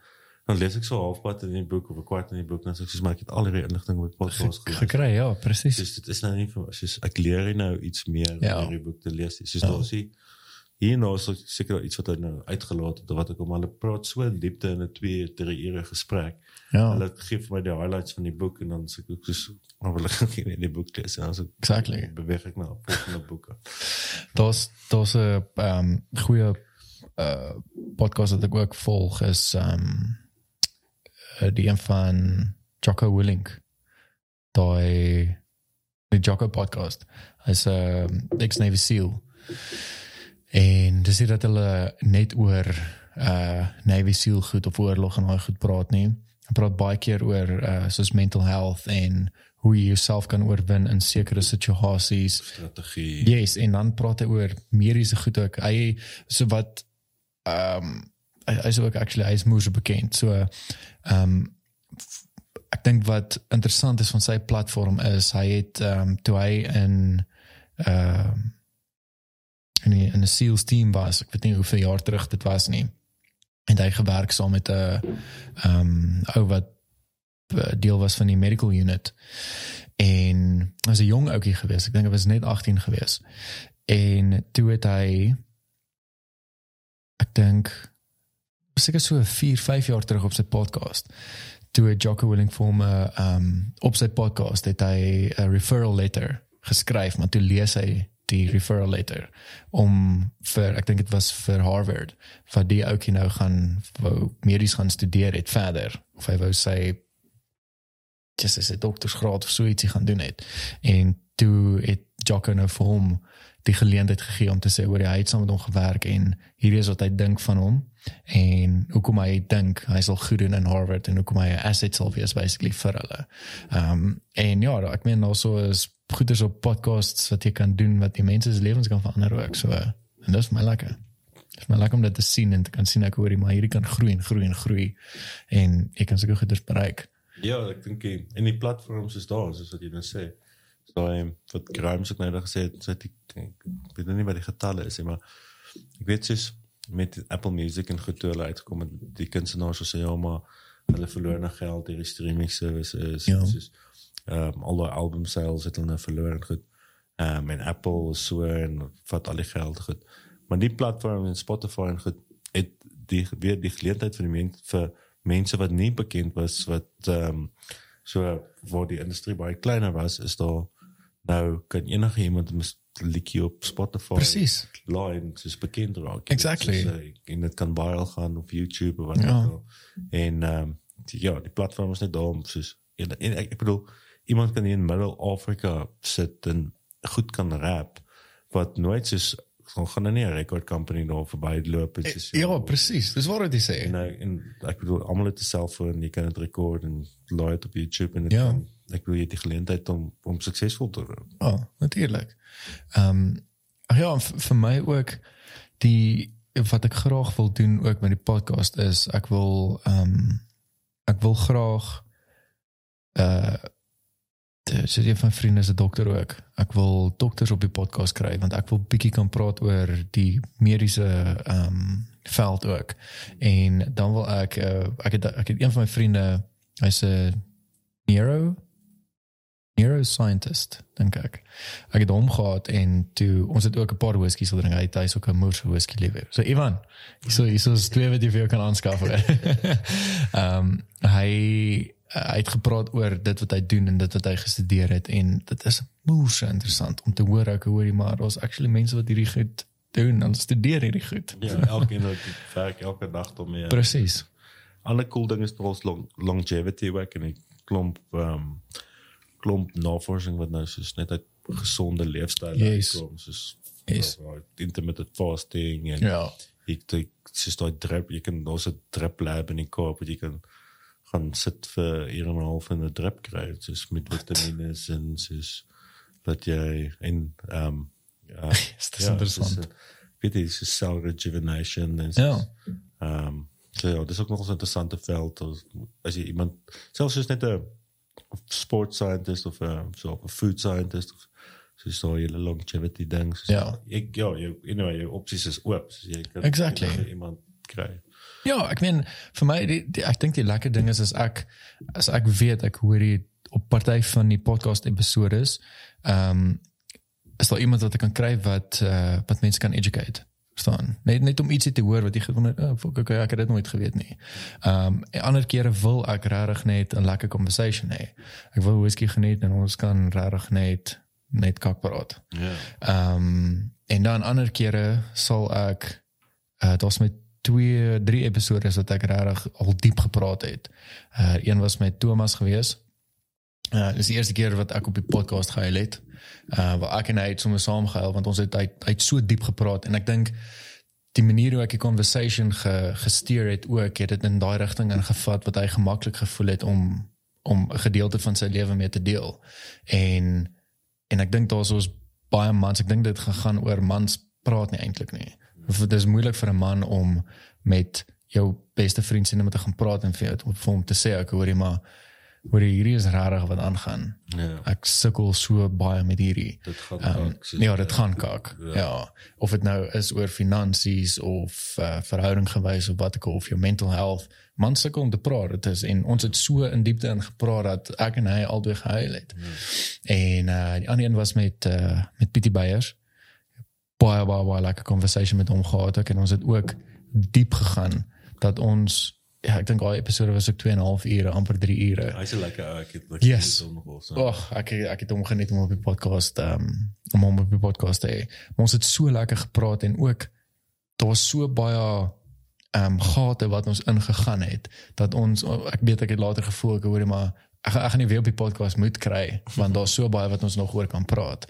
Dan lees ek so halfpad in die boek of 'n kwart in die boek en dan sê ek soos maar ek het al hierdie inligting op die podcast Ge- gelees. gekry ja presies Dus dit is nou nie vir soos ek leer hier nou iets meer Ja. oor die boek te lees. Soos Ja. ja. daar sien hier nou ek seker iets wat hy nou uitgelaat het wat ek hom hulle praat so in diepte in 'n 2 3 ure gesprek. ja Hulle gee vir my die highlights van die boek en dan sê ek soos maar wil ek nie die boek lees en dan so Exactly. beweeg ek na volgende boeke. daar's daar's 'n ehm goeie uh podcast wat ek ook volg is ehm uh, die een van Jocko Willink daai die Jocko podcast hy's 'n uh, ex-Navy SEAL en dis nie dat hulle net oor uh Navy SEAL goed of oorlog en daai goed praat nie Hy praat baie keer oor uh soos mental health en hoe jy jouself kan oorwin in sekere situasies Strategie. Yes, en dan praat hy oor mediese goed ook. Hy so wat ehm um, hy is ook actually hy is moeë bekend. So ehm um, ek dink wat interessant is van sy platform is hy het ehm um, toe hy in ehm um, in 'n in 'n SEALs team was, ek weet nie hoeveel jaar terug dit was nie. En hy gewerk saam met 'n ehm um, ou wat deel was van die medical unit en was 'n jong ouetjie gewees. Ek dink hy was net 18 gewees. En toe het hy ek dink seker so 4, 5 jaar terug op sy podcast. Toe Jocko Willing vir hom 'n um op sy podcast het hy 'n referral letter geskryf, maar toe lees hy die referral letter om vir ek dink dit was vir Harvard vir die ouetjie nou gaan wou medies gaan studeer het verder of hy wou sy just as 'n doktorsgraad of so ietsie gaan doen het. En toe het Jocko nou vir hom die geleentheid gegee om te sê oor hy het saam met hom gewerk en hierdie is wat hy dink van hom en hoekom hy dink hy sal goed doen in Harvard en hoekom hy 'n asset sal wees basically vir hulle. Ehm um, en ja, ek meen also is goeders op podcasts wat jy kan doen wat die mense se lewens kan verander ook. So en dit is my lekker. Dit is my lekker om dit te sien en te kan sien ek hoor jy maar hierdie kan groei en groei en groei en ek kan seker goeders bereik. Ja, ek dink die- en die platforms is daar soos wat jy nou sê. So ehm wat Grimes ook nou net gesê het, so het die, ek weet nou nie wat die getalle is nie, maar ek weet soos met Apple Music en goed toe hulle uitgekom het, die kunstenaars sê ja, maar hulle verloor nou geld deur die streaming services Ja. soos ehm al die album sales het hulle nou verloor en goed. Ehm en Apple so en vat al die geld goed. Maar die platform en Spotify en goed het die weer die geleentheid vir die mense vir mense wat nie bekend was wat ehm um, so waar die industrie baie kleiner was is daar nou kan enige iemand 'n liedjie op Spotify Presies. line soos bekend raak. Exactly. Soos, uh, en dit kan viral gaan op YouTube of wat Ja. ook al. En ehm um, die, ja, die platform is net daar om soos en, en ek, ek bedoel iemand kan in Middle-Afrika sit en goed kan rap wat nooit soos gaan er nie 'n record company daar verby loop en sê Ja, presies. Dis wat jy sê. en, nou, en ek bedoel almal het 'n selfoon, jy kan dit rekord en laai dit op YouTube en dit Ja. kan- ek wil jy die geleentheid om om suksesvol te word. Ja, oh, natuurlik. Ehm um, ja, vir my ook die wat ek graag wil doen ook met die podcast is ek wil ehm um, ek wil graag uh dis een van vriende is 'n dokter ook. Ek wil dokters op die podcast kry want ek wil bietjie kan praat oor die mediese ehm um, veld ook. En dan wil ek uh, ek het ek het een van my vriende hy's 'n neuro neuroscientist dink ek. Ek het hom gehad en toe ons het ook 'n paar whiskies gedrink. Hy het hy's ook 'n moer whisky liefhebber. So Ivan, so hierso is twee wat jy vir jou kan aanskaf. Ehm um, hy hy het gepraat oor dit wat hy doen en dit wat hy gestudeer het en dit is moer so interessant om te hoor ek hoor jy maar daar's actually mense wat hierdie goed doen en studeer hierdie goed. Ja, elkeen wat werk elke dag daarmee. Presies. Ander cool ding is trouwens long, longevity werk en 'n klomp ehm um, klomp navorsing wat nou soos net uit gesonde leefstyl Yes. kom soos Yes. uh, intermittent fasting en Ja. ek dink soos daai drip jy kan daar's 'n drip lab in die Kaap wat jy kan gaan sit vir 1 en 'n half in 'n drip kry soos met vitamiene en soos dat jy en ehm um, ja, Yes, dis interessant. weet jy so cell rejuvenation en Ja. soos, ehm um, so ja, dis ook nog 'n interessante veld as, as jy iemand selfs soos net 'n sport scientist of 'n so 'n food scientist of so so jy longevity ding soos Ja. ek ja jy anyway jou opsies is oop so jy kan Exactly. iemand kry Ja, ek meen vir my die, die ek dink die lekker ding is as ek as ek weet ek hoor die op party van die podcast episodes ehm um, is daar iemand wat ek kan kry wat uh, wat mense kan educate staan net net om ietsie te hoor wat jy gewonder oh, fuck, okay, ek het dit nooit geweet nie. Ehm um, en ander kere wil ek regtig net 'n lekker conversation hê. Ek wil whisky geniet en ons kan regtig net net kak praat. ja Ehm um, en dan ander kere sal ek uh, daar's met twee drie episodes wat ek regtig al diep gepraat het. Uh een was met Thomas gewees. Uh dis die eerste keer wat ek op die podcast gehuil het. Uh waar ek en hy het sommer saam gehuil want ons het uit uit so diep gepraat en ek dink die manier hoe ek die conversation ge, gestuur het ook het dit in daai rigting ingevat wat hy gemaklik gevoel het om om 'n gedeelte van sy lewe mee te deel. En en ek dink daar's ons baie mans, ek dink dit gegaan oor mans praat nie eintlik nie. Dit is moeilik vir 'n man om met jou beste vriend sien om te gaan praat en vir jou vir hom te sê ek hoor jy maar hoor jy hierdie is regtig wat aangaan. ja Ek sukkel so baie met hierdie. dit gaan Um, dalk soos- ja, dit gaan kak. Ja. ja. Of dit nou is oor finansies of uh, verhouding gewys of wat ek of jou mental health. Man sukkel om te praat. Dit is en ons het so in diepte ingepraat dat ek en hy albei gehuil het. En uh die ander een was met uh met Pietie Beyers. Baie baie baie lekker conversation met hom gehad ook en ons het ook diep gegaan dat ons ja, ek dink daai episode was ook 2 en 'n half ure, amper 3 ure. hy's 'n lekker ou ek het ek Yes. hom nogal so Ag, ek ek het hom geniet om op die podcast um, om hom op die podcast te hê. Maar ons het so lekker gepraat en ook daar was so baie ehm um, gate wat ons ingegaan het dat ons ek weet ek het later gevoel ek hoor maar ek, gaan- ek gaan nie weer op die podcast moet kry want daar's so baie wat ons nog oor kan praat.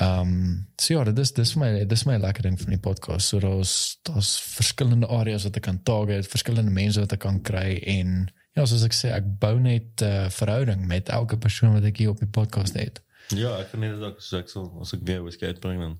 Ehm um, so ja, dit is dis vir my dis my lekker ding van die podcast. So daar's daar's verskillende areas wat ek kan target, verskillende mense wat ek kan kry en ja, soos ek sê, ek bou net 'n uh, verhouding met elke persoon wat ek hier op die podcast het. ja ek kan net dalk so ek sal as ek weer whisky uitbring dan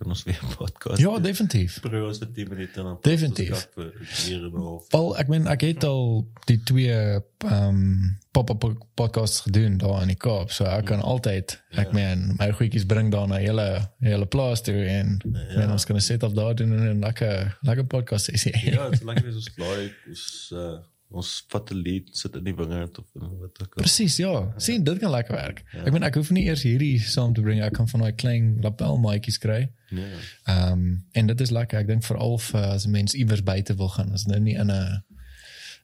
kan ons weer 'n podcast Ja, definitief. 10 minute dan Definitief. ons vir 'n uur en 'n half Wel, ek meen ek het al die twee um, pop-up podcasts gedoen daar in die Kaap, so ek kan altyd ek meen my goedjies bring daar na hele hele plaas toe en ja. ons kan sit op daar doen en 'n lekker lekker podcast sessie. ja dit is lekker ons laai ons uh, ons vat 'n lead sit in die wingerd of wat ook al Presies, ja. Sien, dit kan lekker werk. Ek meen ek hoef nie eers hierdie saam te bring, ek kan van daai klein lapel maatjies kry. ja Ehm um, en dit is lekker. Ek dink veral vir as 'n mens iewers buite wil gaan, as nou nie in 'n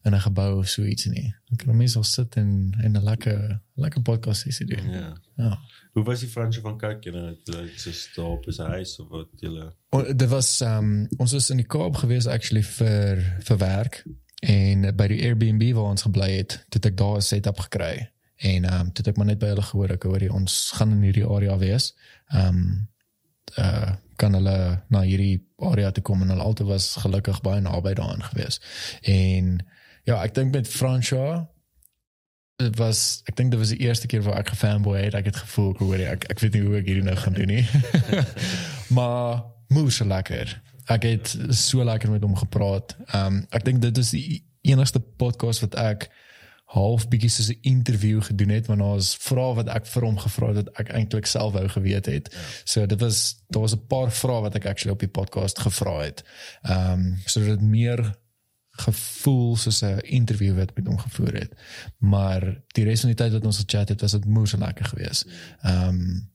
in 'n gebou of so iets nie. Dan kan 'n mens al sit en en 'n lekker lekker podcast sessie doen. ja Ja. hoe was die Fransje van jy nou het so stop op sy huis of wat O, Dit was ehm um, ons was in die Kaap gewees actually vir vir werk en by die Airbnb waar ons gebly het, het ek daar 'n setup gekry. En ehm um, toe het ek maar net by hulle gehoor ek hoor jy ons gaan in hierdie area wees. Ehm um, uh kan hulle na hierdie area toe kom en hulle altyd was gelukkig baie naby daaraan gewees. En ja, ek dink met Franshaw dit was ek dink dit was die eerste keer waar ek gefanboy het. Ek het gevoel hoor ek ek weet nie hoe ek hierdie nou gaan doen nie. maar moes lekker. Ek het so lekker met hom gepraat. Ehm um, ek dink dit is die enigste podcast wat ek half bietjie soos 'n interview gedoen het want daar was vrae wat ek vir hom gevra het wat ek eintlik self wou geweet het. Ja. So dit was daar was 'n paar vrae wat ek actually op die podcast gevra het. Ehm um, sodat dit meer gevoel soos 'n interview wat met hom gevoer het. Maar die res van die tyd wat ons gechat het, was dit moes lekker geweest. Ehm um,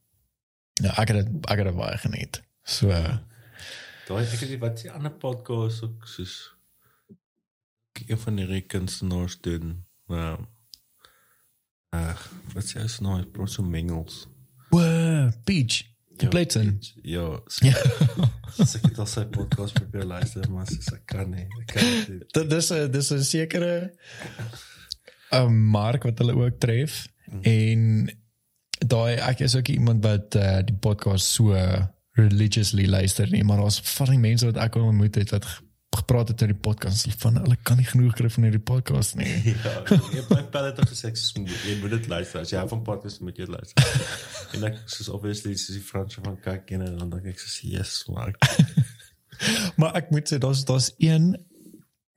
ja, ek het ek het baie geniet. So daai ek het wat die ander podcast ook soos een van die rekensenaars doen Nou. Ag, wat sê jy nou? Praat so mengels. Wow. Die Playton. Ja. Ja. Dis ek het al sy podcast probeer luister, maar sy kan nie. Ek kan nie. Dit is 'n dis 'n sekere 'n mark wat hulle ook tref mm. en daai ek is ook iemand wat uh, die podcast so religiously luister nie, maar daar's van die mense wat ek al ontmoet het wat gepraat het oor die podcast van hulle kan nie genoeg kry van hierdie podcast nie. ja, jy het baie dit gesê ek moet jy moet dit luister. As jy van podcast moet jy luister. en ek soos obviously soos die Franse van kyk en dan dink ek so yes, maar maar ek moet sê daar's daar's een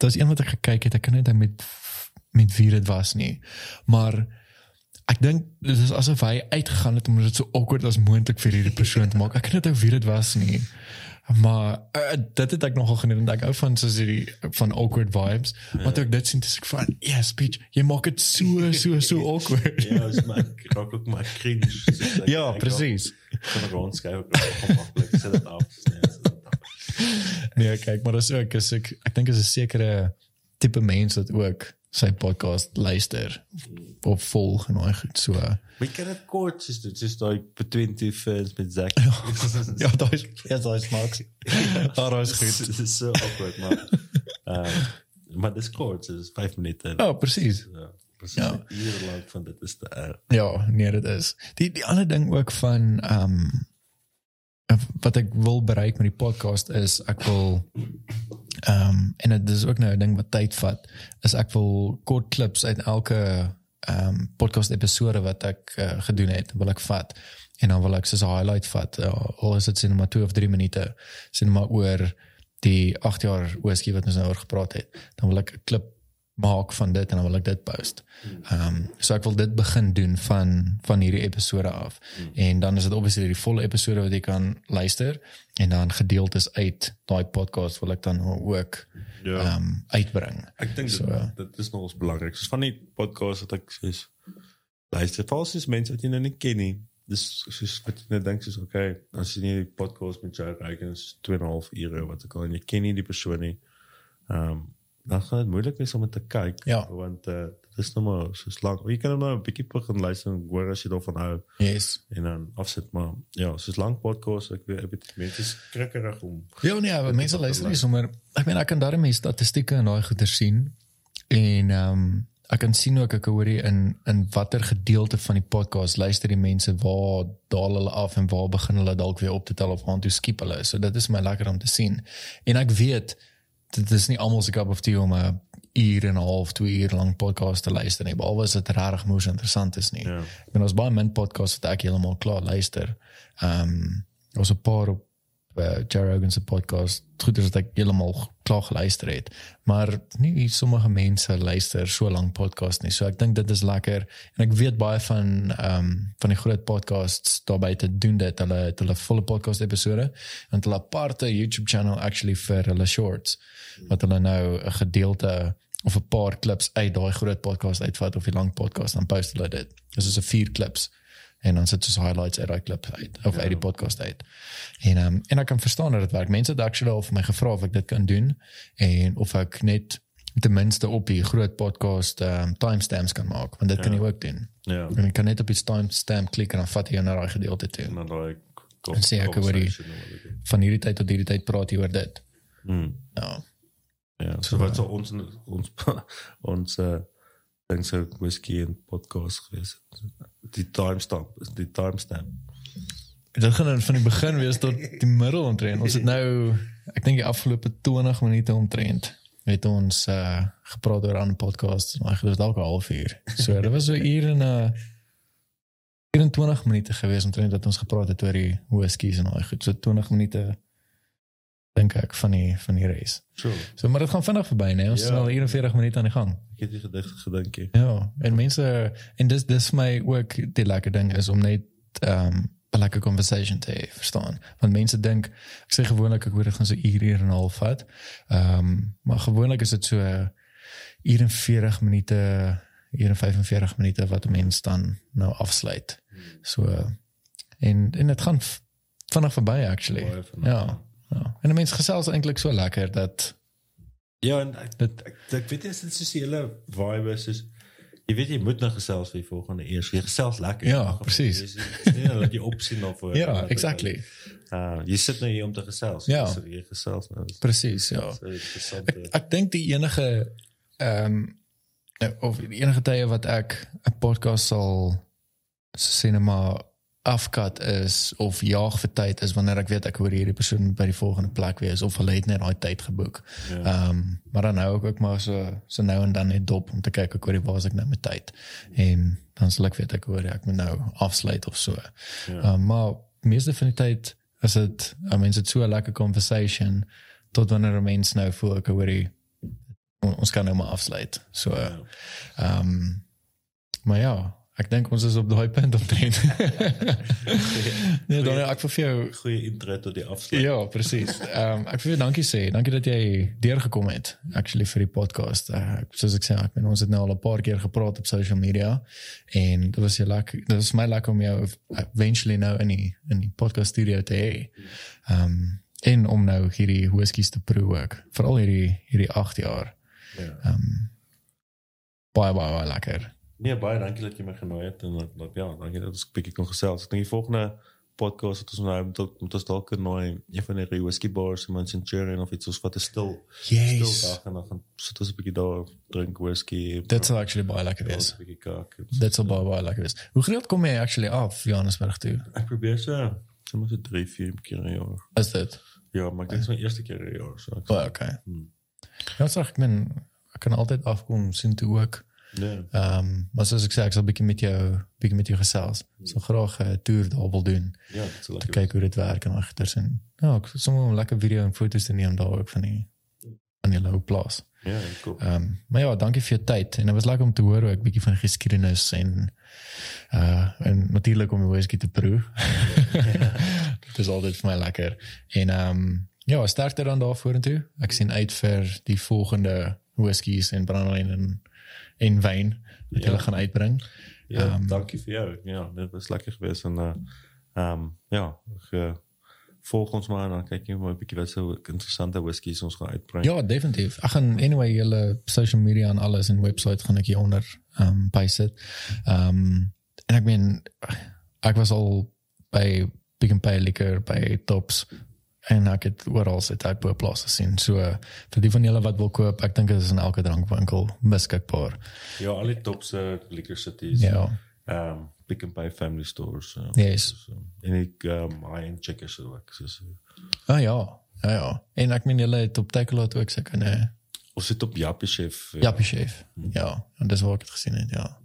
daar's een wat ek gekyk het. Ek kan net met met wie dit was nie. Maar ek dink dit is asof hy uitgegaan het om dit so awkward as moontlik vir hierdie persoon te maak. Ek kan net ou wie dit was nie. Maar uh, dit het ek nogal geniet en ek hou van soos hierdie van awkward vibes. Ja. Want ek dit sien dis ek van ja, yes, speech. Jy maak dit so so so awkward. ja, is maar raak ook maar cringe. Like, ja, presies. Van rond skryf ook maklik sit dit af. Nee, kyk, maar dis ook as ek ek dink is 'n sekere tipe mens wat ook sy podcast luister of volg en al goed so. My kan dit kort is dit is daai vir 20 fans met Zack. ja, daai is ja, daai is Max. Ja, daai is goed. Dit is so awkward maar. Ehm maar dis kort is 5 minute. Ja, oh, presies. Ja. Presies. Ja. Hier lank van dit is te erg. Ja, nee, dit is. Die die ander ding ook van ehm um, wat ek wil bereik met die podcast is ek wil ehm um, en dit is ook nou 'n ding wat tyd vat is ek wil kort clips uit elke ehm um, podcast episode wat ek uh, gedoen het wil ek vat. En dan wil ek soos 'n highlight vat uh, al is dit net maar 2 of 3 minute sien maar oor die 8 jaar whisky wat ons nou oor gepraat het. Dan wil ek 'n klip maak van dit en dan wil ek dit post. Ehm um, so ek wil dit begin doen van van hierdie episode af. Mm. En dan is dit obviously die volle episode wat jy kan luister en dan gedeeltes uit daai podcast wil ek dan ook ja. ehm ja. um, uitbring. Ek dink so, dit, dit is nog ons belangrik. So van die podcast wat ek sê luister, vals is mense wat jy nou nie ken nie. Dis soos wat jy net dink soos okay, as jy nie die podcast met jou ry en is 2.5 ure wat ek al en jy ken nie die persoon nie. Ehm um, dan gaan dit moeilik wees om te kyk ja. want uh, dit is nog maar so lank. Jy kan hom nou 'n bietjie begin luister en hoor as jy daarvan hou. Yes. En dan afsit maar ja, so lank podcast ek weet dit mense skrikkerig om. Ja nee, maar mense luister nie sommer ek meen ek kan daarmee statistieke en daai goeie sien en ehm um, ek kan sien ook ek hoor hier in in watter gedeelte van die podcast luister die mense waar daal hulle af en waar begin hulle dalk weer op te tel of aan toe skiep hulle. So dit is my lekker om te sien. En ek weet dit is nie almal se cup of tea om 'n uur en 'n half, 2 uur lank podcast te luister nie. Behalwe as dit regtig moes interessant is nie. Ja. Ek bedoel ons baie min podcasts wat ek heeltemal klaar luister. Ehm um, ons 'n paar op uh, Joe Rogan se podcast goed is dat ek heeltemal klaar geluister het. Maar nie sommige mense luister so lank podcast nie. So ek dink dit is lekker. En ek weet baie van ehm um, van die groot podcasts daarbey te doen dit. Hulle het hulle volle podcast episode. En hulle aparte YouTube channel actually vir hulle shorts. Wat hulle nou 'n gedeelte of 'n paar klips uit daai groot podcast uitvat of die lang podcast dan post hulle dit. Dis is 'n vier klips en dan sit jy so highlights uit daai klip uit of ja. uit die podcast uit. En um, en ek kan verstaan dat dit werk. Mense het actually al vir my gevra of ek dit kan doen en of ek net ten minste op die groot podcast um, timestamps kan maak want dit ja. kan jy ook doen. Ja. En ek kan net op die timestamp klik en dan vat jy na daai gedeelte toe. En dan daai kom sê ek oor die van hierdie tyd tot hierdie tyd praat jy oor dit. Mm. Ja. Ja, so wat so ons ons ons uh, dink so whisky en podcast gewees. Die timestamp is die timestamp. dit gaan dan van die begin wees tot die middel omtrent. Ons het nou ek dink die afgelope 20 minute omtrent het ons uh gepraat oor 'n podcast. Maar dit was dalk 'n halfuur. So dit was so uur en 'n uh, 24 minute gewees omtrent dat ons gepraat het oor die whiskies en al goed. So 20 minute dink ek van die van die race. So, So maar dit gaan vinnig verby, nee. Ons Ja. is al 41 minute aan die gang. Het nie gedig gedink nie. Ja, en mense en dis dis my ook die lekker ding is om net ehm um, 'n lekker conversation te hê, verstaan? Want mense dink ek sê gewoonlik ek hoor dit gaan so uur uur en 'n half vat. Ehm um, maar gewoonlik is dit so uur en 40 minute, uur en 45 minute wat 'n mens dan nou afsluit. So en en dit gaan vinnig verby actually. Baie vinnig. Ja. Ja. En 'n mens gesels eintlik so lekker dat Ja, en ek dit ek, ek weet nie as dit soos die hele vibe is soos jy weet jy moet nou gesels vir die volgende eers. Jy gesels lekker. Ja, In elk geval. precies. Jy is- is Nie dat jy opsien daarvoor. ja, exactly. Uh, jy sit nou hier om te gesels. Ja. So jy gesels nou. Dis Presies, ja. so. Ek ek dink die enige ehm um, of die enige tye wat ek 'n podcast sal sê net maar afkat is of jaag vir tyd is wanneer ek weet ek hoor hierdie persoon by die volgende plek wees of hulle het net daai tyd geboek. Ja. Ehm um, maar dan hou ek ook maar so so nou en dan net dop om te kyk ek hoor waar is ek nou met tyd. En dan sal ek weet ek hoor ek moet nou afsluit of so. Ja. Um, maar meeste van die tyd is dit I mean it's so 'n lekker conversation tot wanneer 'n mens nou voel ek hoor die ons kan nou maar afsluit. So ehm Ja. um, maar ja, ek dink ons is op daai punt omtrent. nee, dan ek vir jou Goeie intro tot die afsluit. Ja, presies. Ehm um, ek wil jou dankie sê. Dankie dat jy deurgekom het actually vir die podcast. Uh, soos ek sê, ek bedoel ons het nou al 'n paar keer gepraat op social media en dit was jy lekker. Dit was my lekker om jou eventually nou in die in die podcast studio te hê. Ehm um, en om nou hierdie whiskies te proe ook. Veral hierdie hierdie 8 jaar. Ja. Ehm um, baie baie baie lekker. Nee, baie dankie dat jy my genooi het en dat, dat ja, dankie dat ons 'n bietjie kon gesels. Ek dink die volgende podcast wat ons nou moet moet ons dalk nooi een van die whisky bars in Centurion of iets soos wat 'n stil Yes. stil dag en dan gaan sit ons 'n bietjie daar drink whisky. Dit sal actually baie lekker wees. wees. 'n bietjie kak. Dit sal baie baie lekker wees. Hoe gereeld kom jy actually af Johannesburg toe? Ek probeer so so 3, 4 keer 'n jaar. Is dit? Ja, maar dit is my eerste keer 'n jaar, so ek Oh, okay. Hmm. Ja, sag ek men ek kan altyd afkom sien toe ook. Nee. Ehm, um, maar soos ek sê, ek sal bietjie met jou bietjie met jou gesels. So graag 'n toer daar wil doen. Ja, Te lekker. kyk hoe dit werk en agters en ja, ek sommer 'n lekker video en foto's te neem daar ook van die van die lou plaas. Ja, cool. Ehm, um, maar ja, dankie vir jou tyd en dit was lekker om te hoor ook bietjie van die geskiedenis en uh en natuurlik om die whisky te proe. Dit is altyd vir my lekker. En ehm um, ja, sterkte dan daar vorentoe. Ek sien uit vir die volgende whiskies en brandewyn en en wyn wat Ja. hulle gaan uitbring. Ja, Ehm, dankie vir jou. Ja, dit was lekker geweest en uh ehm ja, ek uh, volg ons maar en dan kyk jy maar 'n bietjie wat so interessante whiskies ons gaan uitbring. Ja, definitief. Ek gaan anyway julle social media en alles en website gaan ek hier onder ehm um, bysit. Ehm um, en ek meen ek was al by Big and Pay Liquor by Tops en ek het oral sit ek bo plaas gesien. So vir die van julle wat wil koop, ek dink dit is in elke drankwinkel beskikbaar. Ja, al die topse liquor cities. Ja. Ehm um, Pick and Pay family stores. Uh, Yes. So, en ek ehm um, high-end checkers ook. So, so. Ah ja. Ja ja. En ek meen julle het op Takealot ook seker 'n Ons sit op Jappie Chef. uh, Jappie chef. Ja, en dis waar ek dit gesien het, ja.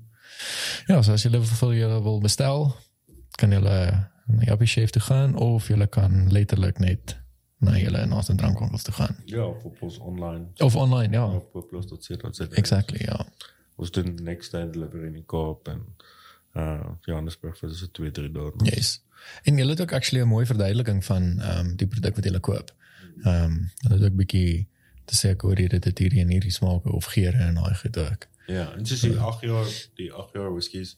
Ja, so as julle vir julle wil bestel, kan julle na Jappie chef toe gaan of julle kan letterlik net na julle naaste drankwinkels toe gaan. Ja, op, op ons online. Of online, ja. Op poplos.co.za. Exactly, ja. Ons doen next day delivery in die Kaap en uh Johannesburg vir so 2, 3 dae. Yes. En julle het ook actually 'n mooi verduideliking van ehm um, die produk wat julle koop. Ehm um, hulle het ook bietjie te sê hier dit het hierdie en hierdie smake of geure en daai goed ook. Ja, en soos die 8 jaar die 8 jaar whiskies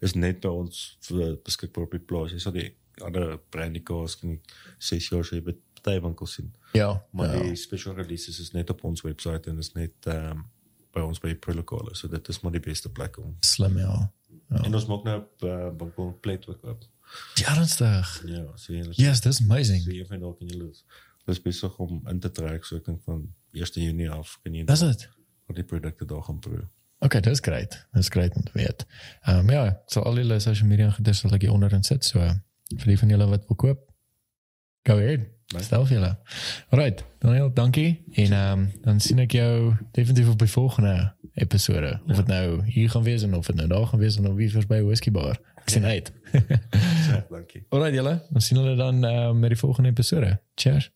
is net by ons vir beskikbaar op die plaas. Jy sal die ander brandy cars kan 6 jaar sê by party winkels sien. Ja, Maar ja. die special releases is net op ons webwerf en is net ehm um, by ons by die protokole. So dit is maar die beste plek om. slim ja. En ons maak nou uh, winkel plate ook op. Ja, ernstig. Ja, so jy Yes, that's amazing. so een van dalk in julle is dis besig om in te trek so ek dink van 1 Junie af kan jy Dis dit. al die produkte daar gaan proe. Okay, dis great. Dis great om te weet. Ehm um, ja, so al julle social media gedis sal ek hier onder in sit. So vir die van julle wat wil koop. Go ahead. Nice. Stel vir julle. Alright, Daniel, dankie. En ehm um, dan sien ek jou definitief op die volgende episode. Of dit nou hier gaan wees en of dit nou daar gaan wees en of wie vers by whisky bar. Ek sien uit. Ja, dankie. Alright julle, ons sien julle dan uh, met die volgende episode. Cheers.